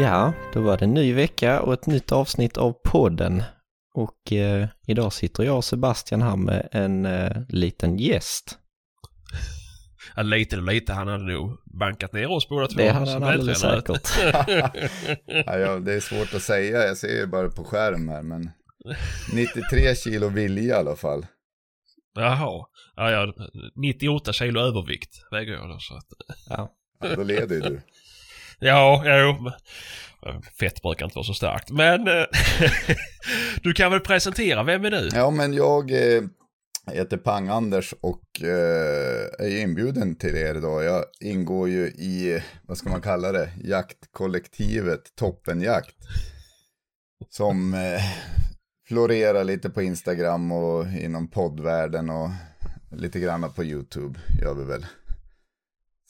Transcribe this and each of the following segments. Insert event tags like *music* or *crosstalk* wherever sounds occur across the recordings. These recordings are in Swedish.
Ja, då var det en ny vecka och ett nytt avsnitt av podden. Och eh, idag sitter jag och Sebastian här med en eh, liten gäst. Ja, lite och lite, han hade nog bankat ner oss båda två. Det hade han alldeles säkert. *laughs* *laughs* Ja, ja, det är svårt att säga, jag ser ju bara på skärm här, men 93 kilo vilja i alla fall. Jaha. Ja, ja, 98 kilo övervikt väger jag då. Så att, Ja. Ja, då leder ju du ja, jo. Eh, fett brukar inte vara så starkt. Men eh, *laughs* du kan väl presentera, vem är du? Ja, men jag eh, heter Pang-Anders och är inbjuden till er idag. Jag ingår ju i, vad ska man kalla det, jaktkollektivet Toppenjakt. Som florerar lite på Instagram och inom poddvärlden och lite grann på YouTube gör vi väl.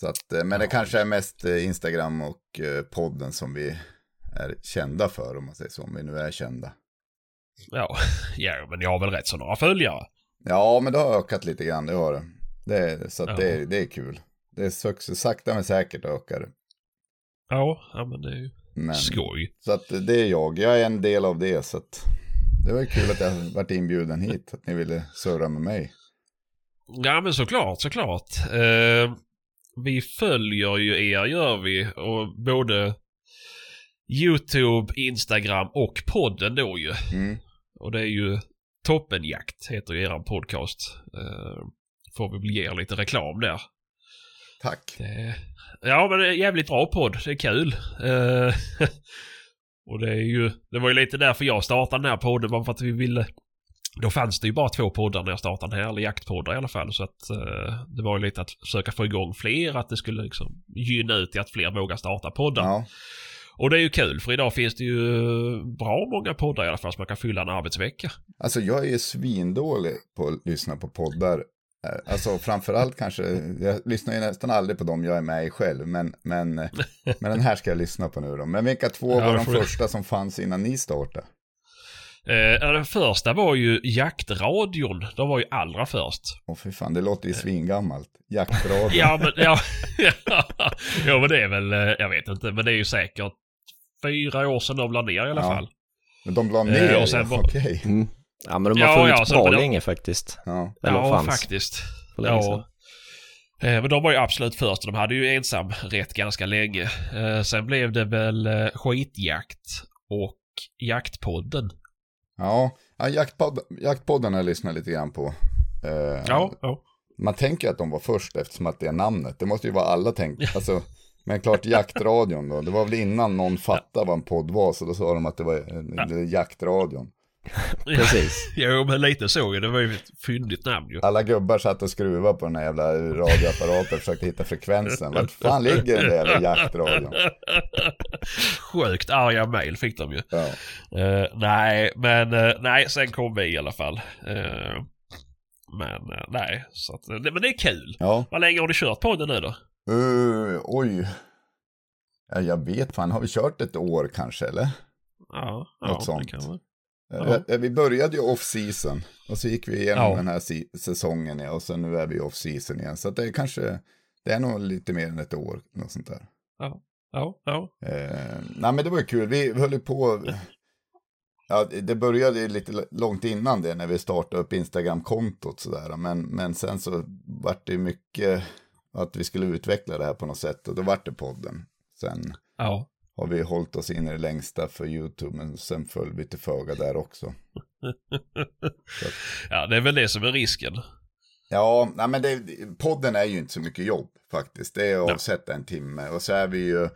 Så att, eh, men det kanske är mest eh, Instagram och eh, podden som vi är kända för om man säger så, om vi nu är kända. Ja, *laughs* ja, men jag har väl rätt så några följare. Ja, men det har ökat lite grann, det har det. det så att Ja. det, det är kul. Det är success, sakta men säkert ökar. Ja, ja men det är ju Men, skoj. så att det är jag, jag är en del av det. Så att det var kul att jag varit inbjuden hit, att ni ville surra med mig. Ja men såklart, såklart. Eh, vi följer ju er gör vi och både YouTube, Instagram och podden då ju. Mm. Och det är ju Toppenjakt heter ju eran podcast. Eh, får vi väl ge er lite reklam där. Tack. Det, ja men det är en jävligt bra podd, det är kul. Eh, *laughs* och det är ju, det var ju lite därför jag startade den här podden, bara för att vi ville då fanns det ju bara två poddar när jag startade den här, eller jaktpoddar i alla fall. Så att eh, det var ju lite att försöka få igång fler, att det skulle liksom gynna ut till att fler vågar starta poddar. Ja, Och det är ju kul, för idag finns det ju bra många poddar i alla fall, så man kan fylla en arbetsvecka. alltså jag är svindålig på att lyssna på poddar. Eh, Alltså framförallt kanske, jag lyssnar ju nästan aldrig på dem jag är med i själv, men, men, eh, *laughs* men den här ska jag lyssna på nu då. Men vilka två var de första som fanns innan ni startade? Eh, den första var ju jaktradion, de var ju allra först. Åh fy fan, det låter ju svingammalt. Jaktradio. Ja, men, ja, *laughs* ja, men det är väl, eh, jag vet inte, men det är ju säkert fyra år sedan de la ner i alla Ja. fall. Men de la Eh, ner, och sen ja, var- okej. Mm. Ja, men de har Ja, funnits ja, bra länge faktiskt. Ja. Eller ja, faktiskt. Ja. Eh, Men de var ju absolut först och de hade ju ensam rätt ganska länge. Eh, Sen blev det väl eh, skitjakt och jaktpodden. Ja, ja jaktpodd, jaktpodden har jag lyssnat lite grann på. Eh, Ja, ja. Man tänker att de var först eftersom att det är namnet. Det måste ju vara alla tänkt. Alltså, men klart jaktradion då. Det var väl innan någon fattade vad en podd var. Så då sa de att det var eh, jaktradion. Precis. *laughs* Jo, men lite så ju. Det var ju ett fyndigt namn ju. Alla gubbar satt och skruvade på den här jävla radioapparaten och försökte hitta frekvensen. Vart fan ligger den där jävla jaktradion? *laughs* Sjukt arga mejl fick de ju. Ja. Eh, nej, men eh, nej, sen kom vi i alla fall. Eh, men nej, så att, men det är kul. ja. Vad länge har du kört podden nu då? Uh, oj. Ja, jag vet fan, har vi kört ett år kanske eller? Ja, Något ja, sånt. Det kan vara. Eh, Ja. Vi började ju off-season och så gick vi igenom Ja. den här säsongen ja, och så nu är vi off-season igen. Så det är kanske, det är nog lite mer än ett år, något sånt där. Ja, ja, ja. Eh, nej men det var ju kul, vi höll ju på, ja det började ju lite långt innan det när vi startade upp Instagram-kontot sådär. Men, men sen så vart det ju mycket att vi skulle utveckla det här på något sätt och då vart det podden. Sen ja. Har vi hållit oss in i det längsta för YouTube, men sen föll vi till föga där också. *laughs* ja, det är väl det som är risken. Ja, nej men det, podden är ju inte så mycket jobb faktiskt. Det är att avsätta en timme och så är vi ju,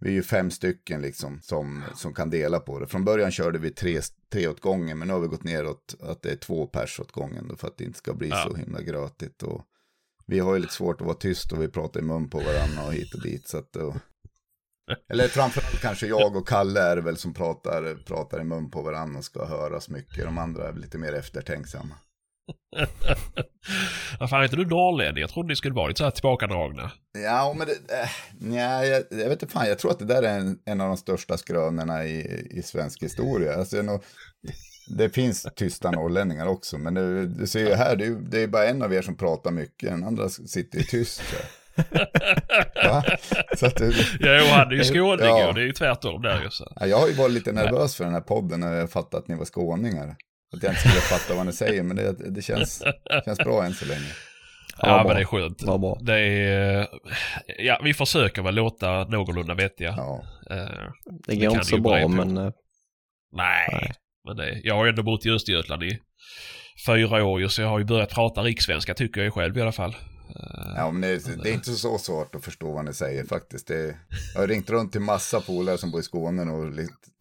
vi är ju fem stycken liksom som, som kan dela på det. Från början körde vi tre, tre åt gången, men nu har vi gått ner åt att det är två pers åt gången då, för att det inte ska bli Ja. så himla grötigt. Och vi har ju lite svårt att vara tyst och vi pratar i mun på varandra och hit och dit. Så att då, eller framförallt kanske jag och Kalle är väl som pratar, pratar i mun på varandra och ska höras mycket. De andra är väl lite mer eftertänksamma. *laughs* Vad fan, är inte du norrlänning? Jag trodde ni skulle vara lite så här tillbakadragna. Ja, men det, äh, nja, jag, jag vet inte fan, jag tror att det där är en, en av de största skrönorna i, i svensk historia. Alltså, nog, det finns tysta norrlänningar också, men det, du ser ju här, det är, det är bara en av er som pratar mycket, den andra sitter ju tyst. Så. Så att, det- Jo, han är ju skåning Ja. ju. Det är ju tvärtom där ju. Ja, jag har ju varit lite nervös för den här podden när jag fattade att ni var skåningar. Att jag inte skulle fatta vad ni säger, men det, det känns, känns bra än så länge. Ja, Ja, men det är skönt. Det är... Ja, vi försöker väl låta någorlunda vettiga. Ja. Eh, Det går kan inte så ju bra, men eh, nej. Nej. Men det, jag har ändå bott i Östergötland i fyra år ju, så jag har ju börjat prata rikssvenska tycker jag själv i alla fall. Eh, Ja, men det, det är inte så svårt att förstå vad ni säger faktiskt. Det, jag har ringt runt till massa polare som bor i Skåne och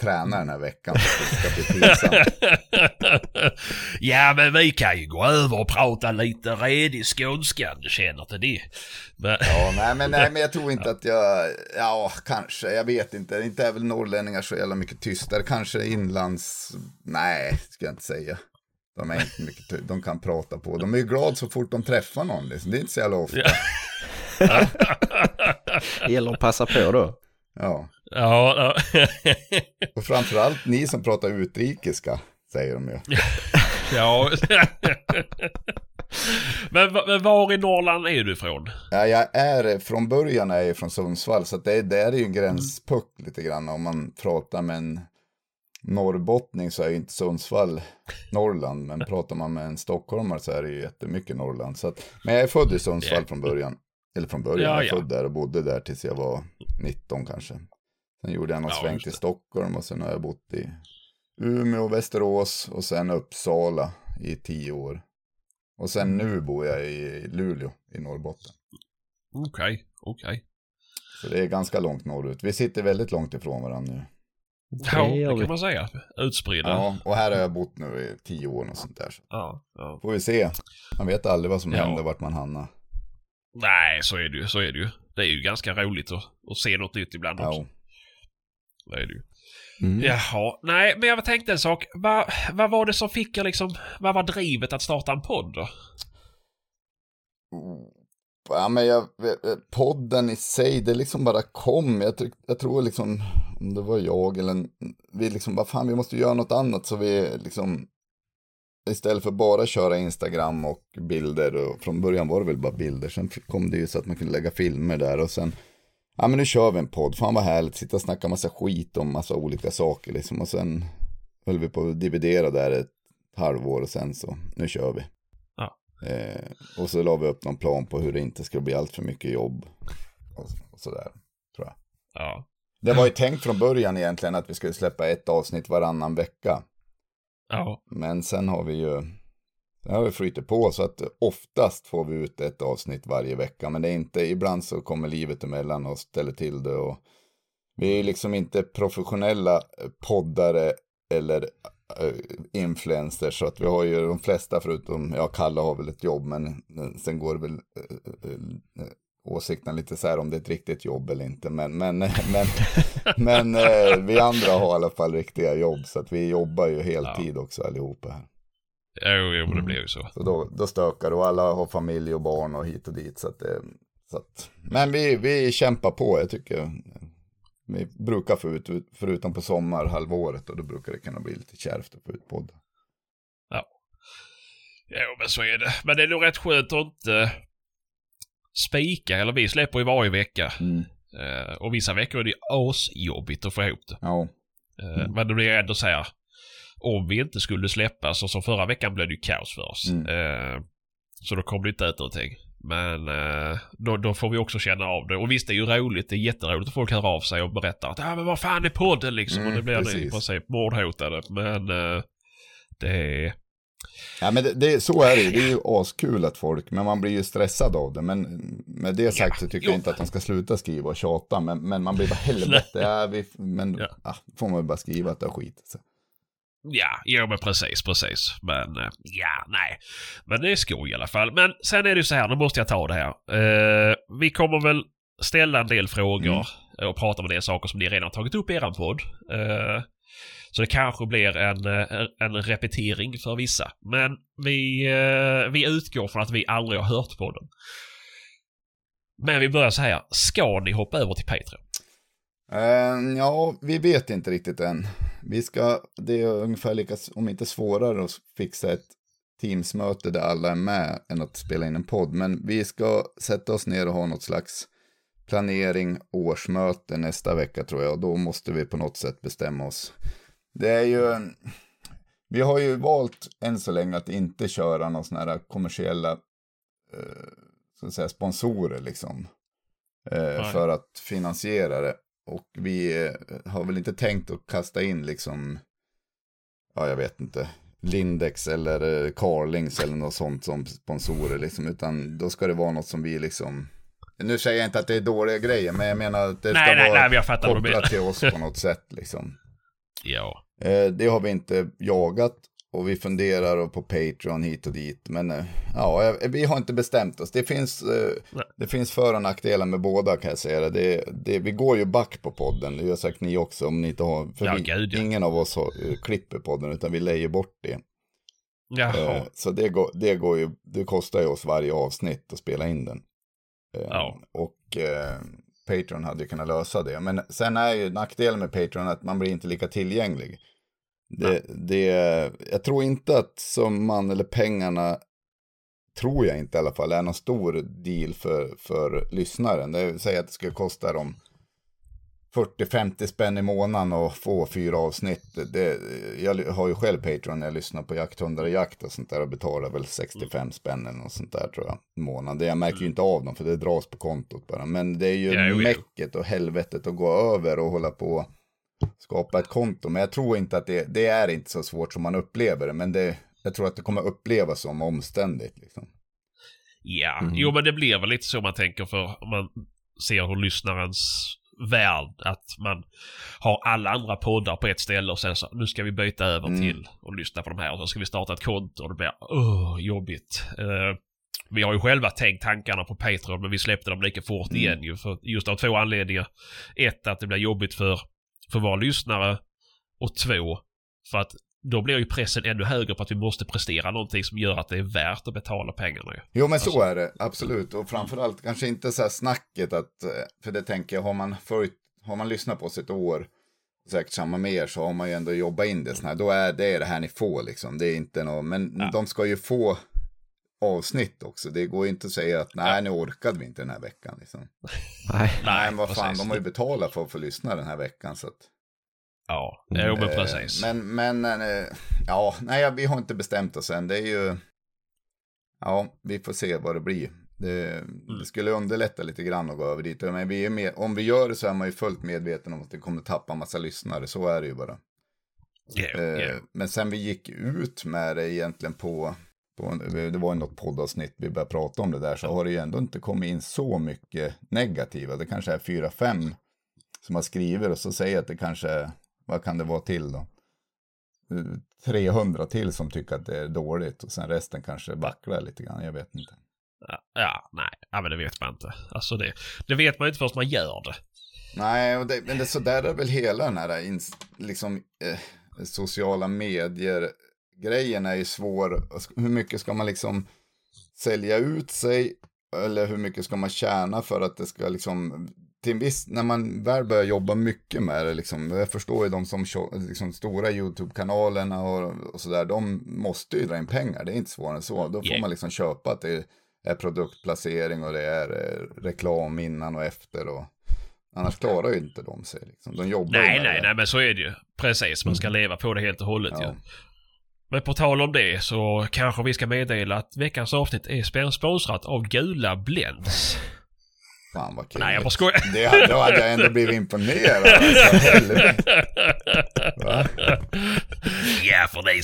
tränar den här veckan för att det ska bli pinsamt. *laughs* ja, men vi kan ju gå över och prata lite redig skånska, du känner till det. Men, Ja, nej men, nej, men jag tror inte att jag, ja, kanske, jag vet inte. Inte är väl norrlänningar så jävla mycket tystare. Kanske inlands, nej, ska jag inte säga. De är inte mycket, de kan prata på. De är ju glada så fort de träffar någon, liksom. det är inte så jävla ofta. Ja. det *laughs* gäller att passa på då. Ja, ja, ja. *laughs* och framförallt ni som pratar utrikiska, säger de ju. *laughs* ja. men, men var i Norrland är du ifrån? Ja, jag är, från början är jag från Sundsvall, så att det, det är ju en gränspuck lite grann. Om man pratar med en norrbottning så är ju inte Sundsvall Norrland, men *laughs* pratar man med en stockholmare så är det ju jättemycket Norrland. Så att, men jag är född i Sundsvall från början. Eller från början, Ja, jag är ja. född där och bodde där tills jag var 19 kanske. Sen gjorde jag någon Ja, sväng till. Stockholm och sen har jag bott i Umeå, Västerås och sen Uppsala i tio år. Och sen nu bor jag i Luleå i Norrbotten. Okej, okej. Så det är ganska långt norrut. Vi sitter väldigt långt ifrån varandra nu. Ja, Det kan man säga. Utspridda. Ja. Och här har jag bott nu i tio år och sånt där. Så Ja, ja. får vi se. Man vet aldrig vad som Ja. händer, vart man hamnar. Nej, så är det ju. Så är det ju. Det är ju ganska roligt att, att se något nytt ibland också. Ja. Det är det ju. Mm. Jaha, nej, men jag tänkte en sak. Vad, vad var det som fick er liksom... Vad var drivet att starta en podd då? Ja, men jag, eh, eh, podden i sig, det liksom bara kom. Jag, tr- jag tror liksom, om det var jag eller en, vi liksom, bara fan, vi måste göra något annat. Så vi liksom, istället för bara köra Instagram och bilder, och från början var det väl bara bilder. Sen kom det ju så att man kunde lägga filmer där och sen, ja men nu kör vi en podd. Fan vad härligt, sitta och snacka massa skit om massa olika saker liksom. Och sen höll vi på att dividera där ett halvår och sen så, nu kör vi. Eh, och så la vi upp någon plan på hur det inte ska bli allt för mycket jobb. Och, och sådär, tror jag. Ja. Det var ju tänkt från början egentligen att vi skulle släppa ett avsnitt varannan vecka. Ja. Men sen har vi ju, sen har vi flyttat på så att oftast får vi ut ett avsnitt varje vecka. Men det är inte, ibland så kommer livet emellan och ställer till det. Och vi är liksom inte professionella poddare eller influencers. Så att vi har ju de flesta förutom, ja Kalle har väl ett jobb men eh, sen går det väl eh, eh, åsikterna lite så här om det är ett riktigt jobb eller inte. Men, men, *laughs* men, men eh, vi andra har i alla fall riktiga jobb så att vi jobbar ju heltid också allihopa här. Jo, jo, det blir ju så. Så då, då stökar det och alla har familj och barn och hit och dit. Så att, så att, men vi, vi kämpar på, jag tycker. Vi brukar få ut, förutom på sommarhalvåret och då brukar det kunna bli lite kärvt att få ut podd. Jo, men så är det. Men det är nog rätt skönt att inte spika. Eller vi släpper ju varje vecka. Eh, och vissa veckor är det asjobbigt att få ihop det. Ja, Eh, Men det blir ändå så här. Om vi inte skulle släppa, så som förra veckan blev det ju kaos för oss. Mm. Eh, så då kommer det inte ut någonting. Men eh, då, då får vi också känna av det. Och visst, det är ju roligt. Det är jätteroligt att folk hör av sig och berättar att ah, men vad fan är podden liksom? Mm, och det blir nu i precis. princip mordhotade. Men eh, det är... ja men det, det, så är det. Det är ju askul att folk, men man blir ju stressad av det. Men med det sagt så tycker jo. jag inte att de ska sluta skriva och tjata. Men, men man blir bara helvete. Ja, vi, men Ja. ja. får man bara skriva att det har skitit sig. Ja, jo men precis, precis. Men eh, ja, nej. Men det är skoj i alla fall. Men sen är det ju så här, nu måste jag ta det här. Eh, vi kommer väl ställa en del frågor och prata om en del saker som ni redan tagit upp i eran podd. Eh, så det kanske blir en, eh, en repetering för vissa. Men vi, eh, vi utgår från att vi aldrig har hört podden. Men vi börjar så här. Ska ni hoppa över till Patreon? Eh, ja, vi vet inte riktigt än. Vi ska, det är ungefär lika, om inte svårare, att fixa ett Teamsmöte där alla är med än att spela in en podd. Men vi ska sätta oss ner och ha något slags planering, årsmöte nästa vecka tror jag. Då måste vi på något sätt bestämma oss. Det är ju, vi har ju valt än så länge att inte köra någon sån här kommersiella eh, så att säga, sponsorer liksom. Eh, för att finansiera det. Och vi eh, har väl inte tänkt att kasta in liksom, ja jag vet inte, Lindex eller eh, Carlings eller något sånt som sponsorer liksom. Utan då ska det vara något som vi liksom, nu säger jag inte att det är dåliga grejer, men jag menar att det ska nej, vara nej, nej, kopplat till oss på något sätt liksom. *laughs* Ja. Eh, det har vi inte jagat och vi funderar på Patreon hit och dit. Men eh, ja, vi har inte bestämt oss. Det finns, eh, det finns för och nackdelar med båda kan jag säga. Det, det, vi går ju back på podden, det gör säkert ni också om ni inte har. För Ja, vi, gud, ja. ingen av oss har, eh, klipper podden utan vi lägger bort det. Jaha. Så det går, det går ju, det kostar ju oss varje avsnitt att spela in den. Ja. Och eh, Patreon hade ju kunnat lösa det. Men sen är ju nackdelen med Patreon att man blir inte lika tillgänglig. Det, det, jag tror inte att summan eller pengarna, tror jag inte i alla fall, är någon stor deal för, för lyssnaren. Det vill säga att det skulle kosta dem 40-50 spänn i månaden och få fyra avsnitt. Det, jag har ju själv Patreon när jag lyssnar på jakthundar och jakt och sånt där och betalar väl 65 spänn eller något sånt där tror jag i månaden. Jag märker ju inte av dem för det dras på kontot bara. Men det är ju Ja, mäcket och helvetet att gå över och hålla på skapa ett konto. Men jag tror inte att det, det är inte så svårt som man upplever det. Men det, jag tror att det kommer upplevas som omständigt. Liksom. Ja, Mm. jo men det blir väl lite så man tänker för om man ser hur lyssnarens värld, att man har alla andra poddar på ett ställe och sen så nu ska vi byta över Mm. till och lyssna på de här och så ska vi starta ett konto och det blir åh, jobbigt. Eh, vi har ju själva tänkt tankarna på Patreon men vi släppte dem lika fort Mm. igen ju för just av två anledningar. Ett, att det blir jobbigt för, för våra lyssnare och två, för att då blir ju pressen ännu högre på att vi måste prestera någonting som gör att det är värt att betala pengarna. Jo men så Alltså- är det, absolut. Och framförallt kanske inte så här snacket att, eh, för det tänker jag, har man, följt, har man lyssnat på oss ett år, säkert samma med er, så har man ju ändå jobbat in det sån här. Då är det det här ni får liksom. Det är inte något, men Ja. de ska ju få avsnitt också. Det går ju inte att säga att nej, nu orkade vi inte den här veckan. Liksom. Nej. Nej, men vad fan, precis. de har ju betalat för att få lyssna den här veckan. Så att, Ja, jo men eh, precis. Men, men eh, ja, nej, vi har inte bestämt oss än. Det är ju, ja, vi får se vad det blir. Det, Mm. det skulle underlätta lite grann att gå över dit. Men vi är med, om vi gör det så är man ju fullt medveten om att det kommer tappa massa lyssnare. Så är det ju bara. Eh, ja. Men sen vi gick ut med det egentligen på det var ju något poddavsnitt vi började prata om det där, så har det ju ändå inte kommit in så mycket negativa. Det kanske är fyra, fem som har skrivit och så säger att det kanske, vad kan det vara till då? Eh, 300 till som tycker att det är dåligt och sen resten kanske vacklar lite grann, jag vet inte. Ja, nej, ja, men det vet man inte. Alltså det, det vet man inte förrän man gör det. Nej, och det, men det, så där är väl hela den här liksom, eh, sociala medier grejen är ju svår. Hur mycket ska man liksom sälja ut sig eller hur mycket ska man tjäna för att det ska liksom till en viss, när man väl börjar jobba mycket med det liksom, jag förstår ju de som liksom, stora YouTube-kanalerna och, och sådär, de måste ju dra in pengar, det är inte svårare än så. Då får man liksom köpa att det är produktplacering och det är eh, reklam innan och efter och annars klarar ju inte de sig liksom. De jobbar Nej, nej, det. nej, men så är det ju. Precis, man ska leva på det helt och hållet Ja. ju. Men på tal om det så kanske vi ska meddela att veckans avsnitt är sponsrat av Gula Blends. Fan vad kul. Nej, jag bara skojar. Det hade, då hade jag ändå blivit imponerad. Alltså. Va? ja, för dig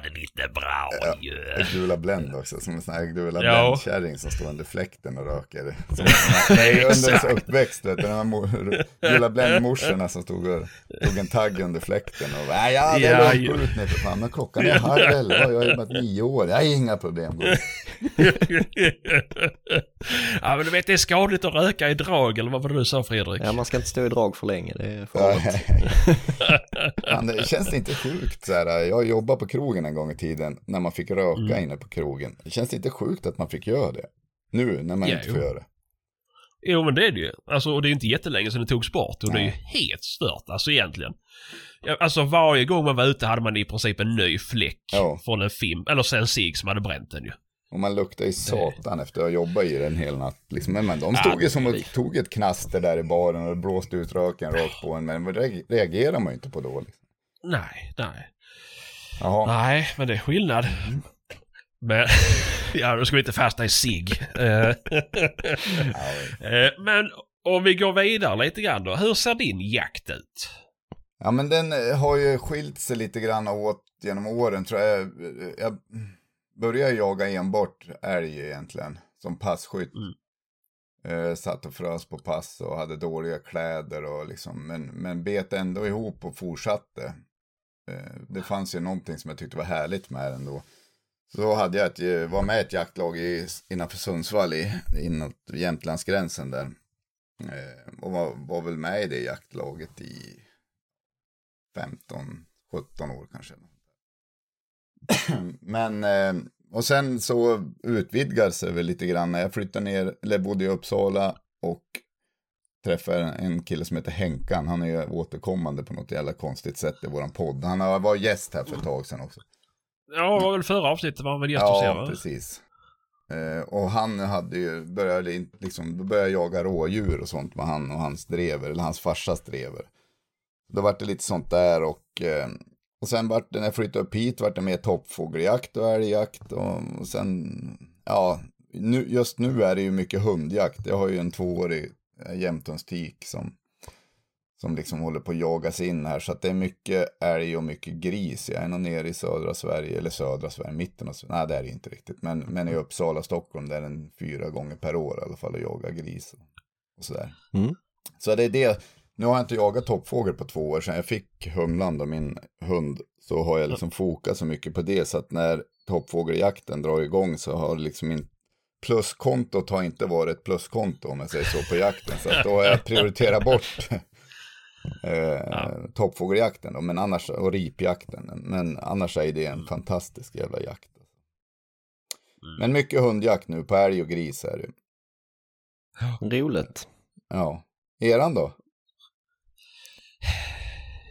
det lite bra ju. Det gula Blend också, som en sån här gula Ja. Blend-kärring som står under fläkten och röker. Som, nej, under ens uppväxt, vet du, de här gula Blend-morsorna som stod och tog en tagg under fläkten och nej, ja, det Ja, är ju. lugnt, gå ut nu för fan, men klockan är halv elva, jag har jobbat nio år, jag har inga problem. *laughs* Ja, men du vet det är skadligt att röka i drag, eller vad var det du sa Fredrik? Ja, man ska inte stå i drag för länge, det är farligt. *laughs* Fan, det känns inte sjukt så här, jag jobbade på krogen en gång i tiden när man fick röka Mm. inne på krogen. Det känns inte sjukt att man fick göra det? Nu när man Ja, inte jo. får göra det. Jo men det är det ju. Alltså och det är inte jättelänge sedan det togs bort och det är ju helt stört alltså egentligen. Alltså varje gång man var ute hade man i princip en ny fläck Ja. från en film, eller en cigg som hade bränt den ju. Och man luktar ju satan efter att ha jobbat i den hela natt. Liksom. Men, men de Ja, stod ju som och tog ett knaster där i baren och blåste ut röken rakt på en. Men det reag- reagerar man ju inte på då. Liksom. Nej, nej. Jaha, Nej, men det är skillnad. Men, *laughs* ja då ska vi inte fastna i cigg. Eh, *laughs* eh, men om vi går vidare lite grann då. Hur ser din jakt ut? Ja men den eh, har ju skilt sig lite grann åt genom åren tror jag. Jag började jaga enbart älg egentligen som passkytt. Eh, satt och frös på pass och hade dåliga kläder och liksom, men, men bet ändå ihop och fortsatte. Eh, det fanns ju någonting som jag tyckte var härligt med den då. Så hade jag ett, var med ett jaktlag i, innanför Sundsvall, i, inåt Jämtlandsgränsen där. Eh, och var, var väl med i det jaktlaget i 15, 17 år kanske. *clears throat* Men, eh, och sen så utvidgade sig väl lite grann när jag flyttade ner, eller bodde i Uppsala och träffade en kille som heter Henkan. Han är ju återkommande på något jävla konstigt sätt i våran podd. Han har- var gäst här för ett tag sedan också. Ja, det var väl förra avsnittet var han väl gäst hos Ja, precis. Eh, och han hade ju, började liksom, då började jag jaga rådjur och sånt med han och hans drever, eller hans farsas drever. Då var det lite sånt där och, eh, och sen vart det, när jag flyttade upp hit, vart det mer toppfågeljakt och älgjakt och, och sen, ja, nu, just nu är det ju mycket hundjakt. Jag har ju en tvåårig eh, jämthundstik som, som liksom håller på att jagas in här. Så att det är mycket älg och mycket gris. Jag är nog nere i södra Sverige, eller södra Sverige, mitten av Sverige. Nej, det är det inte riktigt. Men, men i Uppsala, Stockholm, där är den fyra gånger per år i alla fall och jagar gris. Och, och sådär. Mm. Så det är det. Nu har jag inte jagat toppfågel på två år sedan jag fick Humlan och min hund. Så har jag liksom fokat så mycket på det så att när toppfågeljakten drar igång så har liksom inte pluskontot har inte varit ett pluskonto om jag säger så på jakten. Så att då har jag prioriterat bort *laughs* eh, toppfågeljakten då, men annars, och ripjakten. Men annars är det en fantastisk jävla jakt. Men mycket hundjakt nu på älg och gris är det. Roligt. Ja. Eran då?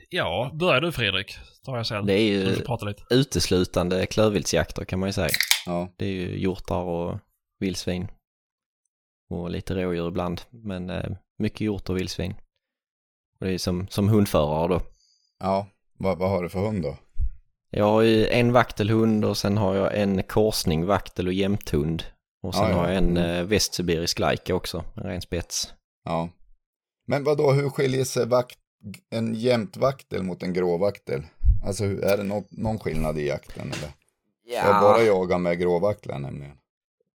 Ja, börja du Fredrik. Tar jag sen. Det är ju får prata lite. uteslutande klövviltsjakter kan man ju säga. Ja. Det är ju hjortar och vildsvin. Och lite rådjur ibland, men eh, mycket hjort och vildsvin. Och det är som, som hundförare då. Ja. Vad, vad har du för hund då? Jag har ju en vaktelhund och sen har jag en korsning vaktel och jämthund. Och sen Ja, ja. har jag en Mm. eh, västsibirisk lajka också, en ren spets. Ja. Men vad då, hur skiljer sig vakt, en jämtvaktel mot en gråvaktel? Alltså är det nå- någon skillnad i jakten eller? Jag bara jagar med gråvaktlar nämligen.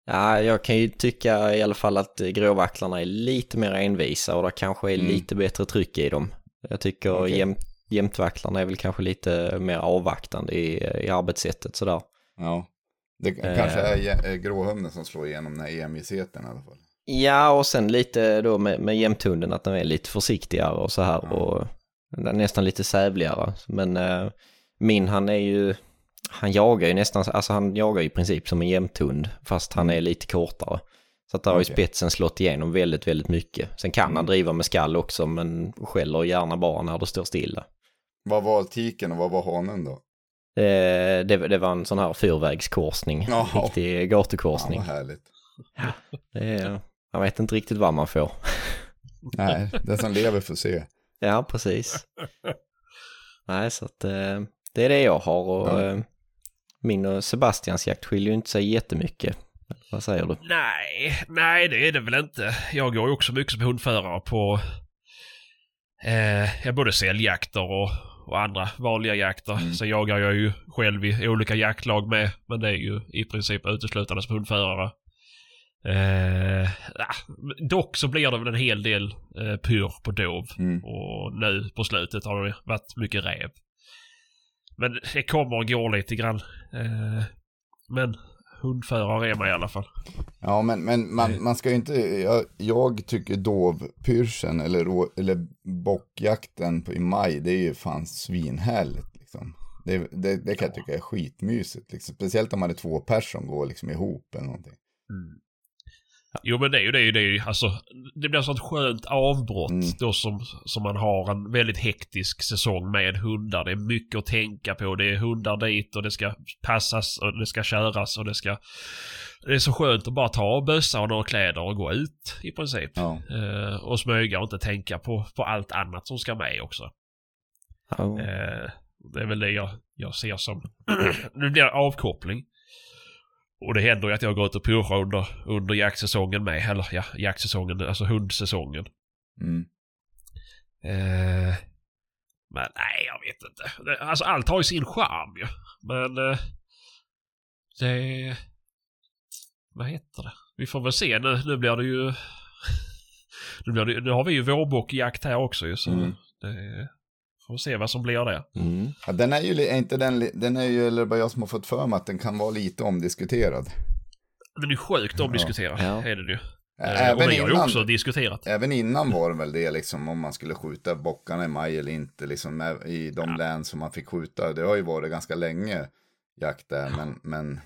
Ja, jag kan ju tycka i alla fall att gråvacklarna är lite mer envisa och det kanske är Mm. lite bättre tryck i dem. Jag tycker Okej. jäm, jämtvacklarna är väl kanske lite mer avvaktande i, i arbetssättet sådär. Ja. Det Eh. kanske är jä- är gråhunden som slår igenom den här envisheten i alla fall. Ja, och sen lite då med, med jämthunden att den är lite försiktigare och så här Ja. och nästan lite sävligare. Men eh, min han är ju, han jagar ju nästan, alltså han jagar i princip som en jämthund fast han är lite kortare. Så att där har ju Okej. spetsen slått igenom väldigt, väldigt mycket. Sen kan han Mm. driva med skall också men skäller gärna bara när det står stilla. Vad var tiken och vad var hanen då? Eh, det, det var en sån här fyrvägskorsning, Jaha. riktig Ja, gatukorsning. vad härligt. Det är, jag vet inte riktigt vad man får. *laughs* Nej, den som lever får se. Ja, precis. Nej, så att eh, det är det jag har och Ja. eh, min och Sebastians jakt skiljer ju inte sig jättemycket. Vad säger du? Nej, nej det är det väl inte. Jag går ju också mycket som hundförare på eh, både säljjakter och, och andra vanliga jakter. Mm. Sen jagar jag ju själv i olika jaktlag med, men det är ju i princip uteslutande som hundförare. Eh, ja, dock så blir det väl en hel del eh, pyr på dov. Mm. Och nu på slutet har det varit mycket räv. Men det kommer och går lite grann. Eh, men hundförare är man i alla fall. Ja, men, men man, man ska ju inte, jag, jag tycker dovpyrschen eller, eller bockjakten på, i maj, det är ju fan svinhärligt liksom. Det, det, det kan jag tycka är skitmysigt, liksom. speciellt om man är två personer som går liksom ihop eller någonting. Jo men det är ju det. Är ju, det, är ju, alltså, det blir sånt skönt avbrott Mm. då som, som man har en väldigt hektisk säsong med hundar. Det är mycket att tänka på. Det är hundar dit och det ska passas och det ska köras och det ska... Det är så skönt att bara ta bössa och några kläder och gå ut i princip. Ja. Eh, och smyga och inte tänka på, på allt annat som ska med också. Ja. Eh, det är väl det jag, jag ser som... *clears throat* nu blir det avkoppling. Och det händer ju att jag går ut och pushar under, under jaktsäsongen med. Eller ja, jaktsäsongen, alltså hundsäsongen. Mm. Eh, men nej, jag vet inte. Alltså allt har ju sin charm ju. Men eh, det... Vad heter det? Vi får väl se. Nu, nu blir det ju... *laughs* nu, blir det, nu har vi ju vårbockjakt här också ju. Så Mm. det, får se vad som blir det. Mm. Ja, den är ju är inte den, den är ju, eller bara jag som har fått för mig att den kan vara lite omdiskuterad. Den är sjukt omdiskuterad. Ja. Är det ju. Eh, Även och vi har ju innan- också diskuterat. Även innan var det väl det liksom om man skulle skjuta bockarna i maj eller inte liksom i de län som man fick skjuta. Det har ju varit ganska länge jakt där men, men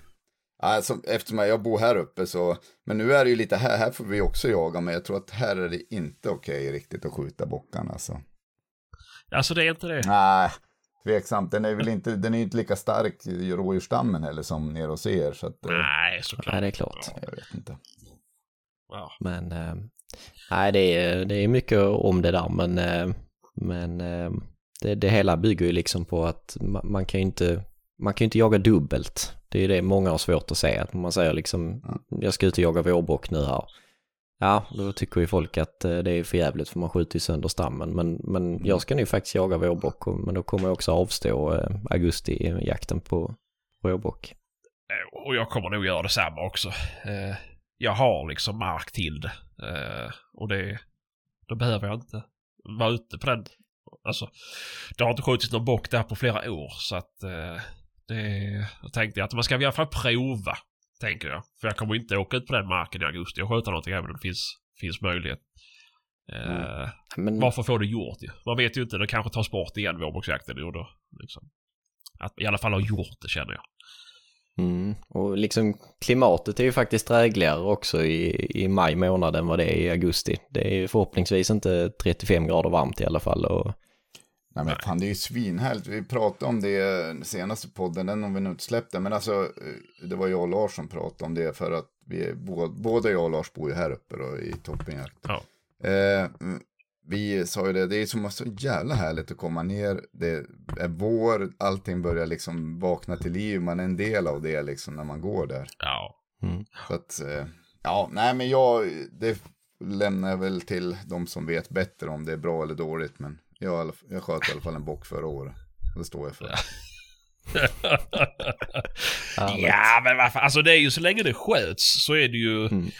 alltså, eftersom jag bor här uppe så, men nu är det ju lite här, här får vi också jaga men jag tror att här är det inte okej riktigt att skjuta bockarna alltså. Alltså det är inte det. Nej, tveksamt. Den är väl inte, den är inte lika stark i rådjursstammen heller som nere hos er så att, eh, Nej, såklart. Nej, det är klart. jag vet inte. Ja. Men eh, nej, det är, det är mycket om det där, men, eh, men eh, det, det hela bygger ju liksom på att man, man kan ju inte, man kan ju inte jaga dubbelt. Det är ju det många har svårt att säga, att man säger liksom, jag ska ut och jaga vårbock nu här. Ja, då tycker ju folk att eh, det är för jävligt för man skjuter ju sönder stammen. Men, men jag ska nu faktiskt jaga vårbock, men då kommer jag också avstå eh, augusti-jakten på vårbock. Eh, Och jag kommer nog göra detsamma också. Jag har liksom mark till det. Och det... Då behöver jag inte vara ute på den. Alltså, det har inte skjutits någon bock där på flera år så att... Det... Då tänkte jag att man ska i alla fall prova. Tänker jag. För jag kommer inte åka ut på den marken i augusti och skjuta någonting även om det finns, finns möjlighet. Eh, Men, Varför få det gjort ju? Man vet ju inte, det kanske tas bort igen då liksom. Att i alla fall ha gjort det känner jag. Mm. Och liksom klimatet är ju faktiskt drägligare också i, i maj månad än vad det är i augusti. Det är ju förhoppningsvis inte 35 grader varmt i alla fall. Och, Nej men fan det är ju svinhärligt. Vi pratade om det senaste podden, den har vi nog inte släppt än. Men alltså, eh, det var jag och Lars som pratade om det för att vi, både, både jag och Lars bor ju här uppe då i Toppenjakt. Ja. Eh, vi sa ju det, det är som så jävla härligt att komma ner. Det är vår, allting börjar liksom vakna till liv. Man är en del av det liksom när man går där. Ja. mm. Så att, eh, ja, nej men jag, det lämnar jag väl till de som vet bättre om det är bra eller dåligt. Men jag, jag sköt i alla fall en bock förra året. Det står jag för. Ja, *laughs* men varför? Alltså det är ju så länge det sköts så är det ju... Mm.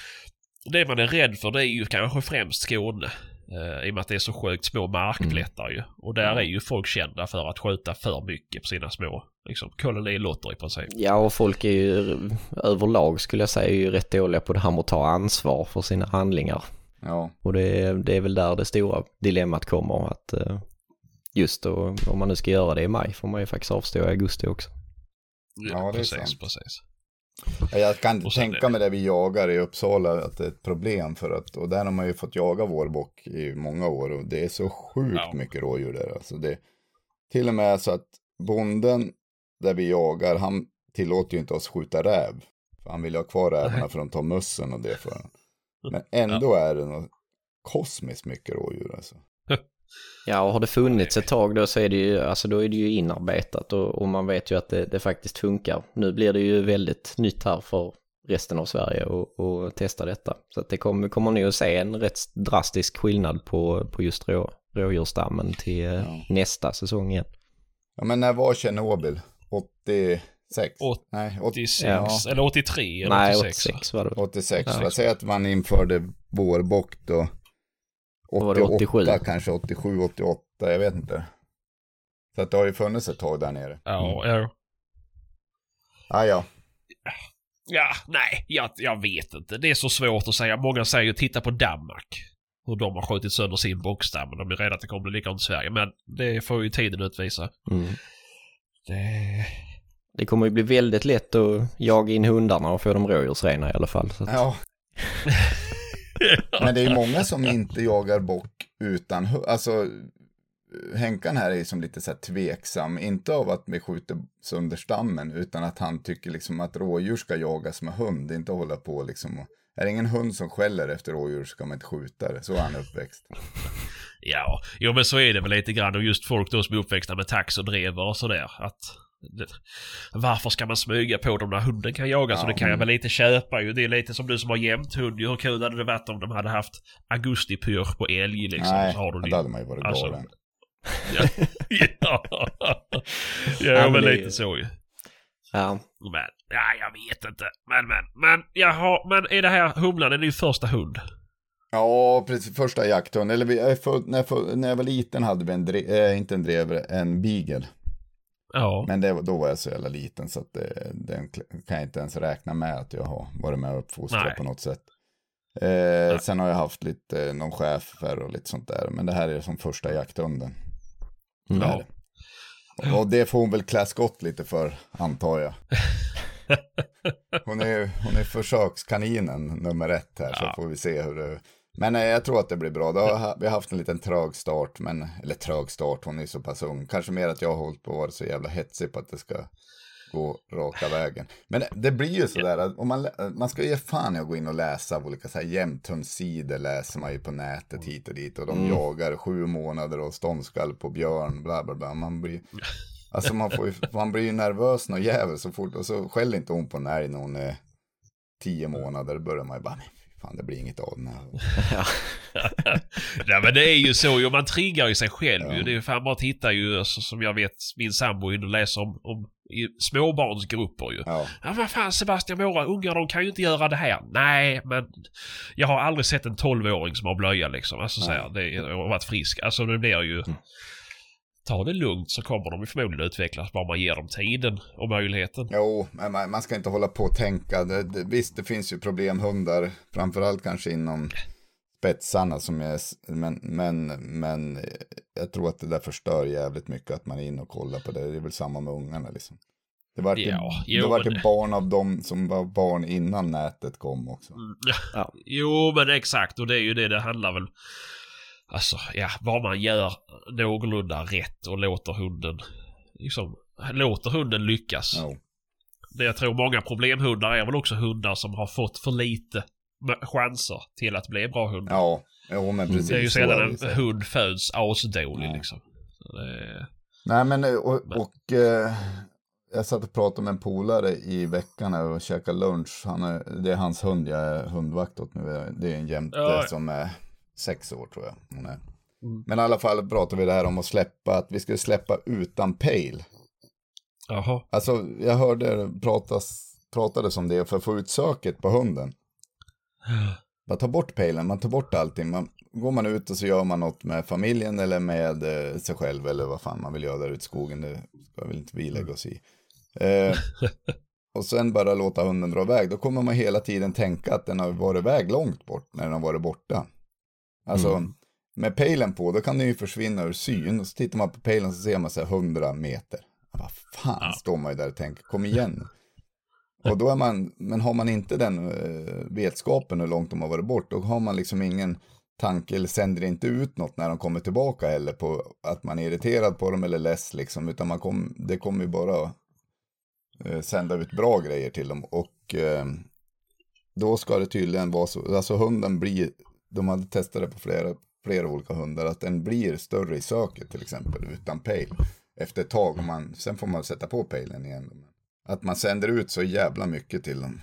Det man är rädd för det är ju kanske främst Skåne. Eh, I och med att det är så sjukt små markplättar ju. Och där är ju folk kända för att skjuta för mycket på sina små liksom, kolonilotter i princip. Ja, och folk är ju överlag skulle jag säga är ju rätt dåliga på det här med att ta ansvar för sina handlingar. Ja, Och det, är- det är väl där det stora dilemmat kommer. Att eh, just då, om man nu ska göra det i maj får man ju faktiskt avstå i augusti också. Ja, det är precis, sant. precis. jag kan inte tänka mig det vi jagar i Uppsala att det är ett problem för att, och där har man ju fått jaga vårbock i många år och det är så sjukt Ja. mycket rådjur där. Alltså det, till och med så att bonden där vi jagar, han tillåter ju inte oss skjuta räv. För han vill ha kvar rävarna för att ta mössen och det för honom. Men *laughs* ändå är det något kosmiskt mycket rådjur alltså. *laughs* Ja, och har det funnits ett tag då så är det ju, alltså då är det ju inarbetat och, och man vet ju att det, det faktiskt funkar. Nu blir det ju väldigt nytt här för resten av Sverige och, och testa detta. Så att det kommer, kommer nog att se en rätt drastisk skillnad på, på just rå, rådjursstammen till eh, Ja. nästa säsong igen. Ja men när var Tjernobyl? 86? Åt- Nej, 86, Ja. eller 83 eller Nej, 86. 86 var det. 86. Ja, Jag säger att man införde vårbock då. var det 88, 87? kanske 87, 88, jag vet inte. Så att det har ju funnits ett tag där nere. Ja, ja. Ah, ja, Ja, nej, jag, jag vet inte. Det är så svårt att säga. Många säger ju titta på Danmark. Hur de har skjutit sönder sin bockstam. De är rädda att det kommer bli likadant i Sverige. Men det får ju tiden utvisa. Mm. Det... Det kommer ju bli väldigt lätt att jaga in hundarna och få dem rådjursrena i alla fall. Så att, ja. *laughs* Men det är många som inte jagar bock utan hund. Alltså, Henkan här är som lite så här tveksam, inte av att vi skjuter sönder stammen, utan att han tycker liksom att rådjur ska jagas med hund, inte hålla på liksom. Och, är det ingen hund som skäller efter rådjur ska man inte skjuta det, så är han uppväxt. Ja, jo men så är det väl lite grann och just folk då som är uppväxta med tax och drever och sådär. Att varför ska man smyga på dem när hunden kan jaga? Så det kan jag väl lite köpa ju. Det är lite som du som har jämt hund. Hur kul hade det varit om de hade haft augustipyr på älg liksom? Nej, så har du din- hade man ju varit Alltså, galen. Ja, *laughs* ja. ja men det- lite så ju. Ja, Men, ja, jag vet inte. Men, men, men, jaha, men är det här humlan, är det din första hund? Ja, precis. Första jakthund. Eller vi, född, när, jag, född- när jag var liten hade vi en, dre, äh, inte en drever, en beagle. Ja. Men det, då var jag så jävla liten så att det, den kan jag inte ens räkna med att jag har varit med och uppfostrat på något sätt. Eh, sen har jag haft lite, någon chefer och lite sånt där. Men det här är som första jakthunden. Mm. Det. Och, och det får hon väl klä skott lite för, antar jag. *laughs* Hon är, hon är försökskaninen nummer ett här, Ja. så får vi se hur det... Men eh, jag tror att det blir bra. Har, vi har haft en liten trög start, men, eller trög start, hon är så pass ung. Kanske mer att jag har hållit på att vara så jävla hetsig på att det ska gå raka vägen. Men det, det blir ju sådär att om man, lä- man ska ge fan i att gå in och läsa olika så här jämthundssidor läser man ju på nätet hit och dit och de jagar sju månader och ståndskall på björn, bla bla bla. Man blir, alltså man, får ju, man blir ju nervös och jävel så fort och så skäller inte hon på en älg när hon är tio månader, börjar man ju bara, fan det blir inget av den här. *laughs* Nej men det är ju så ju, man triggar ju sig själv Ja. ju. Det är ju fan bara att ju, alltså, som jag vet, min sambo och läser om, om i småbarnsgrupper ju. Ja, Ja vad fan Sebastian, våra ungar de kan ju inte göra det här. Nej, men jag har aldrig sett en 12-åring som har blöja liksom. Alltså så här, det har varit frisk. Alltså det blir ju... Ta det lugnt så kommer de ju förmodligen utvecklas bara man ger dem tiden och möjligheten. jo, men man, ska inte hålla på och tänka. Det, det, visst, det finns ju problemhundar, framförallt kanske inom spetsarna som är, men, men, men jag tror att det där förstör jävligt mycket att man är inne och kollar på det. Det är väl samma med ungarna liksom. Det var ju Ja, det jo, var men- barn av dem som var barn innan nätet kom också. Mm, Ja. Jo, men exakt. Och det är ju det det handlar väl... Alltså, ja, vad man gör någorlunda rätt och låter hunden... Liksom, låter hunden lyckas. Ja. Det jag tror många problemhundar är väl också hundar som har fått för lite chanser till att bli bra hundar. Ja, jo men precis. det är ju sällan en så. hund föds asdålig Nej. liksom. Är... Nej men eh, och, Men- och eh, jag satt och pratade med en polare i veckan här och käkade lunch. Han är, det är hans hund jag är hundvakt åt nu. Det är en jämte Ja. som är sex år tror jag. Hon är. Mm. Men i alla fall pratade vi det här om att släppa, att vi skulle släppa utan pejl. Jaha. Alltså jag hörde pratas, pratades om det för att få ut söket på hunden. Man tar bort pejlen, man tar bort allting. Man, går man ut och så gör man något med familjen eller med eh, sig själv eller vad fan man vill göra där ute i skogen. Det ska väl inte vi lägga oss i. Eh, *laughs* och sen bara låta hunden dra iväg. Då kommer man hela tiden tänka att den har varit iväg långt bort när den har varit borta. Alltså Mm. med pejlen på, då kan den ju försvinna ur syn. Och så tittar man på pejlen så ser man så här 100 meter. Vad fan Ja. står man ju där och tänker, kom *laughs* igen. Och då är man, men har man inte den eh, vetskapen hur långt de har varit bort, då har man liksom ingen tanke eller sänder inte ut något när de kommer tillbaka heller på att man är irriterad på dem eller less liksom, utan man kom, det kommer ju bara eh, sända ut bra grejer till dem och eh, då ska det tydligen vara så, alltså hunden blir, de hade testat det på flera, flera olika hundar, att den blir större i söket till exempel utan pejl efter ett tag, man, sen får man sätta på pejlen igen. Att man sänder ut så jävla mycket till dem.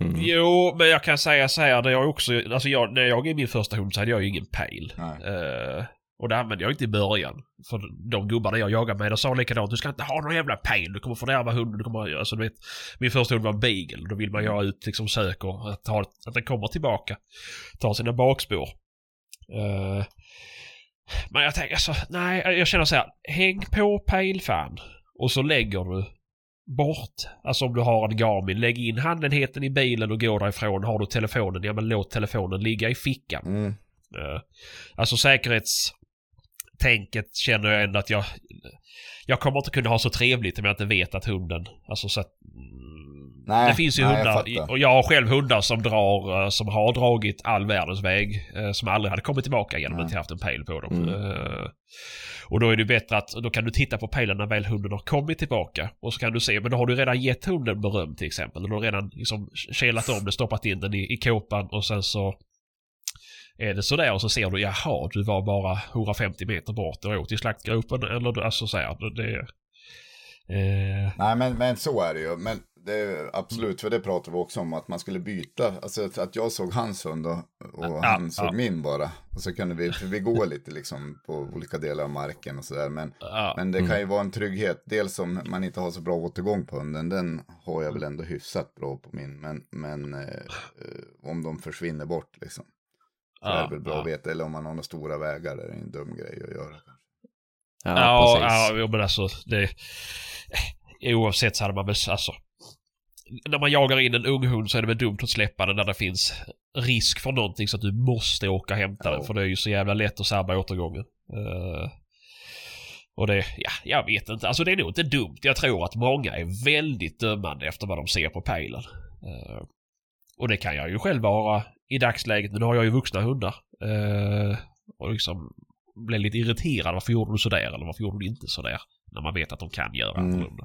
Mm. Jo, men jag kan säga så här, det jag också, alltså jag, när jag är min första hund så hade jag ju ingen pejl. Och det använde jag inte i början. För de gubbarna jag jagade med, de sa likadant. Du ska inte ha någon jävla pejl. Du kommer fördärva hunden. Du kommer, alltså, du vet, min första hund var en beagle. Då vill man ha ut liksom sök och att, ha, att den kommer tillbaka. Tar sina bakspår. Eh, men jag tänker alltså, nej, jag känner så här. Häng på pejlfan. Och så lägger du bort. Alltså om du har en Garmin, lägg in handenheten i bilen och gå därifrån. Har du telefonen, ja men låt telefonen ligga i fickan. Mm. Eh, Alltså säkerhetstänket känner jag ändå att jag... Jag kommer inte kunna ha så trevligt om jag inte vet att hunden... Alltså så att... mm, Nej, det finns ju nej, hundar, jag och jag har själv hundar som drar, eh, som har dragit all världens väg, eh, som aldrig hade kommit tillbaka genom att inte haft en pejl på dem. Mm. Eh, Och då är det bättre att, då kan du titta på pejlen när väl hunden har kommit tillbaka. Och så kan du se, men då har du redan gett hunden beröm till exempel. Du har redan liksom kelat om det, stoppat in den i, i kåpan och sen så är det sådär och så ser du, jaha, du var bara 150 meter bort och åt i slaktgropen. Eller du- alltså så här, det... Eh, Nej, men, men så är det ju. Men det är absolut, för det pratade vi också om, att man skulle byta. Alltså att- jag såg hans hund och, och Ja, han såg ja. min bara. Och så kunde vi, för vi går lite liksom på olika delar av marken och sådär. Men, ja. men det kan ju vara en trygghet. Dels om man inte har så bra återgång på hunden. Den har jag väl ändå hyfsat bra på min. Men, men eh, eh, om de försvinner bort liksom. Så är Ja, det väl bra ja. att veta. Eller om man har några stora vägar, det är en dum grej att göra. Ja, Ja, precis. ja, men alltså det... Oavsett så hade man väl, alltså... När man jagar in en ung hund så är det väl dumt att släppa den när det finns risk för någonting så att du måste åka och hämta Ja. den. För det är ju så jävla lätt att sabba återgången. Eh, och det, ja, jag vet inte. Alltså det är nog inte dumt. Jag tror att många är väldigt dömande efter vad de ser på pejlen. Eh, och det kan jag ju själv vara i dagsläget. Nu har jag ju vuxna hundar. Eh, och liksom blir lite irriterad. Varför gjorde du sådär? Eller varför gjorde du inte sådär? När man vet att de kan göra Mm. annorlunda.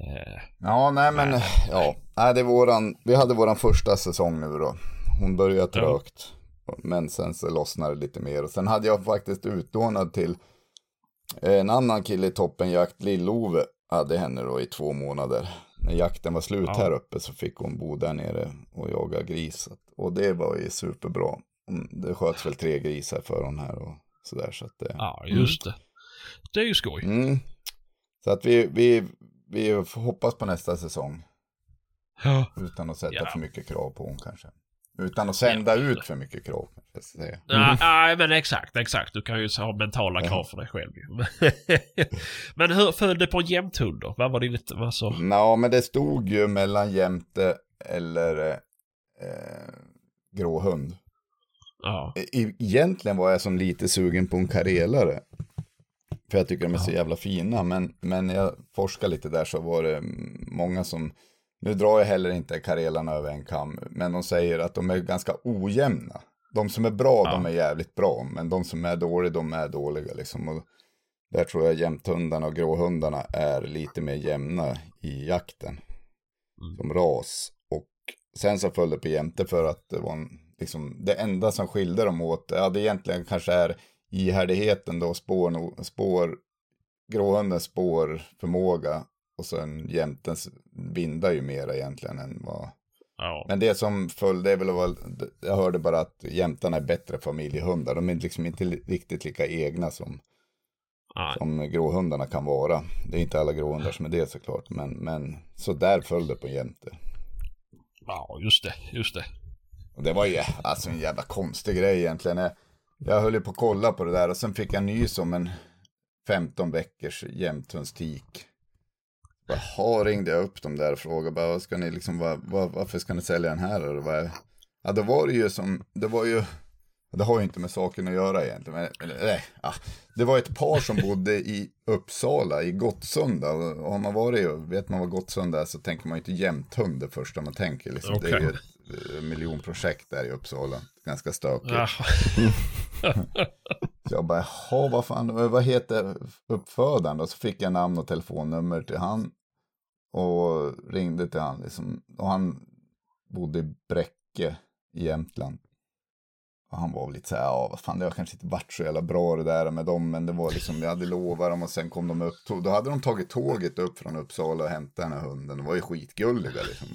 Eh, Ja, nej men, Nej. ja. Nej, det är våran, vi hade våran första säsong nu då. Hon började trögt. Men sen så lossnade det lite mer. Och sen hade jag faktiskt utlånad till en annan kille i toppenjakt, Lill-Ove, hade henne då i två månader. När jakten var slut Ja. här uppe så fick hon bo där nere och jaga gris. Och det var ju superbra. Mm, Det sköts väl tre grisar för hon här och sådär. Så att det, ja, just det. Det är ju skoj. mm. Så att vi, vi, vi hoppas på nästa säsong. Ja. Utan att sätta Ja. för mycket krav på hon kanske. Utan att sända Ja. ut för mycket krav. Nej, nej, men exakt, exakt. Du kan ju ha mentala Ja. krav för dig själv. *laughs* Men hur föll det på en jämthund då? Vad var det lite, vad så? Nå, men det stod ju mellan jämte eller eh, gråhund. Ja. E- Egentligen var jag som lite sugen på en karelare. För jag tycker de är så Ja. jävla fina. Men, men när jag forskade lite där så var det mm, många som, nu drar jag heller inte karelarna över en kam, men de säger att de är ganska ojämna. De som är bra, Ja. de är jävligt bra, men de som är dåliga, de är dåliga liksom. Och där tror jag jämthundarna och gråhundarna är lite mer jämna i jakten. Mm. Som ras. Och sen så föll det på jämte för att det var en, liksom, det enda som skilde dem åt, ja det egentligen kanske är ihärdigheten då, spår, spår gråhundens spårförmåga och sen jämtens bindar ju mera egentligen än vad Ja. men det som följde är väl, väl jag hörde bara att jämtarna är bättre familjehundar. De är liksom inte riktigt lika egna som, Nej. som gråhundarna kan vara. Det är inte alla gråhundar som är det såklart, men, men så där föll det på jämte. Ja, just det, just det. Och det var ju alltså en jävla konstig grej egentligen. Jag, jag höll ju på att kolla på det där och sen fick jag nys om en 15 veckors jämthundstik. Jaha, ringde jag upp dem där och frågade bara, vad ska ni liksom, vad, vad, varför ska ni sälja den här? Och vad, ja, då var det ju som, det var ju, det har ju inte med saken att göra egentligen. Men, eller, nej, ja. Det var ett par som bodde i Uppsala, i Gottsunda. Och har man varit och vet man vad Gottsunda är så tänker man ju inte jämthund det första man tänker. Liksom. Det är ju ett eh, miljonprojekt där i Uppsala. Ganska stökigt. *laughs* *laughs* Så jag bara, jaha, vad fan, vad heter uppfödaren då? Så fick jag namn och telefonnummer till han. Och ringde till han liksom. Och han bodde i Bräcke i Jämtland. Och han var lite så här, ja vad fan det har kanske inte varit så jävla bra det där med dem. Men det var liksom, jag hade lovat dem och sen kom de upp. Då hade de tagit tåget upp från Uppsala och hämtat den här hunden. De var ju skitgulliga liksom.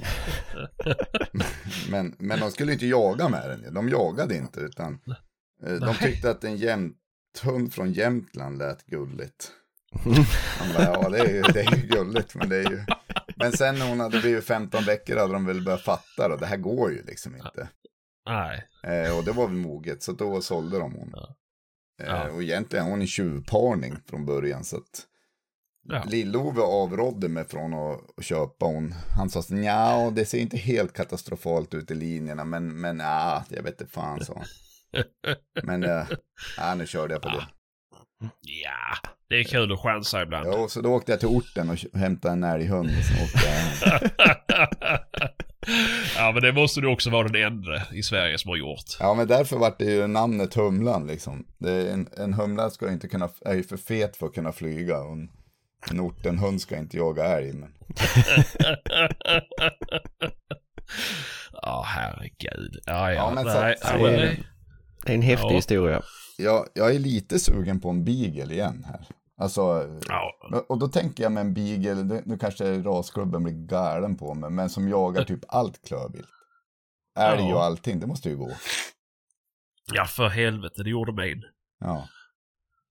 *laughs* men, men de skulle inte jaga med den. De jagade inte utan de Nej. tyckte att en jämthund från Jämtland lät gulligt. *laughs* Han bara, ja det är, ju, det är ju gulligt men det är ju. Men sen när hon hade blivit 15 veckor hade de väl börjat fatta då, det här går ju liksom inte. Nej. Eh, och det var väl moget, så då sålde de hon. Ja. Eh, Ja. och egentligen hon är tjuvparning från början så att Ja. Lill-Ove avrådde mig från att, köpa hon. Han sa ja det ser inte helt katastrofalt ut i linjerna men, men ja, jag vet inte fan sa han. Men äh, ja, nu körde jag på det. Ja, det är kul att chansa ibland. Ja, så då åkte jag till orten och hämtade en älghund. Och så åkte jag *laughs* ja, men det måste du också vara den enda i Sverige som har gjort. Ja, men därför vart det ju namnet Humlan liksom. Det är en, en humla ska inte kunna, är ju för fet för att kunna flyga. Och en, en ortenhund ska inte jaga älg. Men... *laughs* Ja, herregud. Ja, ja. Ja, men så- Nej, så ja, men är det- är en häftig Ja. historia. Jag, jag är lite sugen på en beagle igen här. Alltså, Ja, och då tänker jag med en beagle, nu- nu kanske rasklubben blir galen på mig, men som jagar typ allt klövvilt. Älg Ja. och allting, det måste ju gå. ja, för helvete. Det gjorde min. Ja,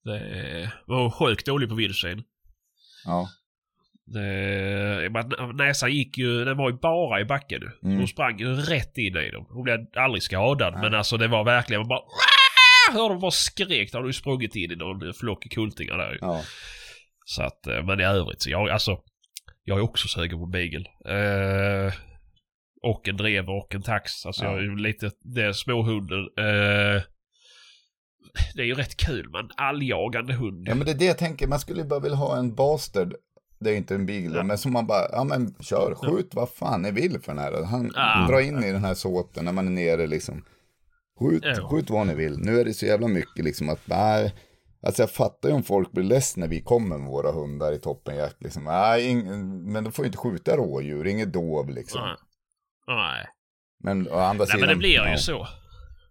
Det var sjukt dålig på vildsvin. ja, Men Näsan gick ju, den var ju bara i backen nu. Mm. Hon sprang ju rätt in i dem. Hon blev aldrig skadad. Nej. Men alltså det var verkligen man bara... Hörde de bara skrek. Då hade du sprungit in i någon flock kultingar där ju. ja. Så att, eh, men i övrigt så jag, alltså. Jag är också sugen på beagle. Eh, och en drever och en tax. Alltså Ja. jag är ju lite, det är småhunden. Eh, det är ju rätt kul men alljagande hund. Ja, men det är det jag tänker, man skulle ju bara vilja ha en bastard. Det är inte en beagle, Ja. men som man bara, ja men kör, skjut vad fan ni vill för den här. Han Ja. drar in i den här såten när man är nere liksom. Skjut, Ja. skjut vad ni vill. Nu är det så jävla mycket liksom att, nej. Alltså jag fattar ju om folk blir ledsna när vi kommer med våra hundar i toppenjakt liksom. Nej, men då får ju inte skjuta rådjur, inget dov liksom. Nej. Nej. Men å andra Nej sidan. men det blir ju så.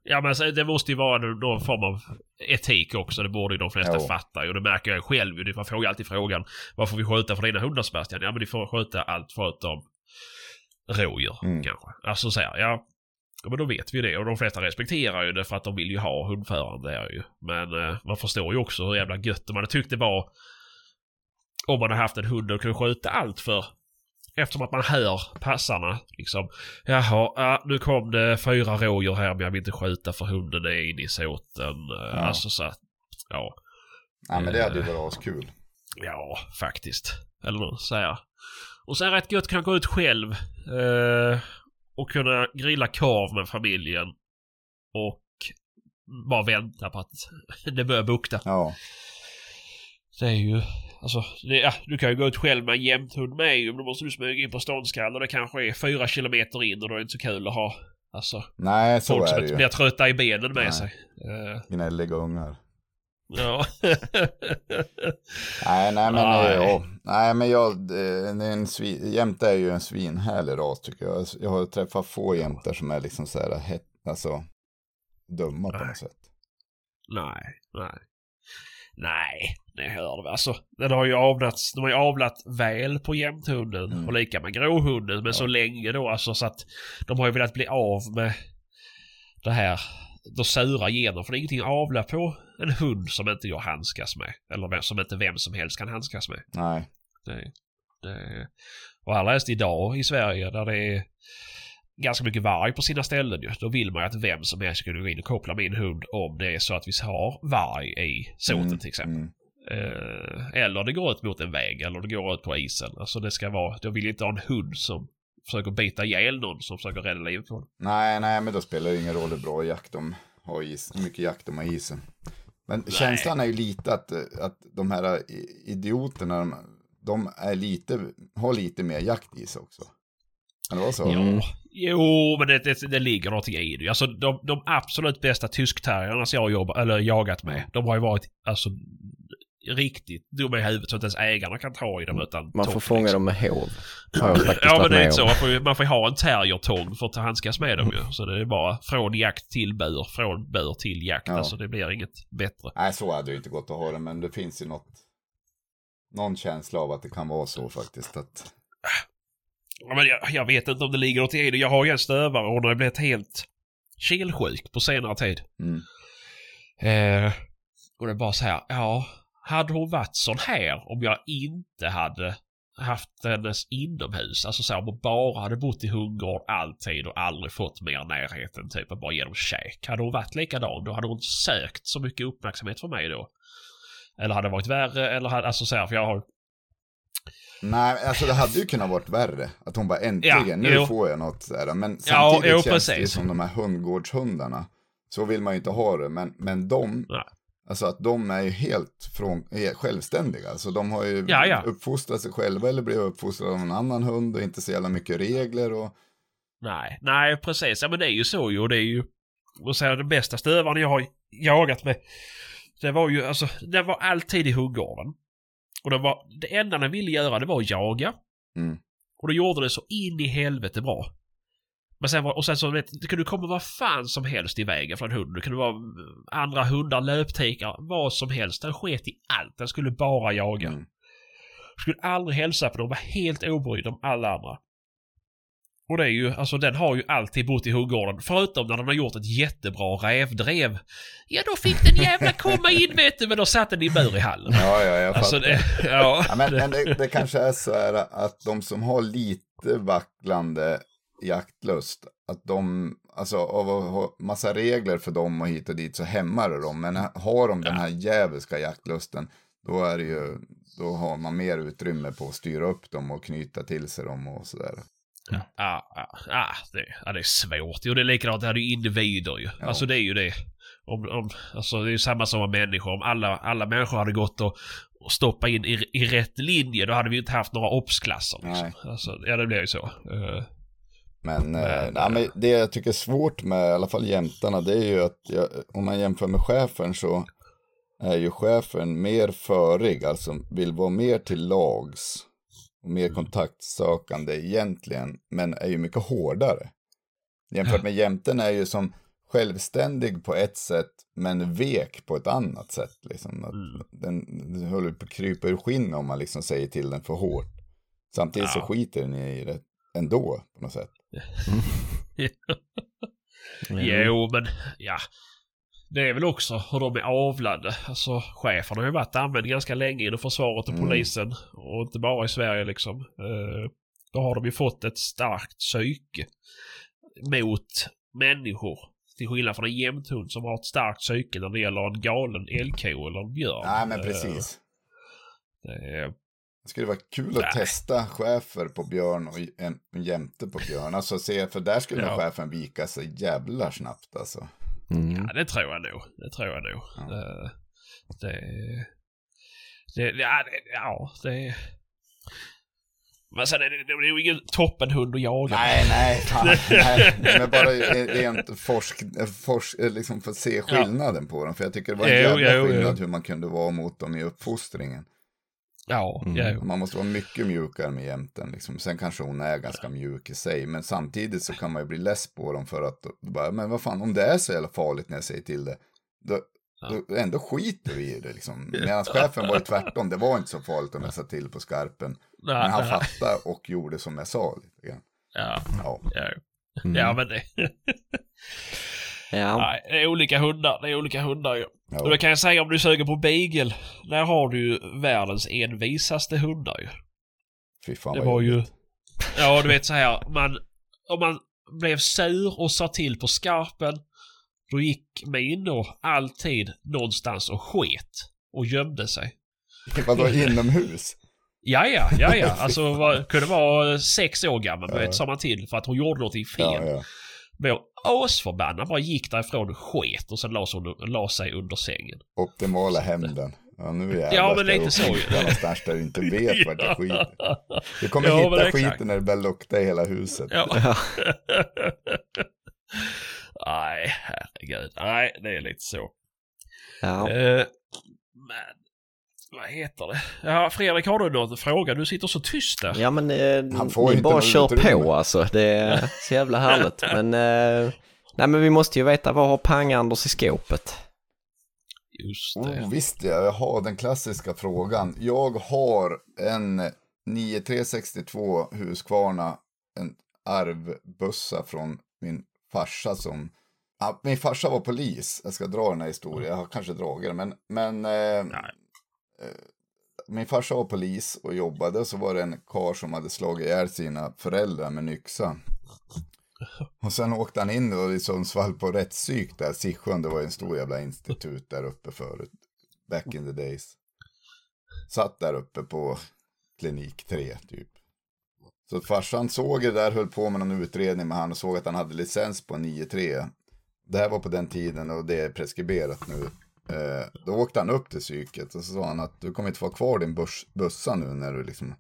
Ja men det måste ju vara någon, form av etik också. Det borde ju de flesta Jo. fatta. Och det märker jag själv. Man frågar alltid frågan. Varför får vi skjuta för dina hundar Sebastian? Ja men ni får skjuta allt förutom rådjur Mm. kanske. Alltså så här, ja. Ja men då vet vi det. Och de flesta respekterar ju det för att de vill ju ha hundförande där ju. Men eh, man förstår ju också hur jävla gött man hade tyckt det var om man hade haft en hund och kunde skjuta allt för. Eftersom att man hör passarna liksom. Jaha, ja, nu kom det fyra rådjur här men jag vill inte skjuta för hunden är inne i såten. Eh, Ja. Alltså så att, ja. Ja men det hade ju varit askul. Ja, faktiskt. Eller något så här. Och sen rätt gött kan gå ut själv. Eh, och kunna grilla korv med familjen. Och bara vänta på att *laughs* det börjar bukta. Ja. Det är ju... Alltså, det, ja, du kan ju gå ut själv med en jämthund med ju, men då måste du smyga in på ståndskall och det kanske är fyra kilometer in och då är det inte så kul att ha alltså, Nej, så folk är som det ju. blir trötta i benen med Nej. sig. Eh, Gnälliga ungar. ja. *laughs* Nej, nej men, Nej. Ja, nej, men jag, är en svin, jämte är ju en svinhärlig ras tycker jag. Jag har träffat få jämtar som är liksom så här, het, alltså, dumma på Nej. något sätt. nej, nej. Nej, det hör du. Alltså, den har ju avlats, de har ju avlat väl på jämthunden Mm. och lika med gråhunden, men så länge då alltså så att de har ju velat bli av med det här de sura gener. För det är ingenting att avla på en hund som inte jag handskas med. Eller som inte vem som helst kan handskas med. Nej, Det, det, och allra helst idag i Sverige där det är ganska mycket varg på sina ställen ju. Då vill man ju att vem som helst ska gå in och koppla min hund om det är så att vi har varg i såten Mm, till exempel. mm. Eh, eller det går ut mot en väg eller det går ut på isen. Alltså det ska vara, jag vill inte ha en hund som försöker bita ihjäl någon som försöker rädda livet på den. nej, nej, men då spelar det ingen roll hur bra jakt de har is, hur mycket jakt de har isen. Men känslan är ju lite att, att de här idioterna, de, de är lite, har lite mer jakt i sig också. Kan det vara så? Mm. Jo, men det, det, det ligger någonting i det. Alltså de, de absolut bästa tyskterrierna som jag har jobbat, eller jagat med, de har ju varit alltså riktigt dumma i huvudet så att ens ägarna kan ta i dem utan Man får tång, fånga liksom. dem med hov. *clears throat* Faktiskt Ja men det är inte så. Man får, ju, man får ju ha en terriertång för att handskas med dem ju. Så det är bara från jakt till bur, från bur till jakt. Ja. Alltså det blir inget bättre. Nej, så hade det ju inte gått att ha det, men det finns ju något, någon känsla av att det kan vara så faktiskt. Att, Ja, men jag, jag vet inte om det ligger något i det. Jag har ju en stövare och hon har blivit helt kelsjuk på senare tid. mm, Eh, och det är bara så här, ja, hade hon varit sån här om jag inte hade haft hennes inomhus, alltså så om hon bara hade bott i hundgård alltid och aldrig fått mer närhet än typ bara genom käk. Hade hon varit likadan då hade hon sökt så mycket uppmärksamhet för mig då. Eller hade det varit värre eller hade, alltså så här, för jag har nej, alltså det hade ju kunnat varit värre. Att hon bara äntligen, Ja, nu jo. får jag något sådär. Men Ja, samtidigt jo, känns det precis. som de här hundgårdshundarna. Så vill man ju inte ha det, men, men de, Nej. Alltså att de är ju helt från, är självständiga. Alltså de har ju Ja, ja. uppfostrat sig själva eller blivit uppfostrade av en annan hund och inte så jävla mycket regler och Nej, nej precis. Ja men det är ju så ju. och Det är ju... Och så den bästa stövaren jag har jagat med. Det var ju alltså, den var alltid i hundgården. Och det var, det enda den ville göra det var att jaga. Mm. Och då gjorde det så in i helvete bra. Men sen och sen så vet det kunde komma vad fan som helst i vägen för en hund. Det kunde vara andra hundar, löptikar, vad som helst. Den sket i allt. Den skulle bara jaga. Mm. Skulle aldrig hälsa på dem, var helt obrydd om alla andra. Och det är ju, alltså den har ju alltid bott i hundgården. Förutom när den har gjort ett jättebra rävdrev. Ja, då fick den jävla komma in vet du, men då satt den i bur i hallen. Ja, ja, jag Alltså fattar. det, ja. Ja, men men det, det kanske är så här att de som har lite vacklande jaktlust, att de, alltså av att ha massa regler för dem och hit och dit så hämmar det dem. Men har de den här djävulska jaktlusten, då är det ju, då har man mer utrymme på att styra upp dem och knyta till sig dem och sådär. Ja, ja, ja, det, ja, det är svårt. Jo, det är likadant. Det här är ju individer ju. Ja. Alltså det är ju det. Om, om, alltså det är ju samma som med människor. Om alla, alla människor hade gått och, och stoppat in i, i rätt linje, då hade vi ju inte haft några obsklasser. Liksom. Alltså, ja, det blir ju så. Eh, Men, eh, Men, nej, men det jag tycker är svårt med i alla fall jämtarna, det är ju att jag, om man jämför med chefen så är ju chefen mer förig, alltså vill vara mer till lags och mer kontaktsökande egentligen, men är ju mycket hårdare. Jämfört med jämten är ju som självständig på ett sätt, men vek på ett annat sätt. Liksom. Att Mm. Den, den håller på att krypa ur skinn om man liksom säger till den för hårt. Samtidigt så skiter den i det ändå på något sätt. *laughs* Jo, men ja. Det är väl också hur de är avlade. Alltså chefen har ju varit använd ganska länge inom försvaret och Mm. polisen. Och inte bara i Sverige liksom. Eh, då har de ju fått ett starkt psyke mot människor. Till skillnad från en jämthund som har ett starkt psyke när det gäller en galen älgko eller en björn. Nej, men Eh, precis. det är- Det skulle vara kul att Nej. testa chefer på björn och en, en jämte på björn. Alltså se, för där skulle Ja. chefen vika sig jävlar snabbt alltså. Mm. Ja, det tror jag nog. Det tror jag nog. Ja. Det, det, det, ja, det, ja, det... Men sen är det, det är ju ingen toppenhund att jaga. Nej, nej, fan, *laughs* nej. Men bara rent forsk, forsk, liksom för att se skillnaden på dem. För jag tycker det var en Jo, jävla jo, jo. skillnad hur man kunde vara mot dem i uppfostringen. Ja, Mm. ja. Man måste vara mycket mjukare med jämten. Liksom. Sen kanske hon är ganska mjuk i sig. Men samtidigt så kan man ju bli less på dem för att, bara, men vad fan, om det är så jävla farligt när jag säger till det. Då, Ja. då ändå skiter vi i det liksom. *laughs* Medan chefen var ju tvärtom, det var inte så farligt om jag sa till på skarpen. Men han nej. fattade och gjorde som jag sa lite grann. Ja, Ja, ja, Mm. ja, men det... *laughs* ja. Nej, det är olika hundar. Det är olika hundar ju. Och ja. det kan jag säga om du söker på beagle. Där har du ju världens envisaste hundar ju. Fy fan Det vad var ju... Ja, du vet så här. Man, om man blev sur och sa till på skarpen. Då gick Mino alltid någonstans och sket. Och gömde sig. *laughs* Vadå inomhus? Ja, ja, ja, ja. *laughs* Alltså var, kunde vara sex år gammal, Ja. vet, sa man till för att hon gjorde någonting fel. Ja, ja. Asförbannad bara gick därifrån och sket och sen la sig under, la sig under sängen. Optimala hämnden. Ja, nu jävlar Ja, men lite så ju. någonstans där du inte vet vart *laughs* jag skiter. Du kommer Ja, hitta skiten när det börjar lukta i hela huset. Ja. *laughs* Nej, herregud. Nej, det är lite så. Ja. Eh, men, vad heter det? Ja, Fredrik, har du någon fråga? Du sitter så tyst där. Ja men eh, Han får ni inte bara kör utrymme. på alltså. Det är så jävla härligt. *laughs* Men, eh, nej men vi måste ju veta vad har Pang-Anders i skåpet? Just det. Oh, visst ja, jag har den klassiska frågan. Jag har en 9362 Husqvarna, en arvbussa från min farsa som... Ja, min farsa var polis, jag ska dra den här historien, jag har kanske dragit den, men... men eh, Nej. Eh, min farsa var polis och jobbade, och så var det en kar som hade slagit ihjäl sina föräldrar med en yxa. Och sen åkte han in då i liksom Sundsvall på rättspsyk där, Sisjön, det var ju en stor jävla institut där uppe förut. Back in the days. Satt där uppe på klinik 3 typ. Så farsan såg det där, höll på med någon utredning med han och såg att han hade licens på 9-3. Det här var på den tiden och det är preskriberat nu. Eh, då åkte han upp till psyket och så sa han att du kommer inte få ha kvar din börs, bussa nu när du liksom,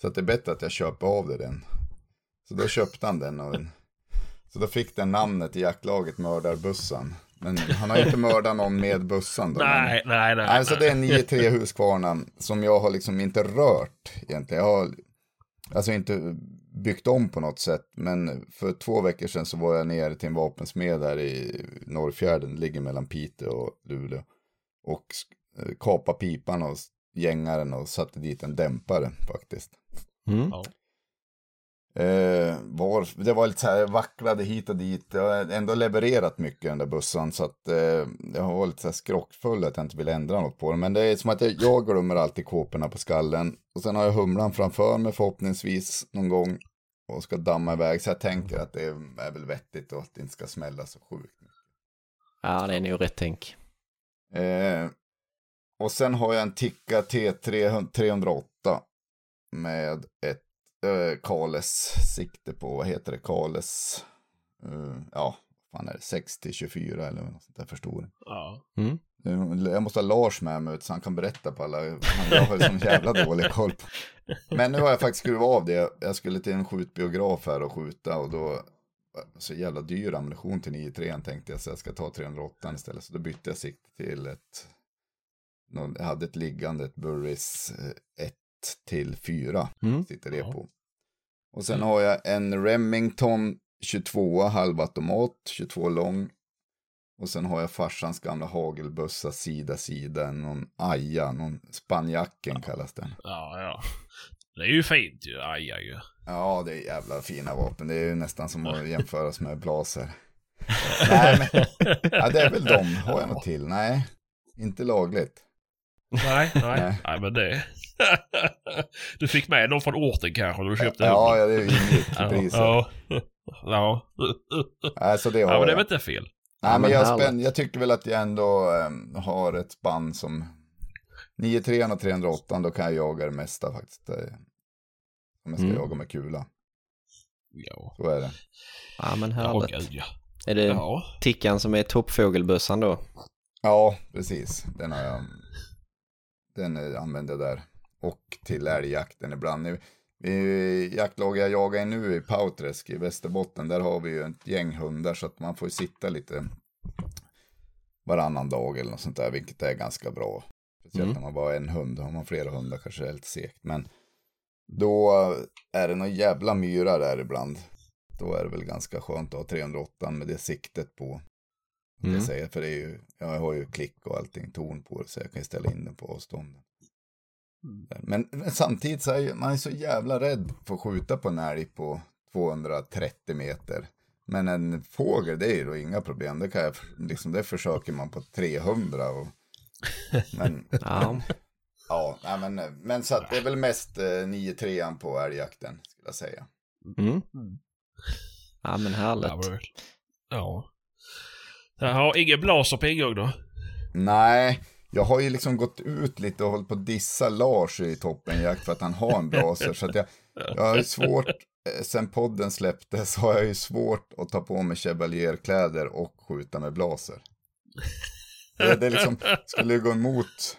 så att det är bättre att jag köper av dig den. Så då köpte han den en, så då fick den namnet i jaktlaget Mördarbussan. Men han har inte mördat någon med bussan då. Nej, men, nej, nej. Alltså det är 9-3 Husqvarna som jag har liksom inte rört egentligen. Jag har alltså inte byggt om på något sätt. Men för två veckor sedan så var jag nere till en vapensmed där i Norrfjärden. Det ligger mellan Piteå och Luleå. Och eh, kapa pipan och gängaren och satte dit en dämpare faktiskt. Mm. Ja. Eh, var, det var lite så här vacklade hit och dit. Jag har ändå levererat mycket den där bussen. Så att eh, jag har varit lite så här skrockfull att jag inte vill ändra något på den. Men det är som att jag, jag glömmer alltid kåporna på skallen. Och sen har jag humlan framför mig förhoppningsvis någon gång. Och ska damma iväg. Så jag tänker att det är, är väl vettigt och att det inte ska smälla så sjukt. Ja, det är nog rätt tänk. Eh, och sen har jag en Tikka T308 med ett eh, Kales sikte på, vad heter det, Kales, eh, ja, fan är det, 60 24 eller något sånt där förstoring. Ja. Mm. Eh, Jag måste ha Lars med mig så han kan berätta på alla, jag har sån jävla dålig koll på. Men nu har jag faktiskt skruvat av det, jag skulle till en skjutbiograf här och skjuta och då, så jävla dyr ammunition till 9-3 tänkte jag så jag ska ta 308 istället. Så då bytte jag sikte till ett, någon, jag hade ett liggande, ett Burris 1 till 4 Mm. sitter det Ja. på. Och sen har jag en Remington 22 halvautomat, 22 lång. Och sen har jag farsans gamla hagelbössa sida sida, någon aja, någon spanjacken kallas den. Ja, ja. Det är ju fint ju. Aj, aj, aj. Ja, det är jävla fina vapen. Det är ju nästan som att *laughs* jämföras med blaser. Nej, men, *laughs* ja, det är väl de. Har jag något till? Nej, inte lagligt. Nej, nej, Nej. nej, men det... *laughs* du fick med någon från orten kanske när du köpte Ja, ja, det ingick i priset. Ja. *laughs* Ja. Nej, så det har ja, men det är jag. väl inte fel? Nej, Ja, men men jag, spänn, jag tycker väl att jag ändå ehm, har ett spann som 9-3 och 308, då kan jag jaga det mesta faktiskt. eh, Om jag ska Mm. jaga med kula, Ja. så är det. Ja, men härligt. gud ja. Är det Ja. Tickan som är toppfågelbössan då? Ja, precis. Den har jag. Den eh, använder jag där. Och till älgjakten ibland. I, i jaktlaget jag jagar i nu i Pauträsk i Västerbotten, där har vi ju ett gäng hundar så att man får sitta lite varannan dag eller något sånt där, vilket är ganska bra. Speciellt Mm. när man bara har en hund, har man flera hundar kanske det är lite segt. Men då är det någon jävla myra där ibland. Då är det väl ganska skönt att ha 308 med det siktet på. Mm. Mm. Jag säger, för det är ju, jag har ju klick och allting, ton på det, så jag kan ju ställa in den på avstånd. Men, men samtidigt så är ju- man är så jävla rädd för att skjuta på en älg på 230 meter. Men en fågel, det är ju då inga problem. Det, kan jag, liksom, det försöker man på 300. Och, men *laughs* Ja, *laughs* ja, nej, men, men så att det är väl mest eh, 9-3 på älgjakten, skulle jag säga. mm. ja men Ja, härligt. ja. Jag har ingen blaser på ingång då? Nej, jag har ju liksom gått ut lite och hållit på att dissa Lars i toppenjakt för att han har en blaser. så att jag, jag har ju svårt, eh, sen podden släpptes har jag ju svårt att ta på mig Chevalier-kläder och skjuta med blaser. Det, det liksom skulle gå emot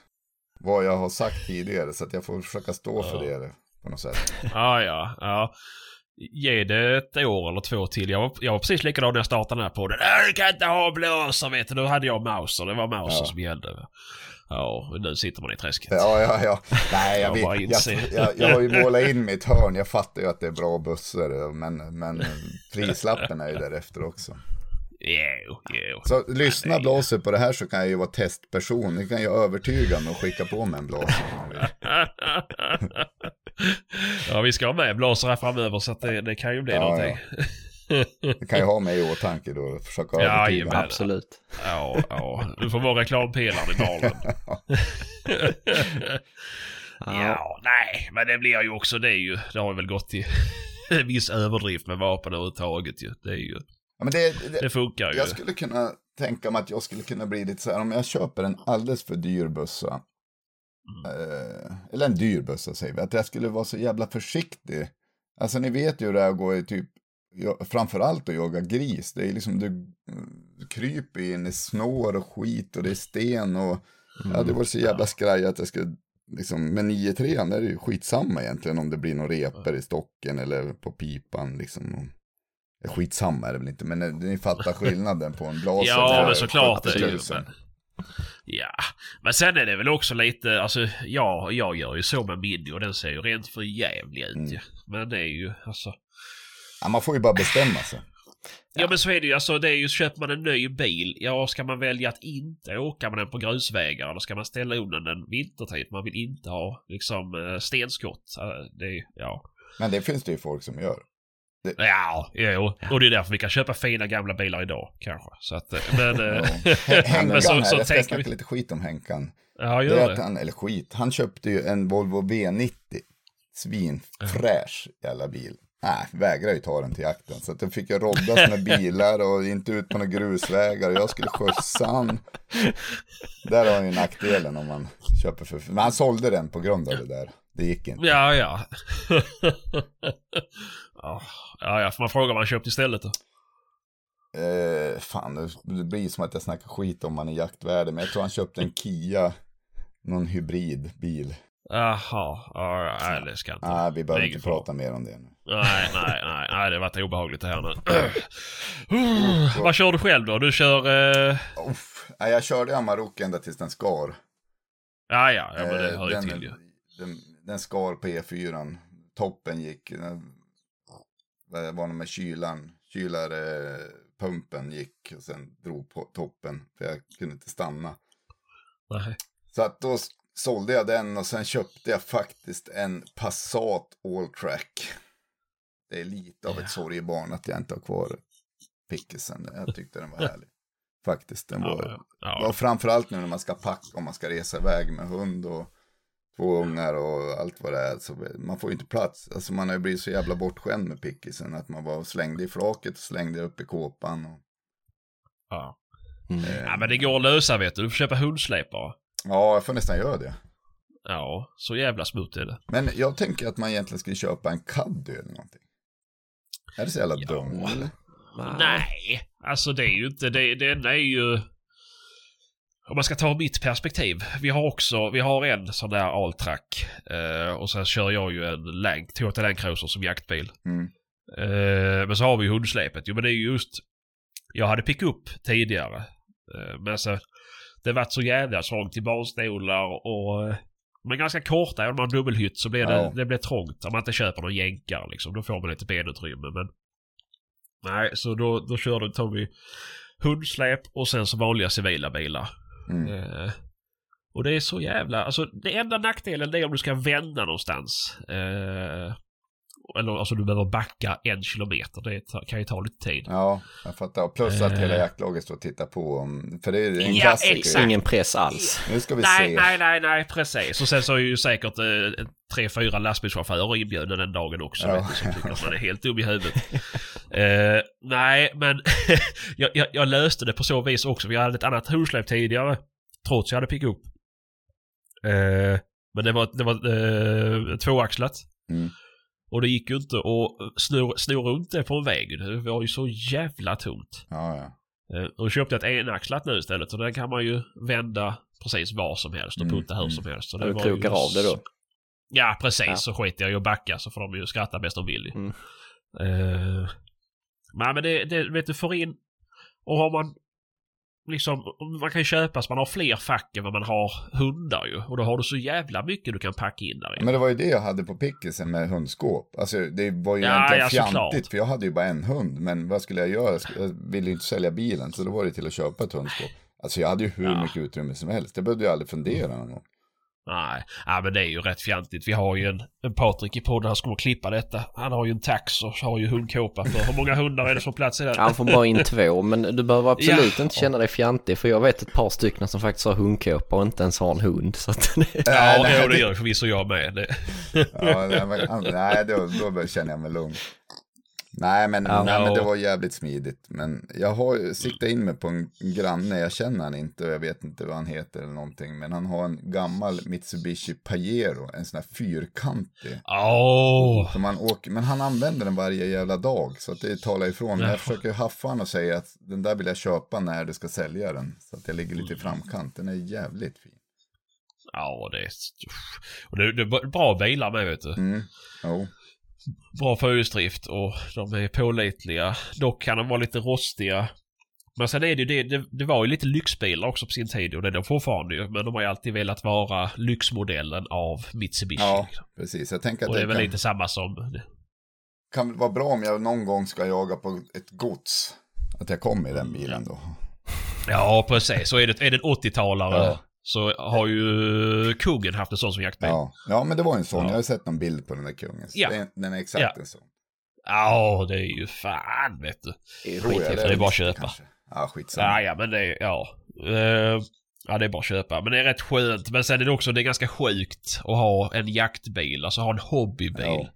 vad jag har sagt tidigare så att jag får försöka stå för det på något sätt. Ja, ja, ja. Ge det ett år eller två till. Jag var, jag var precis likadan när jag startade den här podden. Äh, du kan inte ha blåsor vet du. Då hade jag Mauser. Det var Mauser Ja. som gällde. Ja, och nu sitter man i träsket. Ja, ja, ja. Nej, jag, Jag vet, jag, jag, jag har ju målat in mitt hörn. Jag fattar ju att det är bra bussar, men, men prislappen är ju därefter också. Jo, jo. Så lyssna blåser på det här så kan jag ju vara testperson. Ni kan ju övertyga mig och skicka på mig en blåser. *laughs* *laughs* ja, vi ska ha med blåsor här framöver så att det, det kan ju bli Ja, någonting. *laughs* Ni kan ju ha mig i åtanke då och försöka Ja, övertyga. Absolut. Ja, ja. Du får vara reklampelaren i baren. *laughs* Ja, Ja, nej, men det blir ju också det ju. Det har väl gått till en viss överdrift med vapen överhuvudtaget ju. Det är ju. Ja, men det, det, Det funkar ju. jag skulle kunna tänka mig att jag skulle kunna bli lite så här, om jag köper en alldeles för dyr bössa. Eh, eller en dyr bössa säger vi, att jag skulle vara så jävla försiktig. Alltså ni vet ju hur det är att gå i typ framförallt att jaga gris. Det är liksom, du, du kryper in i snår och skit och det är sten och ja, det var så jävla skraj att jag skulle, liksom, med 9-3 är det ju skitsamma egentligen om det blir några repor i stocken eller på pipan liksom. Skitsamma är det väl inte, men ni, ni fattar skillnaden på en *laughs* blaser. Ja, men såklart. Det är ju, men... Ja, men sen är det väl också lite, alltså ja, jag gör ju så med min och den ser ju rent för jävlig ut mm. Men det är ju, alltså. Ja, man får ju bara bestämma sig. Ja. ja men så är det ju, alltså det är ju, köper man en ny bil, ja ska man välja att inte åka med den på grusvägar eller ska man ställa undan den vintertid? Man vill inte ha liksom eh, stenskott. Det är, ja. Men det finns det ju folk som gör. Det... Ja, jo. Och det är därför vi kan köpa fina gamla bilar idag kanske. Så att, eh, men... Ja. *laughs* Henkan *laughs* men så, här, så jag ska snacka vi... lite skit om Henkan. Ja, gör det. det. Han, eller skit, han köpte ju en Volvo V90. Svinfräsch jävla bil. Nej, vägrar ju ta den till jakten. Så att då fick jag roddas med *laughs* bilar och inte ut på några grusvägar. Jag skulle skjutsa han. Där har han ju nackdelen om man köper för... Men han sålde den på grund av det där. Det gick inte. Ja, ja. Ja, ja, får man fråga vad han köpte istället då? Eh, fan, det blir som att jag snackar skit om han i jaktvärde. Men jag tror han köpte en Kia. Någon hybridbil. Jaha, ja, nej det ska inte. Nej, vi behöver inte prata mer om det nu. Nej, nej, nej, nej, det varit obehagligt det här nu. *clears throat* Vad kör du själv då? Du kör... Uh... Uff, nej, jag körde Amarok ända tills den skar. Ja, ja, ja men det hör ju till ju. Den, den skar på E4. Toppen gick. Det var med kylan. Kylarpumpen gick och sen drog på toppen. För jag kunde inte stanna. Nej. Så att då sålde jag den och sen köpte jag faktiskt en Passat All Track. Det är lite av ett sorgebarn att jag inte har kvar pickisen. Jag tyckte den var härlig. Faktiskt, den var, ja, ja. var framförallt nu när man ska packa och man ska resa iväg med hund och två ungar och allt vad det är. Så man får ju inte plats. Alltså man har ju blivit så jävla bortskämd med pickisen att man var slängde i flaket och slängde upp i kåpan. Och... Ja. Mm. Eh, ja men det går att lösa vet du. Du får köpa hundsläp bara. Ja, jag får nästan göra det. Ja, så jävla smutt är det. Men jag tänker att man egentligen skulle köpa en caddy eller någonting. Är det så jävla ja. dumt eller? Nej, alltså det är ju inte det. Det enda är ju... Om man ska ta mitt perspektiv. Vi har också, vi har en sån där Altrack. Eh, och sen kör jag ju en Lang, Toyota Land Cruiser som jaktbil. Mm. Eh, men så har vi hundsläpet. Jo men det är ju just... Jag hade pick upp tidigare. Eh, men alltså... Det varit så jävla trångt i barnstolar och... Eh, men ganska korta, om man har dubbelhytt så blir det, ja. det blir trångt. Om man inte köper någon jänkare liksom. Då får man lite benutrymme. Men Nej, så då, då körde, vi hundsläp och sen så vanliga civila bilar. Mm. Eh, och det är så jävla... Alltså det enda nackdelen det är om du ska vända någonstans. Eh, eller alltså du behöver backa en kilometer. Det kan ju ta lite tid. Ja, jag fattar. Plus att hela eh. jaktlaget står och tittar på. För det är en ja, klassiker. Exakt. Ingen press alls. Nu ska vi nej, se. Nej, nej, nej, precis. Och sen så är ju säkert eh, tre, fyra lastbilschaufförer inbjudna den dagen också. Ja. Vet du, som tycker att man är helt dum i huvudet. *laughs* eh, nej, men *laughs* jag, jag, jag, löste det på så vis också. Vi hade ett annat hursläp tidigare. Trots jag hade pick upp. Eh, men det var, det var eh, tvåaxlat. Mm. Och det gick ju inte att sno runt det på en väg. Det var ju så jävla tungt. Ja, ja. Eh, och köpte ett enaxlat nu istället. Och den kan man ju vända precis var som helst och mm, punta hur mm. som helst. Så det du krokar ju... av det då? Ja, precis. Ja. Så skiter jag i att backa så får de ju skratta bäst de vill. Mm. Uh, men det, det, vet du, får in... Och har man liksom, man kan ju köpa så man har fler fack än vad man har hundar ju. Och då har du så jävla mycket du kan packa in där. Men det var ju det jag hade på pickisen med hundskåp. Alltså det var ju ja, egentligen ja, fjantigt för jag hade ju bara en hund. Men vad skulle jag göra? Jag ville ju inte sälja bilen så då var det till att köpa ett hundskåp. Alltså jag hade ju hur ja. mycket utrymme som helst. Det behövde jag aldrig fundera någon gång. Nej, ja, men det är ju rätt fjantigt. Vi har ju en, en Patrik i podden, han ska klippa detta. Han har ju en tax och har ju hundkåpa för. Hur många hundar är det som plats i den? Han får bara in två, men du behöver *laughs* absolut ja. inte känna dig fjantig. För jag vet ett par stycken som faktiskt har hundkåpa och inte ens har en hund. Så att det... Ja, nej, det gör förvisso jag med. Det. ja, nej, men, nej då, då känner jag mig lugn. Nej men, Ja. nej, men det var jävligt smidigt. Men jag har siktat in mig på en granne, jag känner han inte och jag vet inte vad han heter eller någonting. Men han har en gammal Mitsubishi Pajero, en sån här fyrkantig. Åh! Som han åker, men han använder den varje jävla dag, så att det talar ifrån. Men Ja. jag försöker haffa han och säga att den där vill jag köpa när du ska sälja den. Så att jag ligger lite i framkant, den är jävligt fin. Ja, det är... Och det, det är bra bilar med vet du. Mm, jo. Bra förhjulsdrift och de är pålitliga. Dock kan de vara lite rostiga. Men sen är det ju det, det, det var ju lite lyxbilar också på sin tid och det är de fortfarande ju. Men de har ju alltid velat vara lyxmodellen av Mitsubishi. Ja, liksom. precis. Jag tänker att Och det är väl kan, lite samma som... kan väl vara bra om jag någon gång ska jaga på ett gods. Att jag kommer i den bilen då. Ja, precis. Så är det, är det en 80-talare Ja. Så har ju kungen haft en sån som jaktbil. Ja, Ja, ja men det var en sån. Ja. Jag har sett någon bild på den där kungen. Ja. det- Den är exakt Ja. en sån. det är ju fan vet du. Det jag, skithäftigt. det är bara att köpa. kanske. Ja, skitsamma. Ja, ja, men det är... Ja. Eh, ja, det är bara att köpa. Men det är rätt skönt. Men sen är det också det är ganska sjukt att ha en jaktbil. Alltså ha en hobbybil. Ja.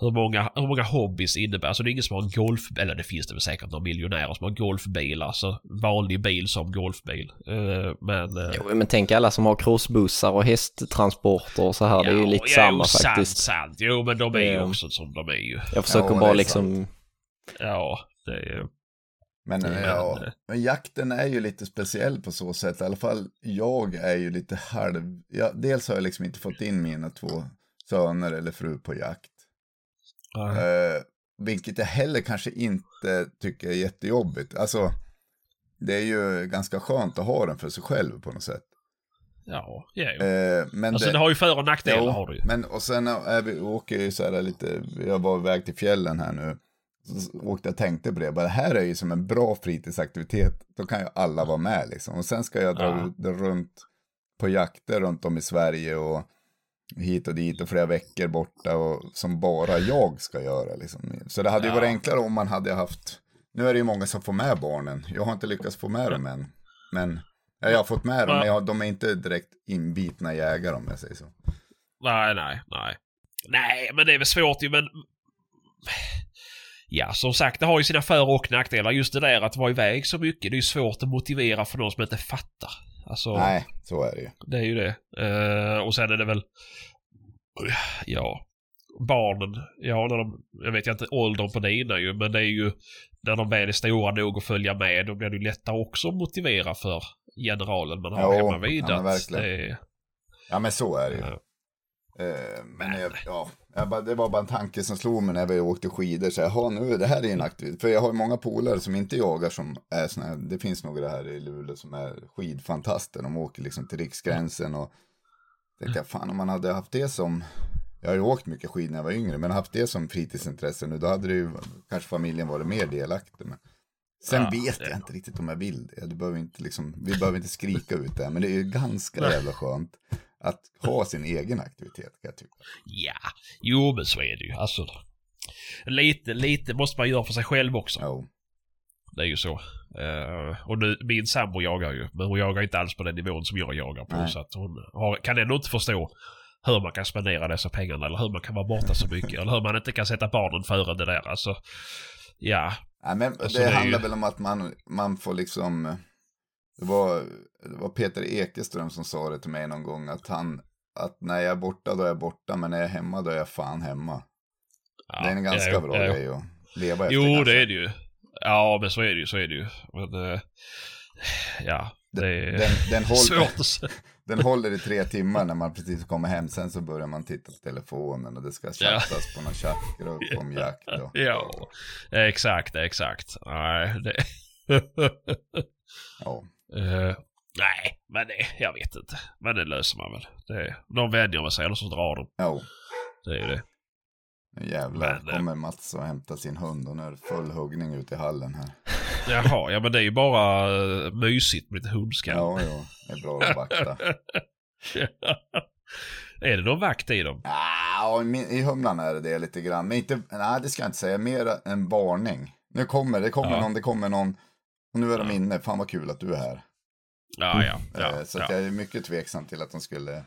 Hur många, hur många hobbys innebär... Alltså det är ingen som har en golf... Eller det finns det väl säkert några miljonärer som har golfbil. Alltså vanlig bil som golfbil. Eh, men... eh, Jo, men tänk alla som har crossbussar och hästtransporter och så här. det är ju lite ja, samma jo, faktiskt. Sant, sant. Jo, men de är ju Eh, också som de är ju. Jag försöker Ja, det bara liksom... Ja, det är... Men, Men, ja, eh, men jakten är ju lite speciell på så sätt. I alla fall jag är ju lite halv... Ja, dels har jag liksom inte fått in mina två söner eller fru på jakt. Eh, vilket jag heller kanske inte tycker är jättejobbigt. Alltså, det är ju ganska skönt att ha den för sig själv på något sätt. Ja, ja. Eh, men Alltså det, det har ju för och nackdelar Jo, har du ju. Men och sen är vi, åker ju så här lite, jag var iväg till fjällen här nu. Så åkte jag och tänkte på det, bara det här är ju som en bra fritidsaktivitet. Då kan ju alla vara med liksom. Och sen ska jag dra Ja. runt på jakter runt om i Sverige och hit och dit och flera veckor borta och som bara jag ska göra liksom. Så det hade ju varit enklare om man hade haft, nu är det ju många som får med barnen. Jag har inte lyckats få med dem än. Men ja, jag har fått med dem, men jag, de är inte direkt inbitna jägare om jag säger så. Nej, nej, nej. Nej, men det är väl svårt ju, men... Ja, som sagt, det har ju sina för och nackdelar. Just det där att vara iväg så mycket, det är ju svårt att motivera för någon som inte fattar. Alltså, Nej, så är det ju. det är ju det. Eh, och sen är det väl... Ja, barnen. Ja, när de... Jag vet inte åldern på dina ju, men det är ju... När de väl är stora nog att följa med, då blir det ju lättare också att motivera för generalen man har Jo, hemma vid. ja, men verkligen. det Ja, men så är det ju. Ja. Eh, men jag, ja, jag bara, det var bara en tanke som slog mig när vi åkte skidor. Så jaha, nu, det här är en aktivitet. För jag har ju många polare som inte jagar som är såna här, det finns några här i Luleå som är skidfantaster. De åker liksom till riksgränsen och tänkte jag, fan om man hade haft det som, jag har ju åkt mycket skid när jag var yngre, men haft det som fritidsintresse nu, då hade det ju kanske familjen varit mer delaktig. Men sen Ja, vet jag inte riktigt om jag vill det. Du behöver inte liksom, vi behöver inte skrika ut det, här, men det är ju ganska jävla skönt att ha sin egen aktivitet kan jag tycka. Ja, jo men så är det ju. Alltså, lite, lite måste man göra för sig själv också. Jo. Det är ju så. Eh, och nu, min sambo jagar ju, men hon jagar inte alls på den nivån som jag jagar på. Nej. Så att hon har, kan ändå inte förstå hur man kan spendera dessa pengarna eller hur man kan vara borta så mycket. eller hur man inte kan sätta barnen före det där. Alltså, ja. Nej, men Alltså, det, det handlar ju- väl om att man, man får liksom, det var, det var Peter Ekeström som sa det till mig någon gång, att han, att när jag är borta då är jag borta, men när jag är hemma då är jag fan hemma. ja det är en ganska ja, bra ja. grej att leva efter Jo, kanske. det är det ju. Ja, men så är det ju, så är det ju. Men, eh, ja, det är Den, den, *laughs* håller, svårt att säga. *laughs* den håller i tre timmar när man precis kommer hem, sen så börjar man titta på telefonen och det ska chattas på någon chattgrupp om *laughs* jakt. Och, Ja, exakt, exakt. Nej, det... ja. Eh, nej, men det, jag vet inte. Men det löser man väl. Det, de vänjer med sig eller så drar de. Jo, Det är ju det. nu jävlar Men, eh, kommer Mats och hämtar sin hund och nu är det full huggning ute i hallen här. *laughs* Jaha, ja men det är ju bara uh, mysigt med lite hundskall. Ja, ja, det är bra att vakta. *laughs* är det någon vakt i dem? Ja, i humlan är det det lite grann. Men inte, nej det ska jag inte säga, mer en varning. Nu kommer det, kommer Ja. någon, det kommer någon. Och nu är de Ja. inne, fan vad kul att du är här. Ja, ja. ja, Eh, så ja. jag är mycket tveksam till att de skulle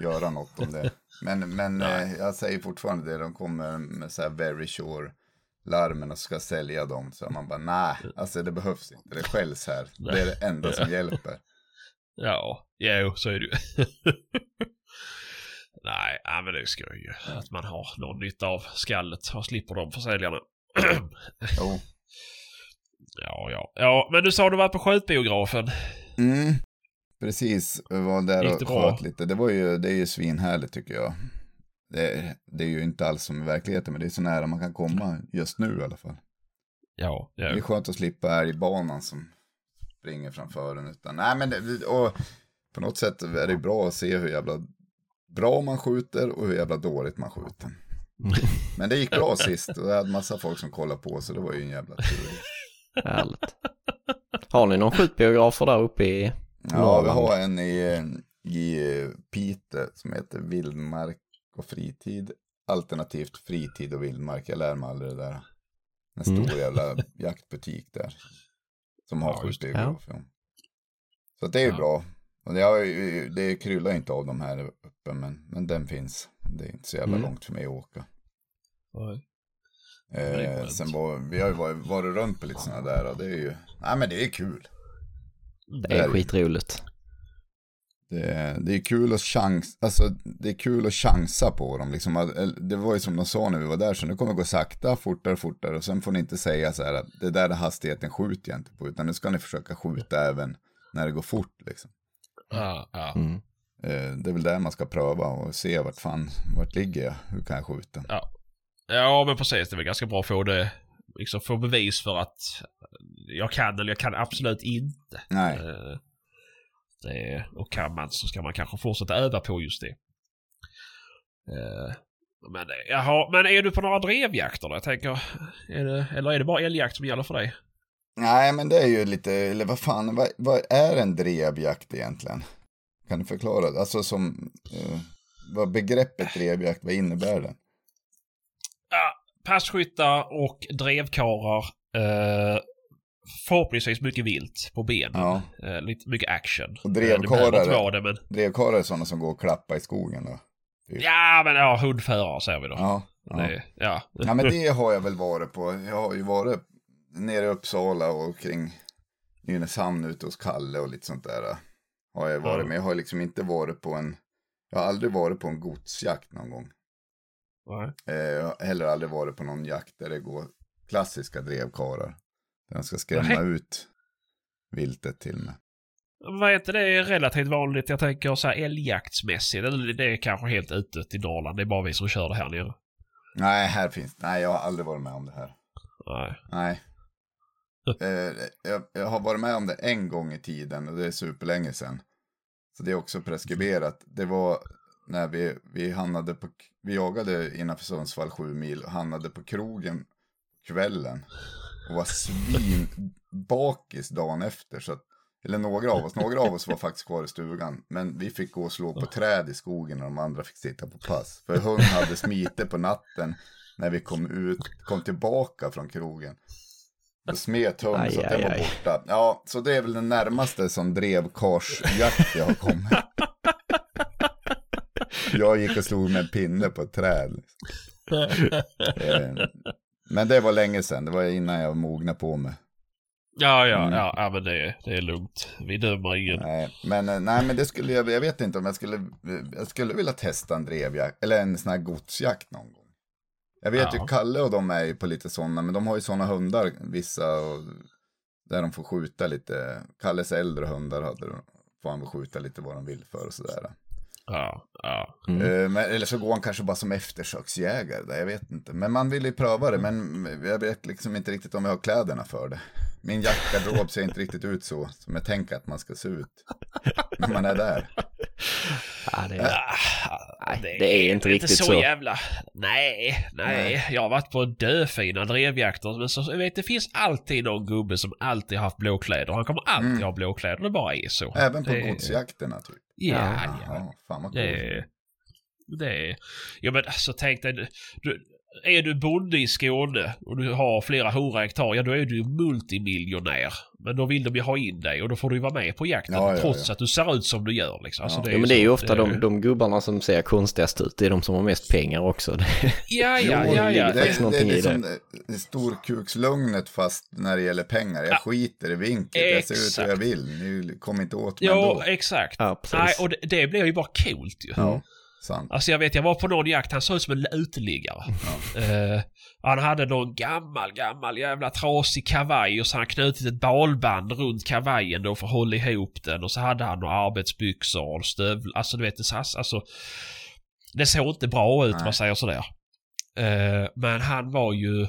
göra något om det. Men, men eh, jag säger fortfarande det, de kommer med så här very sure larmen och ska sälja dem. Så man bara, nej, alltså det behövs inte. Det skälls här. Det är det enda som *laughs* hjälper. Ja, jo, så är det ju. *laughs* Nej, ja, men det ska ju att man har någon nytta av skallet och slipper de försäljarna. *clears throat* Jo. Ja, ja. Ja, men du sa du var på skjutbiografen. Mm. Precis, jag var där Gick och sköt lite. Det, var ju, det är ju svinhärligt tycker jag. Det, det är ju inte alls som i verkligheten, men det är så nära man kan komma just nu i alla fall. Ja, ja. Det är skönt att slippa älgbanan som springer framför en. Utan, nej, men det, och på något sätt är det bra att se hur jävla bra man skjuter och hur jävla dåligt man skjuter. *laughs* Men det gick bra sist och jag hade massa folk som kollade på så det var ju en jävla tur. Härligt. Har ni någon skjutbiografer där uppe i Ja, vi har en i, i Pite som heter Vildmark och fritid. Alternativt fritid och vildmark. Jag lär mig aldrig det där. En stor Mm. jävla *laughs* jaktbutik där. Som har Ja, skjutbiograf. Ja. Så det är ju Ja. bra. Och det, har, det kryllar inte av de här uppe, men, men den finns. Det är inte så jävla Mm. långt för mig att åka. Nej. Eh, sen var, vi har ju varit, varit runt på lite sådana där och det är ju, nej men det är kul. Det är skitroligt. Det, är- det är kul att chans, alltså det är kul att chansa på dem liksom. Det var ju som de sa när vi var där, så nu kommer det gå sakta, fortare, fortare. Och sen får ni inte säga så här, att det där är hastigheten skjuter jag inte på, utan nu ska ni försöka skjuta även när det går fort liksom. Ja, ja. Mm. Eh, Det är väl där man ska pröva och se vart fan, vart ligger jag, hur kan jag skjuta? ja, men precis. Det är väl ganska bra att få det, liksom få bevis för att jag kan eller jag kan absolut inte. Nej, Eh, Det, och kan man så ska man kanske fortsätta öva på just det. Eh, Men, det- jaha, men är du på några drevjakter då? Jag tänker, är det, eller är det bara älgjakt som gäller för dig? nej men det är ju lite, eller vad fan, vad, vad är en drevjakt egentligen? Kan du förklara? Alltså som, eh, vad begreppet drevjakt, vad innebär det? Ja, passkyttar och drevkarlar. Eh, förhoppningsvis mycket vilt på benen. Ja. Eh, lite mycket action. Och Eh, drevkarlar? det, men... Drevkarlar är sådana som går och klappar i skogen då? Ja, men ja, hundförare säger vi då. Ja. Ja. Det, ja. ja, men det har jag väl varit på. Jag har ju varit nere i Uppsala och kring Nynäshamn ute hos Kalle och lite sånt där. Har jag varit, Ja. men jag har liksom inte varit på en, jag har aldrig varit på en godsjakt någon gång. Eh, Jag har heller aldrig varit på någon jakt där det går klassiska drevkarlar. Där de ska skrämma Nej. ut viltet till mig. Vad heter det är relativt vanligt, jag tänker så här älgjaktsmässigt. Eller Det är kanske helt utdött i Norrland. Det är bara vi som kör det här nere. Nej, här finns, nej jag har aldrig varit med om det här. Nej. Nej. Eh, jag, jag har varit med om det en gång i tiden och det är superlänge sedan. Så det är också preskriberat. Det var när vi, vi hamnade på, vi jagade innanför Sundsvall sju mil och hamnade på krogen kvällen. Och var svin bakis dagen efter. Så att, eller några av oss, några av oss var faktiskt kvar i stugan. Men vi fick gå och slå på träd i skogen och de andra fick sitta på pass. För hunden hade smitit på natten när vi kom ut, kom tillbaka från krogen. Då smet hunden så att Aj, den var aj, aj. borta. Ja, så det är väl den närmaste som drevkarsjakt jag har kommit. *laughs* Jag gick och slog med en pinne på ett träd. Eh, Men det var länge sedan, det var innan jag mognade på mig. Ja, ja, Mm. ja, ja, men det, det är lugnt. Vi dömer ingen. Nej, men, eh, nej, men det skulle jag, jag vet inte om jag skulle, jag skulle vilja testa en drevjakt, eller en sån här godsjakt någon gång. Jag vet Ja. ju, Kalle och de är ju på lite sådana, men de har ju sådana hundar, vissa, och, där de får skjuta lite, Kalles äldre hundar hade de, får han väl skjuta lite vad de vill för och sådär. Ja, ja. Mm. Eh, Men, eller så går han kanske bara som eftersöksjägare där, jag vet inte. Men man vill ju pröva det, men jag vet liksom inte riktigt om jag har kläderna för det. Min jaktgarderob ser inte riktigt ut så som jag tänker att man ska se ut när man är där. Ja, det är... Ah, Nej, det är inte riktigt så. så. jävla... Nej, nej, Nej. Jag har varit på dödfina drevjakter. Men så, jag vet, det finns alltid någon gubbe som alltid haft blåkläder. Han kommer alltid Mm. ha blåkläder. Det bara är så. Även på det, godsjakterna typ. Ja, Ja. ja. Fan vad Det coolt. är... Det är... Ja men alltså tänk dig... Du, är du bonde i Skåne och du har flera hundra hektar, ja då är du multimiljonär. Men då vill de ju ha in dig och då får du ju vara med på jakten Ja, ja, trots ja. att du ser ut som du gör. Liksom. Alltså, Ja. Ja, men det är ju så- ofta det är de, de gubbarna som ser konstigast ut. Det är de som har mest pengar också. Ja, ja, ja, ja. *laughs* det Det, det, någonting är liksom det. det storkukslugnet fast när det gäller pengar. Jag Ja. skiter i vinklet, jag ser ut hur jag vill. Ni kommer inte åt mig Ja, ändå. exakt. Ja. Nej, och det, det blir ju bara coolt ju. Ja, sant. Alltså jag vet, jag var på någon jakt, han såg ut som en uteliggare. Eh, han hade någon gammal, gammal jävla trasig kavaj och så hade han knutit ett balband runt kavajen då för att hålla ihop den och så hade han några arbetsbyxor och stövlar. Alltså du vet, det, alltså, det såg inte bra ut, Nej. man säger sådär. Eh, men han var ju...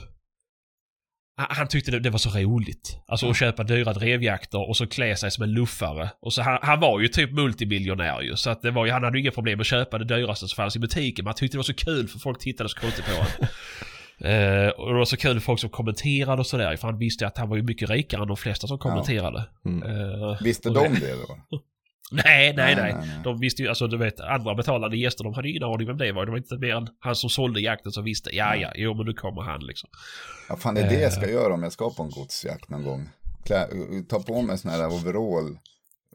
Han han tyckte det, det var så roligt. Alltså att köpa dyra drevjakter och så klä sig som en luffare. Och så han, han var ju typ multimiljonär ju. Så att det var ju, han hade ju inga problem att köpa det dyraste som fanns i butiken. Men han tyckte det var så kul för folk tittade så konstigt på honom. *laughs* Eh, och det var så kul folk som kommenterade och sådär. För han visste att han var ju mycket rikare än de flesta som kommenterade. Mm. Eh, Visste de det då? *laughs* *laughs* Nej, nej, nej. nej, nej. De visste ju, alltså du vet, andra betalande gäster, de hade ingen aning vem det var. Det var inte mer än han som sålde jakten som visste. Ja, ja, jo men nu kommer han liksom. Ja, fan det är det jag ska Eh. göra om jag ska på en godsjakt någon gång. Klä, ta på mig sån här overall,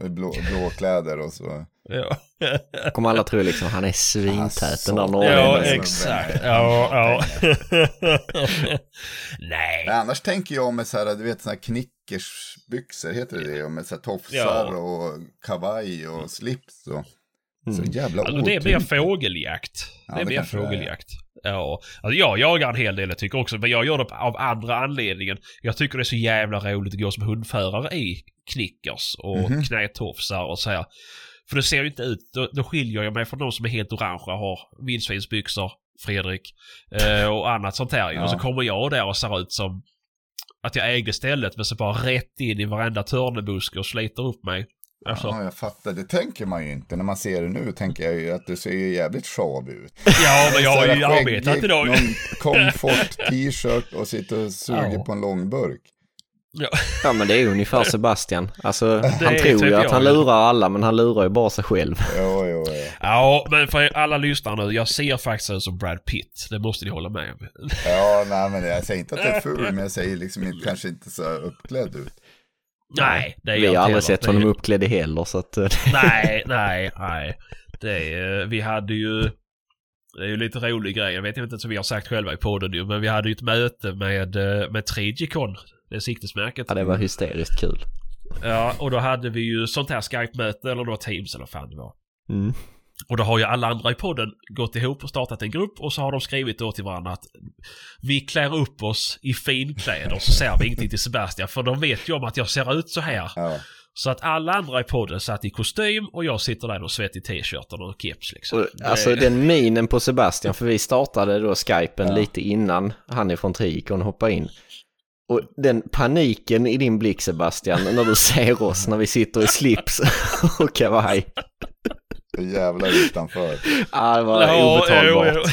blå, blå kläder och så. Ja, *laughs* Kommer alla tro liksom han är svintät Alltså. den där Ja, ja norrlänningen. exakt. Ja, ja. Nej, nej. annars tänker jag med så här, du vet såna här knickersbyxor, heter det det? Och med så här tofsar Ja. och kavaj och slips och. Så Mm. jävla Alltså det otympligt. fågeljakt. Ja, det är det är. fågeljakt. Ja, alltså jag jagar en hel del jag tycker också, men jag gör det av andra anledningen. Jag tycker det är så jävla roligt att gå som hundförare i knickers och Mhm. knätofsar och så här. För det ser ju inte ut, då, då skiljer jag mig från de som är helt orangea och har vildsvinsbyxor, Fredrik, eh, och annat sånt här. Ja. Och så kommer jag där och ser ut som att jag ägde stället men så bara rätt in i varenda törnebuske och sliter upp mig. Alltså, Ja, jag fattar. Det tänker man ju inte. När man ser det nu tänker jag ju att du ser ju jävligt sjav ut. ja, men jag har ju arbetat idag. Någon comfort *laughs* t-shirt och sitter och suger Ja. på en långburk. Ja. Ja men det är ungefär Sebastian. Alltså *laughs* han är tror typ ju att jag han lurar alla men han lurar ju bara sig själv. Jo, jo, jo. Ja, men för alla lyssnare nu, jag ser faktiskt ut som Brad Pitt. Det måste ni hålla med om. Ja, nej, men jag säger inte att det är ful, men jag säger liksom inte, kanske inte så uppklädd ut. Nej, det är Vi har aldrig heller. sett är- honom uppklädd heller så att... eh, *laughs* Nej, nej, nej. Det är, vi hade ju... Det är ju lite rolig grej. Jag vet inte så vi har sagt själva i podden ju, men vi hade ju ett möte med, eh, med Trigicon. Det är siktesmärket. Ja det var hysteriskt kul. Ja, och då hade vi ju sånt här Skype-möte eller då Teams eller vad fan det var. Mm. Och då har ju alla andra i podden gått ihop och startat en grupp och så har de skrivit då till varandra att vi klär upp oss i finkläder så ser vi ingenting till Sebastian för de vet ju om att jag ser ut så här. Ja, Så att alla andra i podden satt i kostym och jag sitter där i någon svettig t-shirt och keps liksom. Och, alltså den minen på Sebastian, för vi startade då skypen Ja. lite innan han ifrån Trikon hoppade in. Och den paniken i din blick Sebastian, när du *laughs* ser oss när vi sitter i slips *laughs* och kavaj. Det är jävlar utanför. *laughs* Ja, det var Ja, obetalbart. jo, jo. *laughs*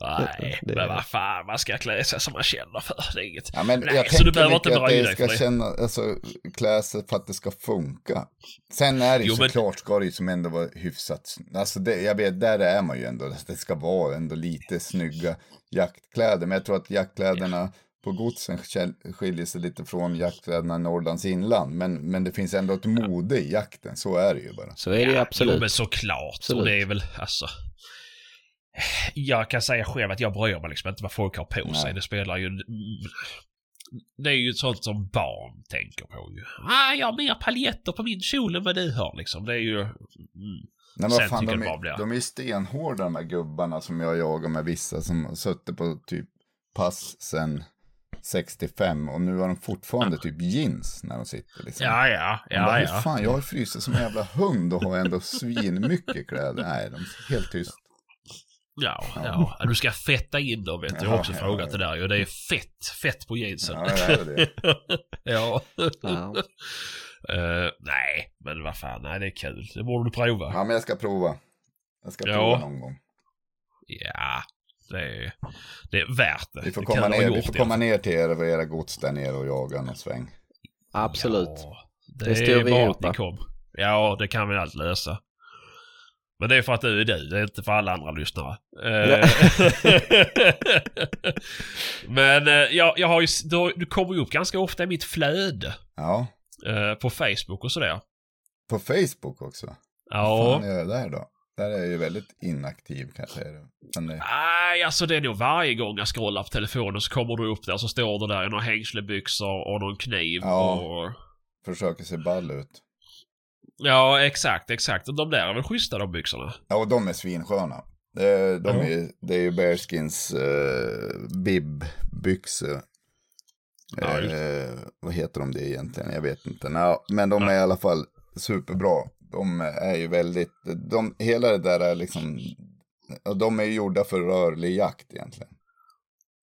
Nej, Det- men vad fan, man ska klä sig som man känner för. Det är inget. Ja, men Nej, jag så du behöver inte bry det dig ska för det. känna, alltså klä sig för att det ska funka. Sen är det ju Jo, men- såklart ska det ju som ändå vara hyfsat, alltså det, jag vet, där är man ju ändå, det ska vara ändå lite snygga jaktkläder. Men jag tror att jaktkläderna på godsen skiljer sig lite från jaktkläderna i Norrlands inland. Men, men det finns ändå ett mode i jakten, så är det ju bara. Så är det ju Jo, men absolut. såklart. Absolut. Och det är väl, alltså... Jag kan säga själv att jag bryr mig liksom inte vad folk har på sig. Nej. Det spelar ju... Det är ju sånt som barn tänker på ju. Ah, jag har mer paljetter på min kjol än vad du har liksom. Det är ju... Mm. Nej, men fan, de, är, de är ju stenhårda de här gubbarna som jag jagar med vissa som har suttit på typ pass sen 65 och nu har de fortfarande typ jeans när de sitter liksom. Ja, ja, Man bara, ja, "Hur ja. Fan, jag har frysit som en jävla hund och har ändå svin mycket kläder. Nej, de är helt tyst. Ja, ja. Du ska fetta in dem vet du. Jag har också Ja, ja, frågat ja. det där ju. Det är fett, fett på jeansen. Ja, det är det. *laughs* ja. Ja. Eh, nej, men vad fan, nej det är kul. Det borde du prova. Ja, men jag ska prova. Jag ska Ja. prova någon gång. Ja, det är, det är värt det. Vi får Det komma ner, vi får komma ner till er och era gods där nere och jaga någon sväng. Absolut. Ja, Det det, styr är vi ihop. Ja, det kan vi allt lösa. Men det är för att du är du, det är inte för alla andra lyssnare. Eh, *laughs* Men eh, jag, jag har ju, du, du kommer ju upp ganska ofta i mitt flöde. Ja, eh, På Facebook och sådär. på Facebook också. Vad Ja. fan gör jag där då? Där är jag ju väldigt inaktiv kanske. Men det, Nej, alltså det är nog varje gång jag scrollar på telefonen så kommer du upp där så står det där i några hängslebyxor och någon kniv Ja. och... försöker se ball ut. Ja, exakt, exakt. De där är väl schyssta de byxorna? Ja, och de är svinsköna. De Ja. är, det är ju Bearskins uh, bibbyxor. Ja, Eh, vad heter de det egentligen? Jag vet inte. Nå, men de är i alla fall superbra. De är ju väldigt, de, hela det där är liksom, de är ju gjorda för rörlig jakt egentligen.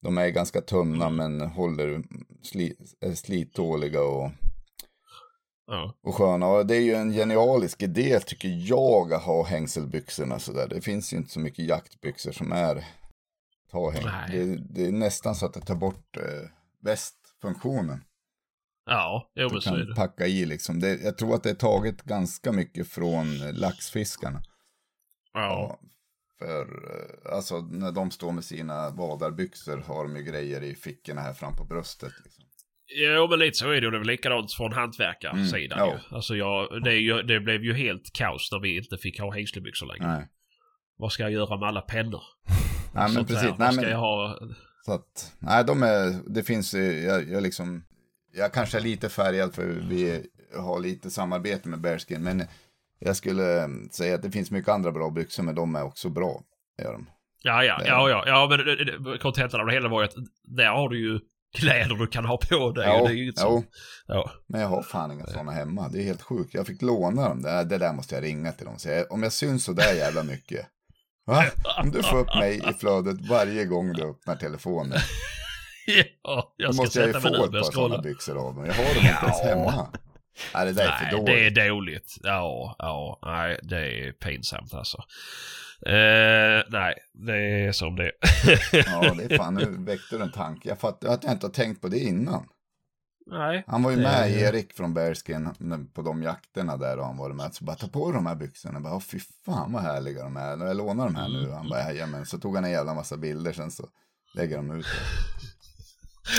De är ganska tunna men håller sli, är slittåliga och Ja. och sköna. Och det är ju en genialisk idé tycker jag att ha hängselbyxorna sådär. Det finns ju inte så mycket jaktbyxor som är ta häng. Det, det är nästan så att det tar bort eh, västfunktionen. Ja, jo men så är det. packa i liksom. Det, jag tror att det är taget ganska mycket från eh, laxfiskarna. Ja. För eh, alltså när de står med sina vadarbyxor har de ju grejer i fickorna här fram på bröstet. Liksom. Jo men lite så är det. Det är väl likadant från hantverkarsidan Mm, ju. Alltså jag, det, ju, det blev ju helt kaos när vi inte fick ha hängslebyxor längre. Nej. Vad ska jag göra med alla pennor? Nej men precis. Vad Nej, ska men, jag ha? Så att, nej de är, det finns, ju- jag, jag liksom, jag kanske är lite färgad för vi har lite samarbete med Bearskin, men jag skulle säga att det finns mycket andra bra byxor, men de är också bra. Är de. Ja, ja, Det- ja, ja, ja, men kontentan av det hela var ju att där har du ju kläder du kan ha på dig. Ja, det är ju inte så. jo, Ja. men jag har fan inga sådana hemma. Det är helt sjukt. Jag fick låna dem. Det, det där måste jag ringa till dem och säga. Om jag syns så där jävla mycket. Va? Om du får upp mig i flödet varje gång du öppnar telefonen. *laughs* *laughs* ja, jag ska måste jag ju sätta mig få ett par sådana byxor av dem. Jag har dem inte ens hemma. Nej, det där är för dåligt. det är dåligt. Ja, ja, nej, det är pinsamt alltså. Eh, nej, det är som det. *laughs* Ja, det är *laughs* fan, nu väckte du en tanke. Jag fattar att jag inte har tänkt på det innan. nej. Han var ju Det- med, Erik från Bearskin, på de jakterna där och han var med. Så bara, ta på de här byxorna. Jag bara, "Åh, fy fan vad härliga de är. Jag lånar de här nu. Han bara, jajamän. Så tog han en jävla massa bilder, sen så lägger de ut det.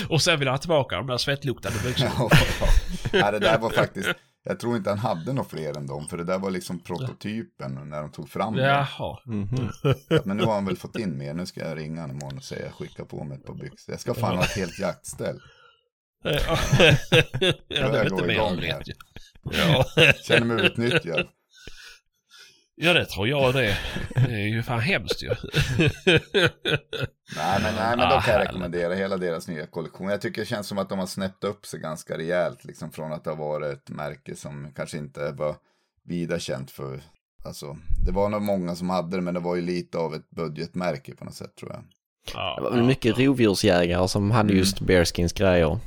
Och sen vill han ha tillbaka de där svettluktande byxorna. *laughs* Ja, ja, det där var faktiskt, jag tror inte han hade några fler än dem. För det där var liksom prototypen när de tog fram det. Jaha. Mhm. Men nu har han väl fått in mer. Nu ska jag ringa honom imorgon och säga, skicka på mig ett par byxor. Jag ska fan ha ett helt jaktställ. ja, det jag är går inte mer igång än här. rätt ju. Ja. Känner mig utnyttjad. Ja, det tror jag det. Det är ju fan hemskt ju. Nej men, nej, men Ah, då kan jag rekommendera hela deras nya kollektion. Jag tycker det känns som att de har snäppt upp sig ganska rejält. Liksom från att det har varit ett märke som kanske inte var vida känt för. Alltså, det var nog många som hade det, men det var ju lite av ett budgetmärke på något sätt tror jag. Ja, Det var väl mycket rovdjursjägare som hade Mm. just Bearskins grejer.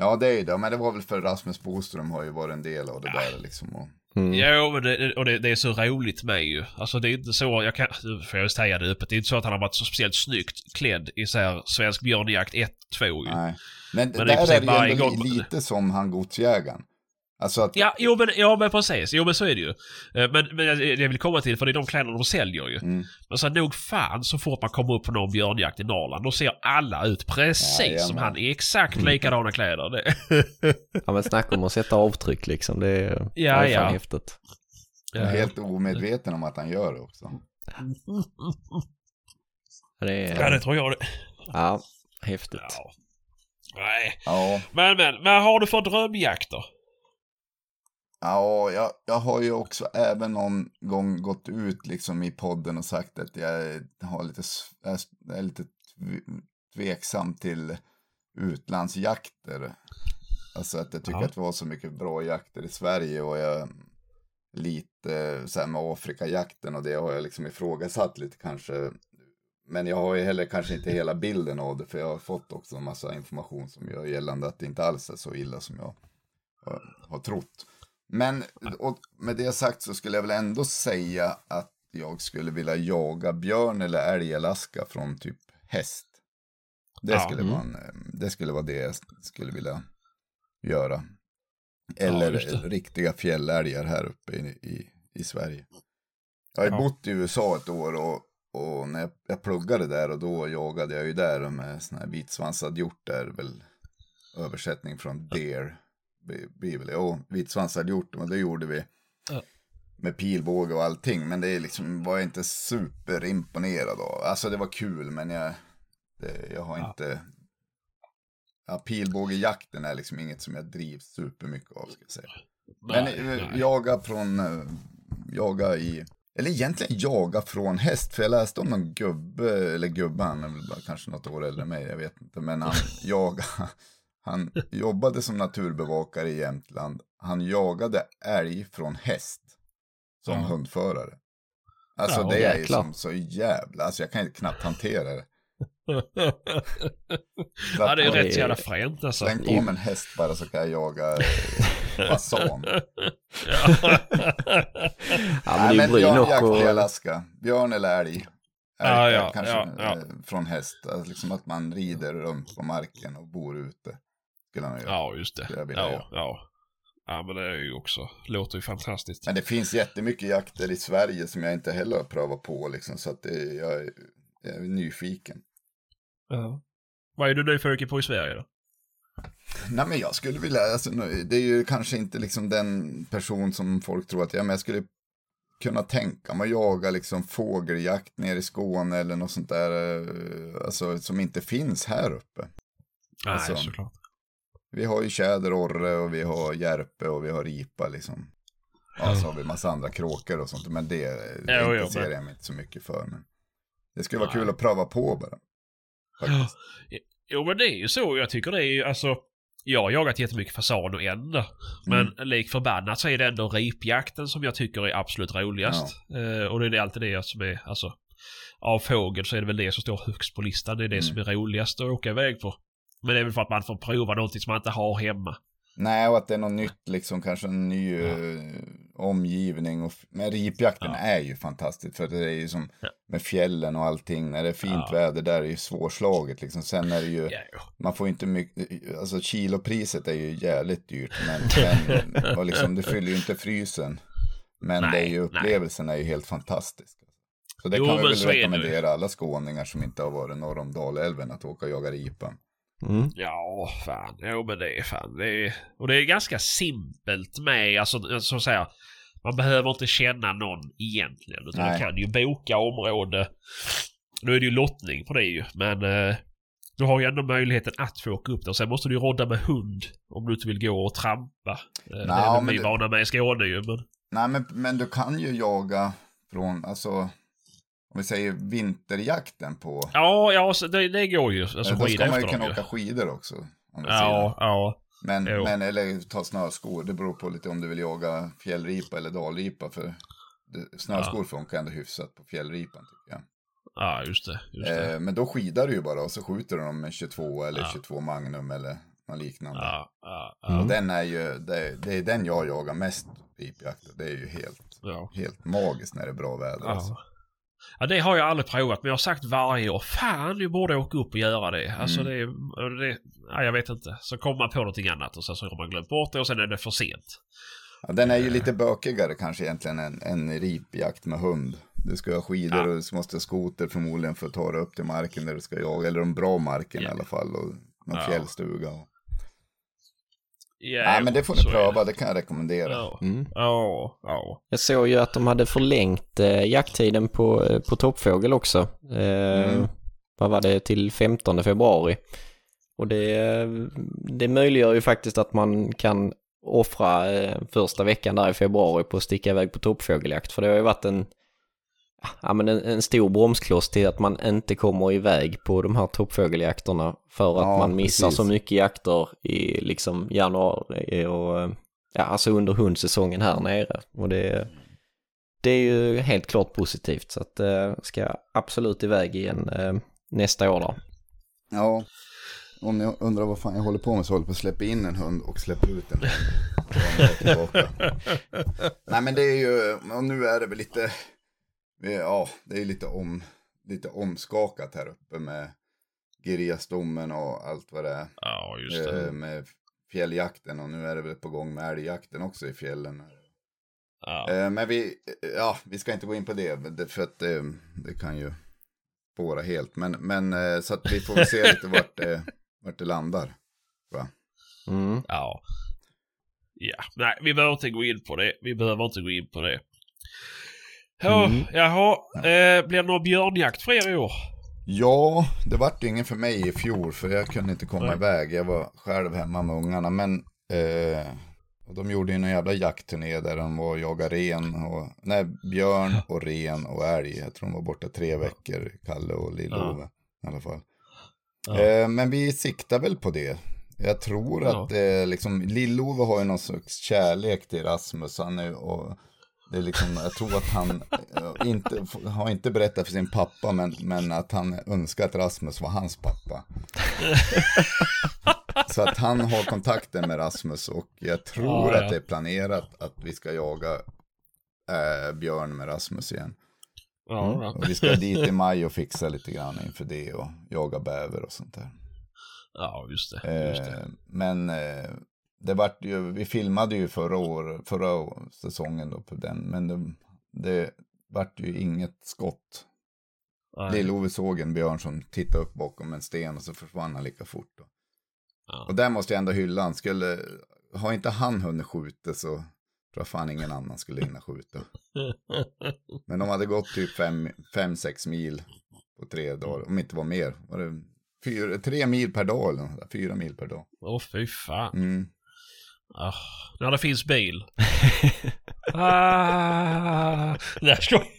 Ja, det är ju det. Men det var väl för Rasmus Boström har ju varit en del av det där liksom. Och... Mm. Jo, men det, och det, det är så roligt med ju. Alltså det är inte så, jag kan, får jag säga det öppet, det är inte så att han har varit så speciellt snyggt klädd i så här Svensk Björnjakt 1, 2 ju. Nej. Men, Men där sig är det ju ändå gång- li- lite som han godsjägaren. Alltså att, Ja, jo men, ja, men precis. Jo men så är det ju. Eh, Men, men jag, jag vill komma till, för det är de kläderna de säljer ju. Mm. Men så nog fan så fort man kommer upp på någon björnjakt i Norrland, då ser alla ut precis Jajamän. som han i exakt likadana kläder. Det, *laughs* Ja men snacka om att sätta avtryck liksom. Det är Ja, ja, ja. fan häftigt. är helt omedveten om att han gör det också. Det är, ja, det tror jag det. ja, häftigt. Ja. Nej. Ja, Men, men, men har du för drömjakter? Ja, jag, jag har ju också även någon gång gått ut liksom i podden och sagt att jag har lite, jag är lite tv- tveksam till utlandsjakter. Alltså att jag tycker Ja. att vi har så mycket bra jakter i Sverige och jag lite så här med Afrikajakten och det har jag liksom ifrågasatt lite kanske. Men jag har ju heller kanske inte hela bilden av det för jag har fått också en massa information som gör gällande att det inte alls är så illa som jag har trott. Men med det sagt så skulle jag väl ändå säga att jag skulle vilja jaga björn eller älg i Alaska från typ häst. Det, Ja, skulle, mm. vara en, eh, det skulle vara det jag skulle vilja göra. Ja, Eller det. riktiga fjällälgar här uppe i, i, i Sverige. Jag har Ja. bott i USA ett år och, och när jag, jag pluggade där och då jagade jag ju där med sån här vitsvansad hjort där väl översättning från deer bi- blir väl, jo, vitsvansad hjort och det gjorde vi. Ja. Med pilbåge och allting, men det är liksom, var jag inte superimponerad av. Alltså det var kul, men jag, det, jag har Ja. inte, ja, pilbågejakten är liksom inget som jag drivs supermycket av, ska jag säga. Men Nej, eh, nej. jaga från, eh, jaga i, eller egentligen jaga från häst, för jag läste om någon gubbe, eller gubbe, han är väl kanske något år äldre än mig, jag vet inte, men han *laughs* jaga, han jobbade som naturbevakare i Jämtland, han jagade älg från häst som Ja. hundförare. Alltså Ja, det är ju som så jävla, alltså jag kan inte knappt hantera det. *laughs* ja, det är Ja, rätt det så är- jävla fränt alltså. Släng på mig en häst bara så kan jag jaga eh, *laughs* fasan. Ja. *laughs* Ja, men Nej, men björnjakt i och... Alaska. Björn eller älg. Älg Ja, ja, kanske ja, ja. eh, från häst. Alltså, liksom att man rider runt på marken och bor ute. Skulle han göra. ja, just det. Det jag Ja, ja. Ja, men det är ju också, låter ju fantastiskt. Men det finns jättemycket jakter i Sverige som jag inte heller har prövat på. Liksom, så att det, jag, är, jag är nyfiken. Ja. Vad är du nyfiken på i Sverige då? Nej men jag skulle vilja, alltså, det är ju kanske inte liksom den person som folk tror att jag är, men jag skulle kunna tänka mig att jaga liksom fågeljakt nere i Skåne eller något sånt där, eh, alltså som inte finns här uppe. Nej, Alltså, såklart. Vi har ju tjäderorre och vi har järpe och vi har ripa liksom. Ja, så har vi massa andra kråkor och sånt, men det, jo, intresserar jag mig inte så mycket för. Men det skulle vara Nej. kul att pröva på bara. Faktiskt. Jo, men det är ju så. Jag tycker det är ju, alltså... Jag har jagat jättemycket fasan och änder. Men Mm. lik förbannat så är det ändå ripjakten som jag tycker är absolut roligast. Eh, och det är alltid det som är, alltså... Av fågel så är det väl det som står högst på listan. Det är det Mm. som är roligast att åka iväg på. Men det är väl för att man får prova någonting som man inte har hemma. Nej, och att det är något nytt, liksom kanske en ny Ja. eh, omgivning. Och, men ripjakten Ja. är ju fantastiskt, för det är ju som Ja. med fjällen och allting. När det är fint väder där är ju svårslaget liksom. Sen är det ju, man får ju inte mycket, alltså kilopriset är ju jävligt dyrt. Men, *laughs* men och liksom, det fyller ju inte frysen. Men Nej, det är ju, nej. upplevelsen är ju helt fantastisk. Så det Jo, kan vi väl det rekommendera alla skåningar som inte har varit norr om Dalälven att åka och jaga ripa. Mm. Ja, fan. Jo, men det är fan. Det är, och det är ganska simpelt med, alltså så att säga. Man behöver inte känna någon egentligen. Utan Nej. du kan ju boka område. Nu är det ju lottning på det ju, men eh, du har ju ändå möjligheten att få åka upp där. Sen måste du ju rodda med hund om du inte vill gå och trampa. Eh, det är vi vana med i Skåne ju, men... Nej, men, men du kan ju jaga från, alltså, om vi säger vinterjakten på, Ja, ja, så det, det går ju. Alltså då ska man ju kunna åka skidor också. Om vi Ja, ja. Men, jo. men, eller ta snöskor, det beror på lite om du vill jaga fjällripa eller dalripa. För snöskor funkar ändå hyfsat på fjällripan tycker jag. Ja, just det. Just det. Eh, men då skidar du ju bara och så skjuter du dem med 22 eller Ja. 22 Magnum eller något liknande. Ja, ja, ja. Mm. Och den är ju, det, det är den jag jagar mest ripjakt. Det är ju helt, ja. helt magiskt när det är bra väder. Alltså. Ja. det har jag aldrig provat. Men jag har sagt varje år, fan du borde åka upp och göra det. Alltså Mm. det, det ja, jag vet inte. Så kommer man på någonting annat och sen så har man glömt bort det och sen är det för sent. Ja, den är ju lite bökigare kanske egentligen än, än ripjakt med hund. Du ska ha skidor Ja. och du måste ha skoter förmodligen för att ta dig upp till marken där du ska jaga. Eller en bra marken Ja. i alla fall. Och någon Ja. fjällstuga. Och... Ja, Nej, men det får ni pröva. Det kan jag rekommendera. Ja, Mm. ja, ja. Jag såg ju att de hade förlängt eh, jakttiden på, eh, på toppfågel också. Eh, Mm. Vad var det? Till 15 februari. Och det, det möjliggör ju faktiskt att man kan offra eh, första veckan där i februari på att sticka iväg på toppfågeljakt. För det har ju varit en, ja, men en, en stor bromskloss till att man inte kommer iväg på de här toppfågeljakterna för att Ja, man missar precis. så mycket jakter i liksom januari och ja, alltså under hundsäsongen här nere. Och det, det är ju helt klart positivt så att eh, ska absolut iväg igen eh, nästa år då. Ja. Om ni undrar vad fan jag håller på med så håller jag på att släppa in en hund och släppa ut en hund. *laughs* Nej men det är ju, och nu är det väl lite, ja det är lite, om, lite omskakat här uppe med Girjasdomen och allt vad det är. Ja, just det. Eh, med fjälljakten och nu är det väl på gång med älgjakten också i fjällen. Ja. Eh, Men vi, ja, vi ska inte gå in på det, det- för att eh, det kan ju spåra helt. Men, men eh, så att vi får se lite *laughs* vart det, vart det landar. Mm. Ja. Ja, nej, vi behöver inte gå in på det. Vi behöver inte gå in på det. Ja, Mm. Jaha, eh, blir det någon björnjakt för er i år? Ja, det vart ingen för mig i fjol, för jag kunde inte komma Nej. iväg. Jag var själv hemma med ungarna, men eh, de gjorde ju en jävla jaktturné där de var och jagade ren och, nej, björn och ren och älg. Jag tror de var borta tre veckor, Kalle och Lill-Ove i alla fall. Ja. Eh, men vi siktar väl på det. Jag tror Ja. att eh, liksom, Lill-Ove har ju någon slags kärlek till Rasmus. Han är, och det är liksom, jag tror att han eh, inte, har inte berättat för sin pappa, men, men att han önskar att Rasmus var hans pappa. *laughs* Så att han har kontakten med Rasmus och jag tror Ja, ja. att det är planerat att vi ska jaga eh, björn med Rasmus igen. Ja, ja. Och vi ska dit i maj och fixa lite grann inför det och jaga bäver och sånt där. ja, just det. Just det. Eh, men eh, det vart ju, vi filmade ju förra, år, förra säsongen då på den, men det, det vart ju inget skott. Lill-Ove såg en björn som tittade upp bakom en sten och så försvann han lika fort. Då. Ja. Och där måste jag ändå hylla han. Skulle, har inte han hunnit skjuta så tror jag fan ingen annan skulle hinna skjuta. *laughs* Men de hade gått typ 5-6 mil på tre dagar, om inte var mer. Var det fyra, tre mil per dag eller något fyra mil per dag. Åh fy fan. Mm. Ah, när det finns bil. *laughs* ah, nej, skoj.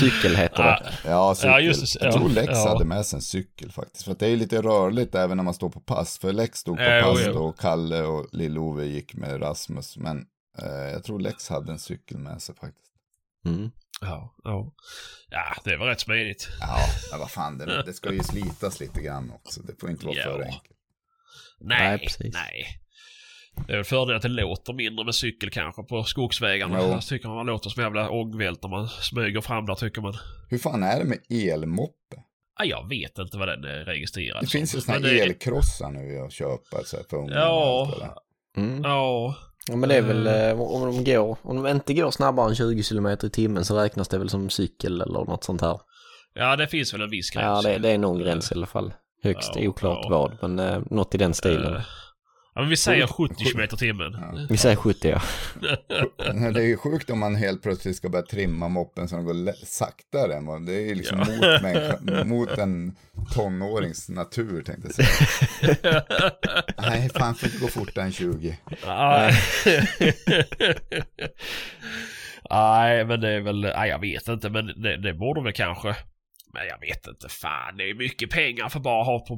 Cykel heter det. ah, Ja, cykel. Ja, just. Jag tror Lex ja. hade med sig en cykel faktiskt. För att det är lite rörligt även när man står på pass. För Lex stod på jo, pass jo. och Kalle och Lill-Ove gick med Rasmus. Men eh, jag tror Lex hade en cykel med sig faktiskt. Mm. ja, ja. ja, det var rätt smidigt. Ja, men vad fan, det, det ska ju slitas lite grann också. Det får inte vara Ja. för enkelt. Nej, Nej, nej. precis. Det är väl fördel att det låter mindre med cykel kanske på skogsvägarna. Jo. Jag tycker man låter som jävla ångvält när man smyger fram där tycker man. Hur fan är det med elmoppe? Ah, jag vet inte vad den är registrerad Det som. finns ju Men här det- elkrossar nu att köpa så här, för ungarna. Ja. Mm. Ja, Ja men det är väl eh, om de går, om de inte går snabbare än 20 km i timmen så räknas det väl som cykel eller något sånt här. ja det finns väl en viss gräns. Ja det, det är någon gräns i alla fall. Högst Ja, oklart vad men eh, något i den stilen. Eh, Ja, men vi säger 70 km timmen. Ja. Vi säger 70 ja. Det är ju sjukt om man helt plötsligt ska börja trimma moppen så den går saktare. än vad- Det är ju liksom Ja. mot, människa, mot en tonårings natur tänkte jag säga. *laughs* Nej, fan får inte gå fortare än 20. Nej. *laughs* Nej, men det är väl, nej jag vet inte, men det, det borde väl kanske. Men jag vet inte, fan det är mycket pengar för bara att ha på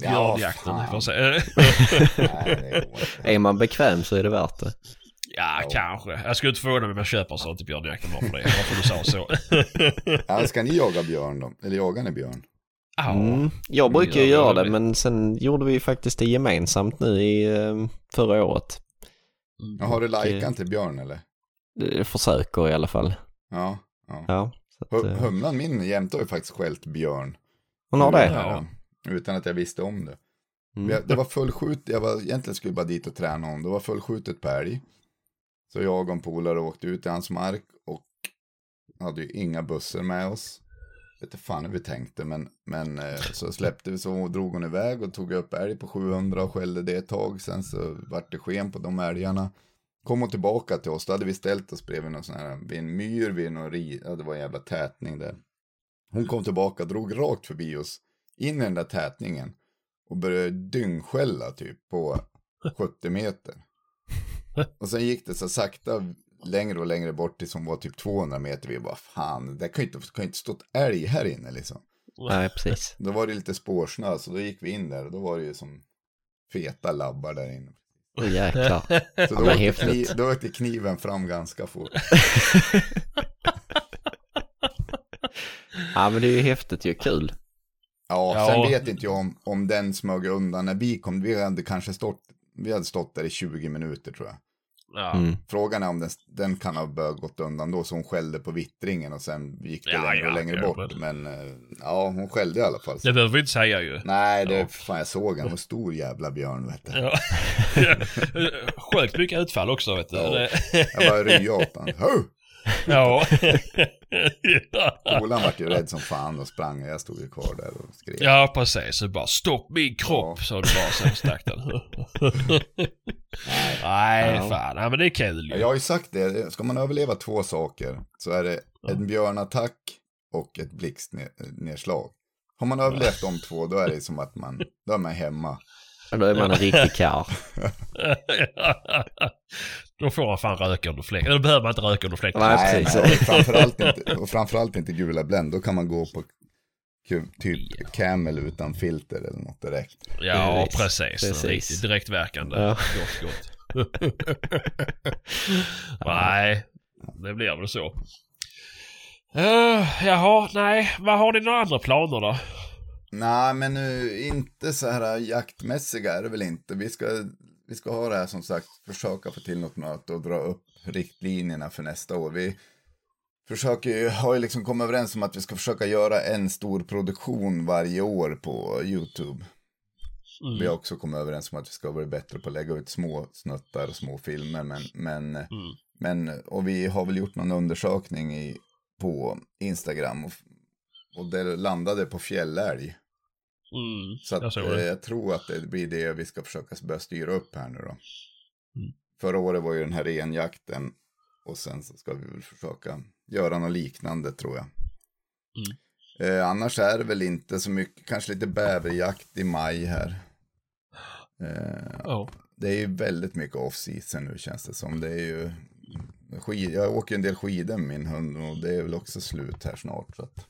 björnjakten. inte. Är man bekväm så är det värt det. ja, Ja. kanske. Jag skulle inte förvåna mig om jag köper sånt till björnjakten bara för det. Varför du sa så. *laughs* Ja, ska ni jaga björn då? Eller jagar ni björn? Ja. Mm. Jag brukar ju Ja, göra det- det men sen gjorde vi faktiskt det gemensamt nu i eh, förra året. Ja, har du Och, eh, likat till björn eller? Jag försöker i alla fall. Ja. ja. Ja. Att, Hu- eh, Humlan min jämte har ju faktiskt skällt björn. hon har det? Ja. Utan att jag visste om det. Mm. Det var fullskjut, jag var, egentligen skulle bara dit och träna om. Det var fullskjutet på älg. Så jag och en polare åkte ut i hans mark och hade ju inga bussar med oss. Jag vet inte fan hur vi tänkte, men, men eh, så släppte vi så drog hon iväg och tog upp älg på 700 och skällde det ett tag. Sen så vart det sken på de älgarna. Kom hon tillbaka till oss, då hade vi ställt oss bredvid någon sån här, vid en myr, vid någon ri, ja det var en jävla tätning där. Hon kom tillbaka, drog rakt förbi oss, in i den där tätningen och började dyngskälla typ på 70 meter. Och sen gick det så sakta längre och längre bort tills hon var typ 200 meter. Vi bara fan, det kan ju inte, kan ju inte stått älg här inne liksom. Nej, precis. Då var det lite spårsnö, så då gick vi in där och då var det ju som feta labbar där inne. Åh jäklar. *laughs* Så då, åkte kniv, då åkte kniven fram ganska fort. *laughs* Ja men det är ju häftigt ju, kul. Ja, Ja. sen vet inte jag om, om den smög undan när vi kom. Vi hade kanske stått, vi hade stått där i 20 minuter tror jag. Ja. Mm. Frågan är om den, den kan ha börjat gått undan då, så hon skällde på vittringen och sen gick det Ja, längre och ja, längre bort. Men eh, ja, hon skällde i alla fall. Det behöver vi inte säga ju. Nej, det, Ja. fan jag såg en, en stor jävla björn vet du. Ja. *laughs* Sjukt mycket utfall också vet du. Ja. Det- Jag bara ryade åt honom. Ja. Polaren vart ju rädd som fan och sprang och jag stod ju kvar där och skrek. ja, precis. Så bara stopp min kropp, Ja. sa du bara sen stack den. Nej, Ja. fan. Ja, men det är kul ju. Jag har ju sagt det, ska man överleva två saker så är det en björnattack och ett blixtnedslag. Har man överlevt de två då är det som att man, då är man hemma. Då är man en riktig karl. *laughs* Då får man fan röka under fläkten. Eller behöver man inte röka under fläkten. Nej, Nej, precis. nej, framförallt inte, *laughs* och framförallt inte gula Blend, då kan man gå på typ Camel utan filter eller något direkt. Ja, Precis. precis. Precis. Riktigt direktverkande. Ja. Gott, gott. *laughs* nej, det blir väl så. Uh, jaha, nej. Vad har ni några andra planer då? Nej, men nu inte så här jaktmässiga är det väl inte. Vi ska, vi ska ha det här som sagt, försöka få till något möte och dra upp riktlinjerna för nästa år. Vi försöker ju, har ju liksom kommit överens om att vi ska försöka göra en stor produktion varje år på YouTube. Mm. Vi har också kommit överens om att vi ska bli bättre på att lägga ut små snuttar och små filmer. Men, men, Mm. men och vi har väl gjort någon undersökning i, på Instagram. Och, och det landade på fjällälg. Mm. Så att, jag eh, jag tror att det blir det vi ska försöka börja styra upp här nu då. Mm. Förra året var ju den här renjakten. Och sen så ska vi väl försöka göra något liknande tror jag. Mm. Eh, annars är det väl inte så mycket, kanske lite bäverjakt i maj här. Eh, Ja. det är ju väldigt mycket off-season nu känns det som. Det är ju skid, jag åker en del skidor med min hund och det är väl också slut här snart. Så att,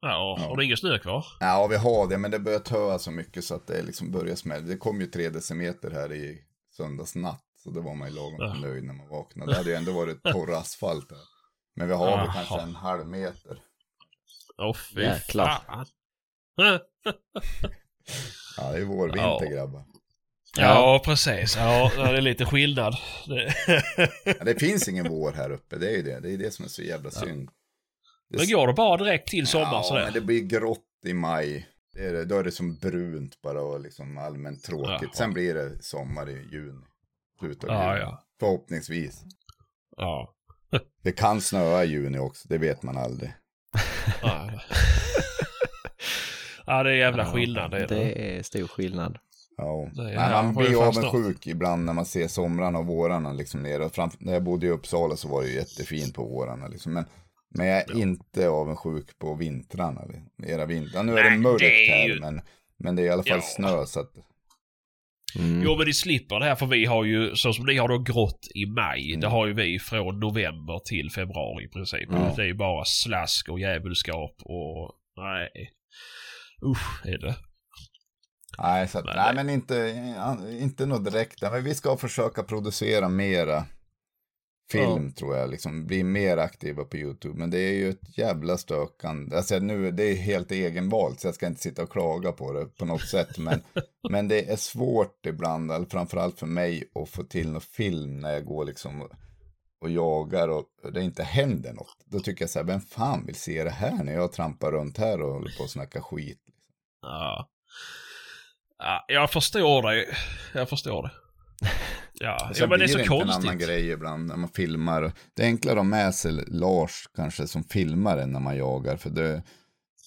Ja, Ja. har du ingen snö kvar? ja, vi har det, men det börjar töa så mycket så att det liksom börjar smälla. Det kom ju tre decimeter här i söndags natt, så det var man ju lagom Ja. nöjd när man vaknade. Det hade ju ändå varit torr asfalt här. Men vi har väl Jaha. kanske en halv meter. Åh fy Jäklar. fan. *laughs* Ja, det är vårvinter Ja. grabbar. Ja, precis. Ja, det är lite skillnad. Det... Ja, det finns ingen vår här uppe, det är ju det. Det är det som är så jävla synd. Det Men går det bara direkt till sommar ja, sådär? men det blir grått i maj. Det är det, då är det som brunt bara och liksom allmänt tråkigt. Jaha. Sen blir det sommar i juni. Slutet av Ja, juni. ja. Förhoppningsvis. Ja. *laughs* Det kan snöa i juni också, det vet man aldrig. Ja, det är jävla skillnad. Det är det. Är stor skillnad. Ja. Nej, man blir avundsjuk ibland när man ser somrarna och vårarna liksom nere. Och Fram, när jag bodde i Uppsala så var det ju jättefint på vårarna liksom. Men, men jag är inte avundsjuk på vintrarna. Era vintrar. Nu är det mörkt det är här ju- men, men det är i alla fall Ja. snö så att Mm. Jo men ni slipper det här för vi har ju, så som ni har då grått i maj, Mm. det har ju vi från november till februari i princip. Ja. Det är ju bara slask och djävulskap och nej. Usch är det. Nej, så att, Men nej men inte, inte något direkt. Men vi ska försöka producera mera film tror jag. Liksom bli mer aktiva på YouTube. Men det är ju ett jävla stökande. Alltså nu, det är helt egenvalt. Så jag ska inte sitta och klaga på det på något sätt. Men, *laughs* men det är svårt ibland, eller framförallt för mig, att få till någon film när jag går liksom och, och jagar och det inte händer något. Då tycker jag så här, vem fan vill se det här när jag trampar runt här och håller på och snackar skit? Ja. ja. Jag förstår det. Jag förstår det. Ja, *laughs* ja men det är så inte en annan konstigt. grej ibland när man filmar. Det är enklare att ha med sig Lars kanske som filmare när man jagar. För det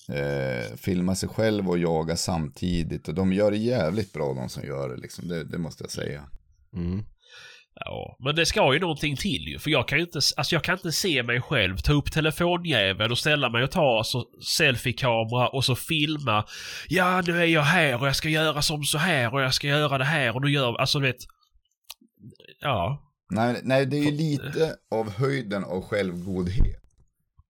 eh, filmar sig själv och jagar samtidigt. Och de gör det jävligt bra de som gör det liksom. Det, det måste jag säga. Mm. Ja, men det ska ju någonting till ju. För jag kan ju inte, alltså jag kan inte se mig själv ta upp telefonjäveln och ställa mig och ta alltså, selfiekamera och så filma. Ja, nu är jag här och jag ska göra som så här och jag ska göra det här och nu gör... Alltså du vet... Ja. Nej, nej, det är ju lite av höjden av självgodhet.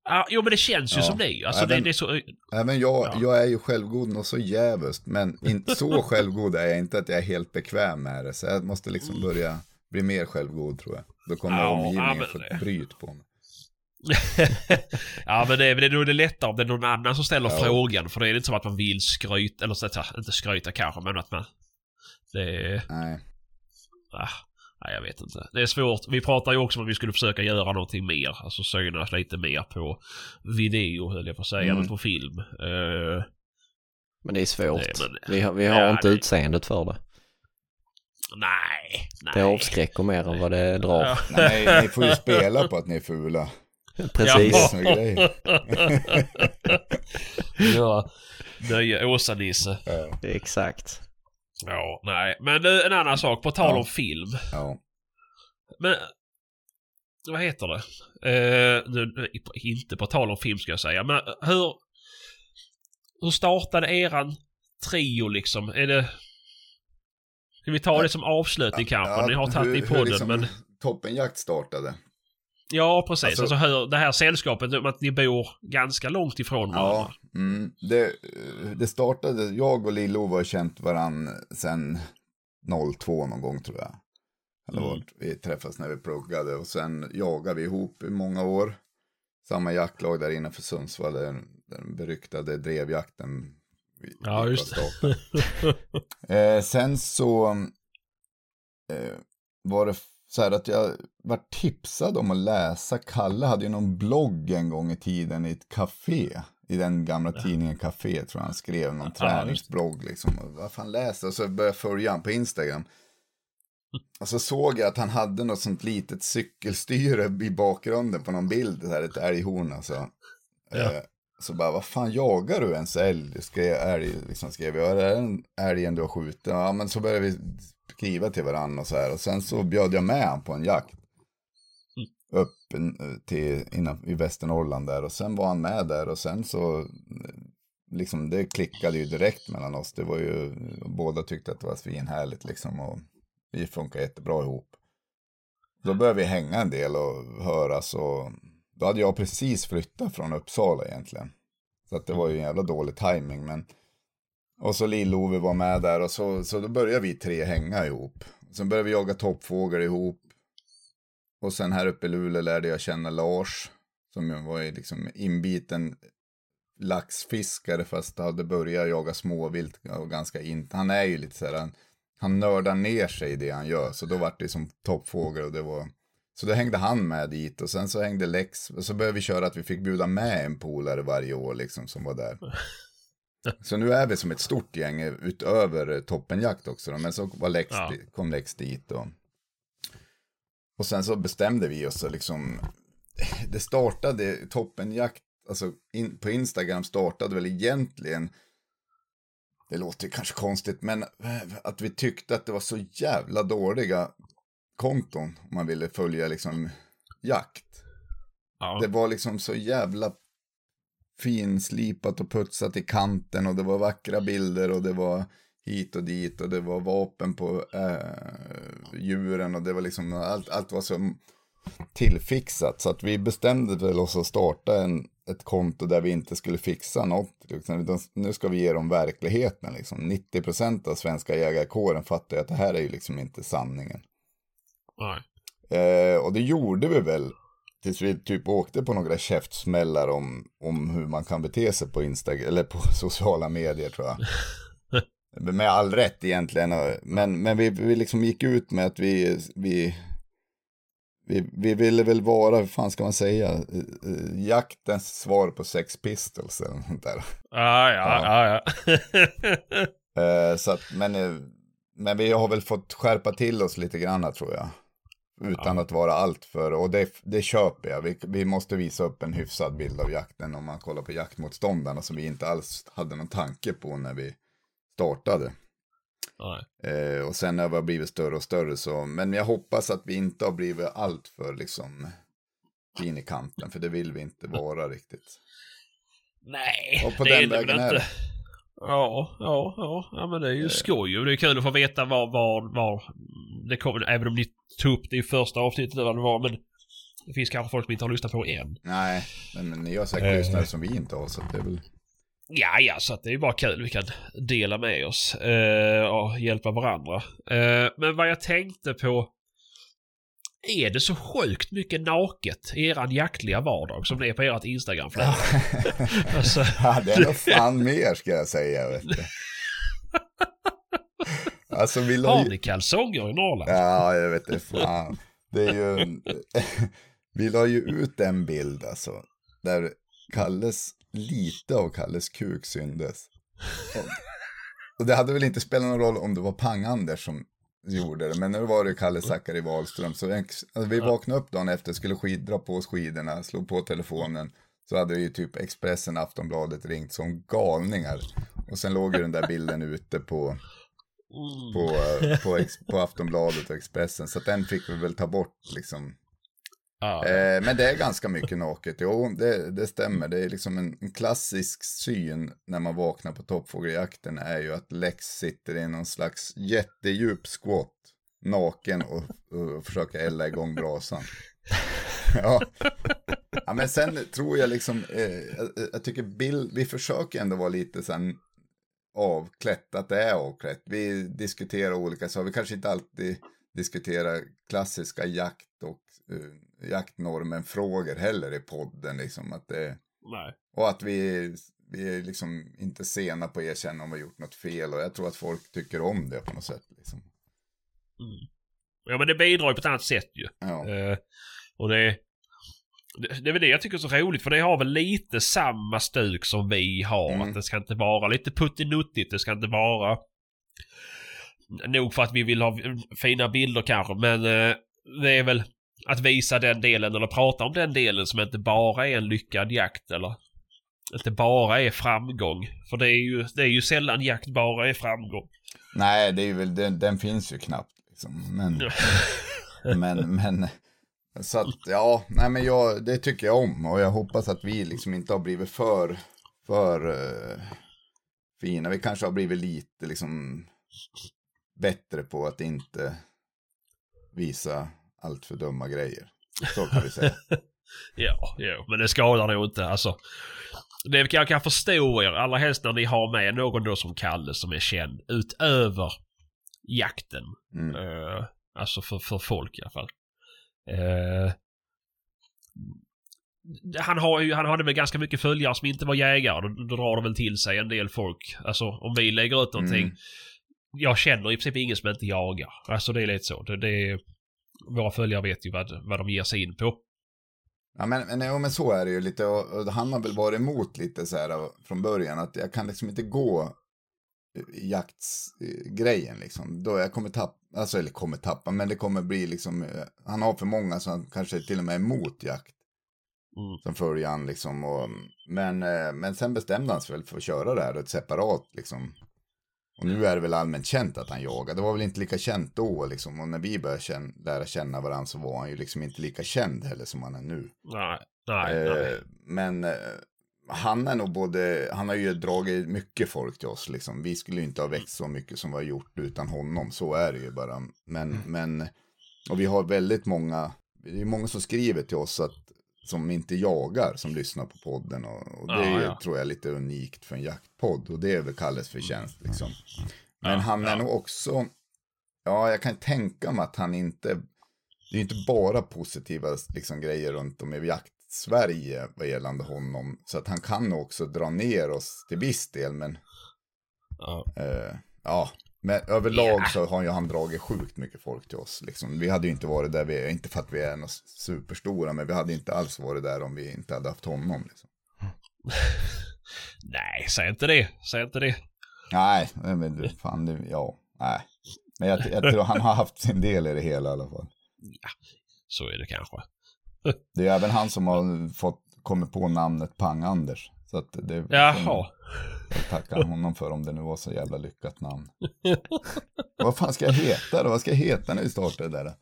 ja jo, men det känns ju Ja. som det. Alltså det, Även- det är så... Även jag, Ja. jag är ju självgod något så jävligt. Men inte *laughs* så självgod är jag inte att jag är helt bekväm med det. Så jag måste liksom börja bli mer självgod tror jag. Då kommer Ja, omgivningen ja, få det- ett bryt på mig. *laughs* ja, men det, är- det är nog det lättare om det är någon annan som ställer Ja. frågan. För det är inte som att man vill skryta, eller så, att- inte skryta kanske, men att man... Det är... Nej. Ah, Nej, jag vet inte. Det är svårt. Vi pratade ju också om att vi skulle försöka göra någonting mer. Alltså synas lite mer på video, höll jag på att säga, Mm. än på film. Eh, Men det är svårt. Nej, men- vi har, vi har Ja, inte det- utseendet för det. nej, nej. Det avskräcker mer än vad det drar. Ja. Nej, ni, får ju spela på att ni är fula. Precis. Grejen. ja. Nöje *laughs* Åsa-Nisse. Ja. Exakt. Ja, nej. Men eh, en annan sak, på tal Ja. om film. ja. Men... Vad heter det? Eh, nu, nu, inte på tal om film ska jag säga, men hur... Hur startade eran trio liksom? Är det... Ska vi ta det som avslutning kanske? Ni har tagit det i podden hur liksom men... Toppenjakt startade. Ja, precis. Alltså, Alltså- hur, det här sällskapet, att ni bor ganska långt ifrån varandra. Ja, mm, det, det startade, jag och Lillo har känt varann sedan 02 någon gång tror jag. Eller Mm. vi träffades när vi pluggade och sen jagade vi ihop i många år. Samma jaktlag där innanför Sundsvall, den, den beryktade drevjakten. Ja, just startade. *laughs* eh, sen så eh, var det så här att jag var tipsad om att läsa. Kalle hade ju någon blogg en gång i tiden i ett café. I den gamla tidningen Café tror jag han skrev någon Ja, träningsblogg liksom. Och vad fan läste och så började jag följa honom på Instagram. Och så såg jag att han hade något sånt litet cykelstyre i bakgrunden på någon bild, så här ett älghorn alltså. Ja. Eh, så bara, vad fan jagar du ens älg? Skrev, älg liksom skrev jag, är det den älgen du har skjutit? Ja, men så började vi skriva till varandra och så här. Och sen så bjöd jag med honom på en jakt. Upp en- till, innan, i Västernorrland där. Och sen var han med där och sen så, eh, liksom det klickade ju direkt mellan oss. Det var ju, båda tyckte att det var svinhärligt liksom. Och vi funkar jättebra ihop. Då började vi hänga en del och höras och då hade jag precis flyttat från Uppsala egentligen. Så att det var ju en jävla dålig timing men och så Lill-Ove var med där och så, så då började vi tre hänga ihop. Sen började vi jaga toppfågel ihop. Och sen här uppe i Luleå lärde jag känna Lars. Som ju var ju liksom inbiten laxfiskare fast hade börjat jaga småvilt och ganska inte. Han är ju lite så här, han, han nördar ner sig i det han gör. Så då vart det som toppfågel och det var så då hängde han med dit och sen så hängde Lex. Och så började vi köra att vi fick bjuda med en polare varje år liksom som var där. *laughs* Så nu är vi som ett stort gäng utöver toppenjakt också. Då. Men så var Lex, Ja. kom Lex dit och. Och sen så bestämde vi oss liksom. Det startade toppenjakt. Alltså in, på Instagram startade väl egentligen. Det låter kanske konstigt men att vi tyckte att det var så jävla dåliga konton om man ville följa liksom jakt. Ja. Det var liksom så jävla finslipat och putsat i kanten och det var vackra bilder och det var hit och dit och det var vapen på äh, djuren och det var liksom allt, allt var så tillfixat så att vi bestämde väl oss att starta en, ett konto där vi inte skulle fixa något. Liksom. Nu ska vi ge dem verkligheten liksom. 90% av svenska jägarkåren fattar ju att det här är ju liksom inte sanningen. Eh, och det gjorde vi väl tills vi typ åkte på några käftsmällar om, om hur man kan bete sig på Instagram eller på *laughs* sociala medier tror jag. *laughs* med all rätt egentligen. Men, men vi, vi liksom gick ut med att vi, vi, vi, vi ville väl vara, hur fan ska man säga, eh, jaktens svar på Sex Pistols eller något där. Ja, ja, ja. ja. Eh, så att, men, eh, men vi har väl fått skärpa till oss lite grann tror jag. Utan Ja. att vara allt för, och det, det köper jag. Vi, vi måste visa upp en hyfsad bild av jakten om man kollar på jaktmotståndarna som vi inte alls hade någon tanke på när vi startade. Eh, och sen har vi blivit större och större så, men jag hoppas att vi inte har blivit allt för liksom fin i kanten, för det vill vi inte vara riktigt. Nej, Och på det den är det väl vägen är inte. det. Ja, ja, ja, ja, men det är ju Eh. skoj och det är kul att få veta var, var, var det kommer, även om ni tog upp det i första avsnittet eller vad det var, men det finns kanske folk som inte har lyssnat på än. Nej, men, ni har säkert Eh. lyssnare som vi inte har, så det är väl... Ja, ja, så att det är bara kul. Vi kan dela med oss eh, och hjälpa varandra. Eh, men vad jag tänkte på. Är det så sjukt mycket naket i eran jaktliga vardag som det är på ert Instagramflöde? *laughs* alltså, Ja, det är nog fan mer ska jag säga. Vet du. *laughs* Alltså vi la Har ni kalsonger i Norrland? Ja, jag vet inte fan. Det är ju... *laughs* vi la ju ut en bild alltså. Där Kalles, lite av Kalles kuk syndes. Och, det hade väl inte spelat någon roll om det var Pang-Anders som gjorde det. Men nu var det Kalle Zackari Wahlström. Så alltså, vi vaknade upp dagen efter, skulle skid, dra på oss skidorna, slog på telefonen. Så hade ju typ Expressen, Aftonbladet ringt som galningar. Och sen låg ju den där bilden ute på, Mm. på, *laughs* på, på Aftonbladet och Expressen. Så den fick vi väl ta bort liksom. Ja. Eh, men det är ganska mycket naket. Jo, det, det stämmer. Det är liksom en, en klassisk syn när man vaknar på toppfågeljakten är ju att Lex sitter i någon slags jättedjup squat, naken och, och försöker elda igång brasan. *laughs* ja. ja, men sen tror jag liksom, eh, jag, jag tycker Bill, vi försöker ändå vara lite sen avklätt, att det är avklätt. Vi diskuterar olika saker, vi kanske inte alltid diskuterar klassiska jakt och uh, jaktnormen-frågor heller i podden. Liksom, att det, Nej. och att vi, vi är liksom inte sena på att erkänna om vi har gjort något fel. Och jag tror att folk tycker om det på något sätt. Liksom. Mm. Ja men det bidrar ju på ett annat sätt ju. Ja. Eh, och det, det, är väl det jag tycker är så roligt för det har väl lite samma stuk som vi har. Mm. Att det ska inte vara lite puttinuttigt. Det ska inte vara... Nog för att vi vill ha fina bilder kanske men eh, det är väl att visa den delen eller prata om den delen som inte bara är en lyckad jakt eller inte bara är framgång. För det är ju, det är ju sällan jakt bara är framgång. Nej, det är väl, den, den finns ju knappt. Liksom. Men, men, men, så att, ja, nej men jag, det tycker jag om. Och jag hoppas att vi liksom inte har blivit för, för uh, fina. Vi kanske har blivit lite liksom bättre på att inte visa allt för dumma grejer. Så kan vi säga. *laughs* Ja, ja, men det skadar nog inte. Alltså, det jag kan förstå er, allra helst när ni har med någon då som Kalle som är känd utöver jakten. Mm. Eh, alltså för, för folk i alla fall. Eh, han, har ju, han hade väl ganska mycket följare som inte var jägare. Då, då drar det väl till sig en del folk. Alltså om vi lägger ut någonting. Mm. Jag känner i princip ingen som inte jagar. Alltså det är lite så. Det, det, våra följare vet ju vad, vad de ger sig in på. Ja men, men, ja, men så är det ju lite och, och han har väl varit emot lite så här från början att jag kan liksom inte gå jaktsgrejen liksom. Då jag kommer tappa, alltså eller kommer tappa, men det kommer bli liksom, eh, han har för många så han kanske till och med är emot jakt. Mm. Som följer han liksom och, men, eh, men sen bestämde han sig väl för att köra det här ett separat liksom. Och nu är det väl allmänt känt att han jagar. Det var väl inte lika känt då liksom. Och när vi började känna, lära känna varandra så var han ju liksom inte lika känd heller som han är nu. Nej, nej, nej. Eh, men han är nog både, han har ju dragit mycket folk till oss liksom. Vi skulle ju inte ha växt så mycket som vi har gjort utan honom. Så är det ju bara. Men, men, och vi har väldigt många, det är många som skriver till oss att som inte jagar, som lyssnar på podden. Och, och det Ja, är, ja. tror jag är lite unikt för en jaktpodd. Och det är väl Kalles förtjänst liksom. Men Ja, han är nog också, ja jag kan tänka mig att han inte, det är inte bara positiva liksom, grejer runt om i jakt-Sverige vad gällande honom. Så att han kan också dra ner oss till viss del, men Ja. eh, ja. Men överlag Ja. så har ju han dragit sjukt mycket folk till oss. Liksom. Vi hade ju inte varit där vi inte för att vi är något superstora, men vi hade inte alls varit där om vi inte hade haft honom. Liksom. *laughs* Nej, säg inte det. Säg inte det. Nej, men du, fan, det, ja, nej. Men jag, jag tror han har haft sin del i det hela i alla fall. Så är det kanske. Det är även han som har fått, kommit på namnet Pang-Anders. Så att det Jaha. Jag tackar honom för om det nu var så jävla lyckat namn. *laughs* vad fan ska jag heta då? Vad ska jag heta när vi startar det där?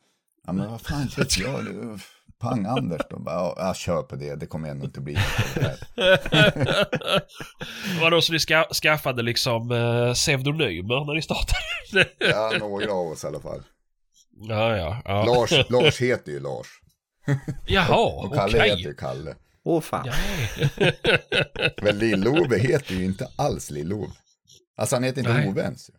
Ja men vad fan vet jag? Det är Pang-Anders då? Bara, ja, jag kör på det. Det kommer ändå inte bli. *laughs* Vadå, så ni ska, skaffade liksom eh, pseudonymer när ni startade? Ja, några av oss i alla fall. ja, ja. ja. Lars, Lars heter ju Lars. Jaha, Och okej. Kalle heter ju Kalle. Åh fan. Ja. *laughs* Men Lill-Ove heter ju inte alls Lill-Ove. Alltså han heter inte Nej. Ove ens.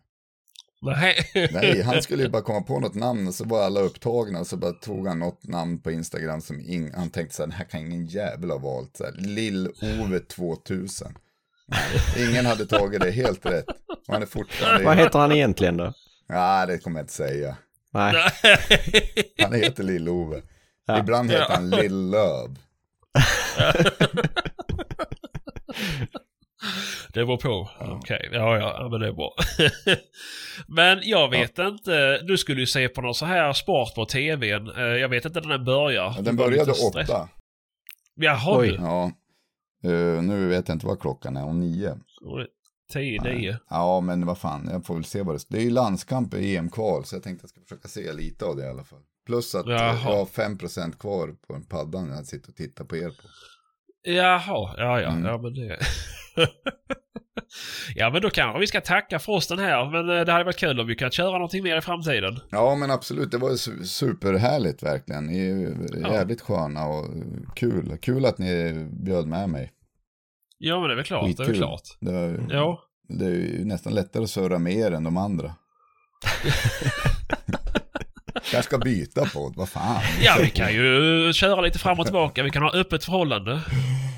Nej. *laughs* Nej, han *laughs* skulle ju bara komma på något namn och så var alla upptagna och så bara tog han något namn på Instagram som ing, han tänkte så här, det här kan ingen jävel ha valt. Lill-Ove 2000. Nej, ingen hade tagit det helt rätt. Och han är fortfarande... Vad heter han egentligen då? Ja, det kommer jag inte säga. Nej. Han heter Lill-Ove. Ja. Ibland heter Ja. han Lill-Löv. *laughs* Det beror på. Okej, ja, ja, ja, men det är bra. *laughs* men jag vet inte. Du skulle ju se på någon så här sport på tvn. Eh, Jag vet inte när den börjar. Ja, den var började åtta. Jaha Oj. du. Ja. Eh, nu vet jag inte vad klockan är, om nio. Tio, nio. Ja, men vad fan, jag får väl se vad det Det är ju landskamp i EM-kval, så jag tänkte jag ska försöka se lite av det i alla fall. Plus att Jaha. jag har 5% kvar på en paddan när jag sitter och tittar på er på. Jaha, ja ja, Mm. ja men det... *laughs* ja men då kanske vi ska tacka för oss den här. Men eh, det hade varit kul om vi kan köra någonting mer i framtiden. Ja, men absolut, det var ju superhärligt verkligen. Ni är ju Ja. jävligt sköna och kul. Kul att ni bjöd med mig. Ja men det är väl klart, det är väl Skitkul. klart. Det, är- Ja. det är ju nästan lättare att surra med er än de andra. *laughs* Kanske ska byta podd, vad fan. Ja vi kan ju köra lite fram och tillbaka. Vi kan ha öppet förhållande.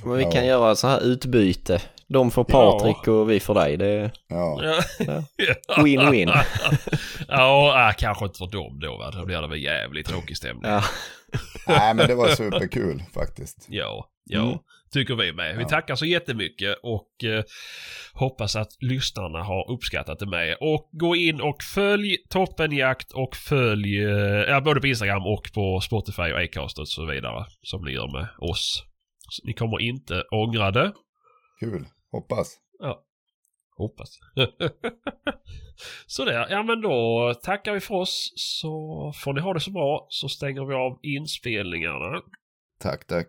Men vi Ja. kan göra så här utbyte. De får Ja. Patrik och vi får dig. Det Ja, Ja. win-win. *laughs* ja, äh, kanske inte för dem då va. Då blir det väl jävligt tråkig stämning. Ja. nej men det var superkul faktiskt. Ja, ja. Mm. Tycker vi med. Vi Ja. tackar så jättemycket och eh, hoppas att lyssnarna har uppskattat det med. Och gå in och följ Toppenjakt och följ eh, ja, både på Instagram och på Spotify och Acast och så vidare. Som ni gör med oss. Så ni kommer inte ångra det. Kul, hoppas. Hoppas. *laughs* Sådär, ja men då tackar vi för oss så får ni ha det så bra så stänger vi av inspelningarna. Tack, tack.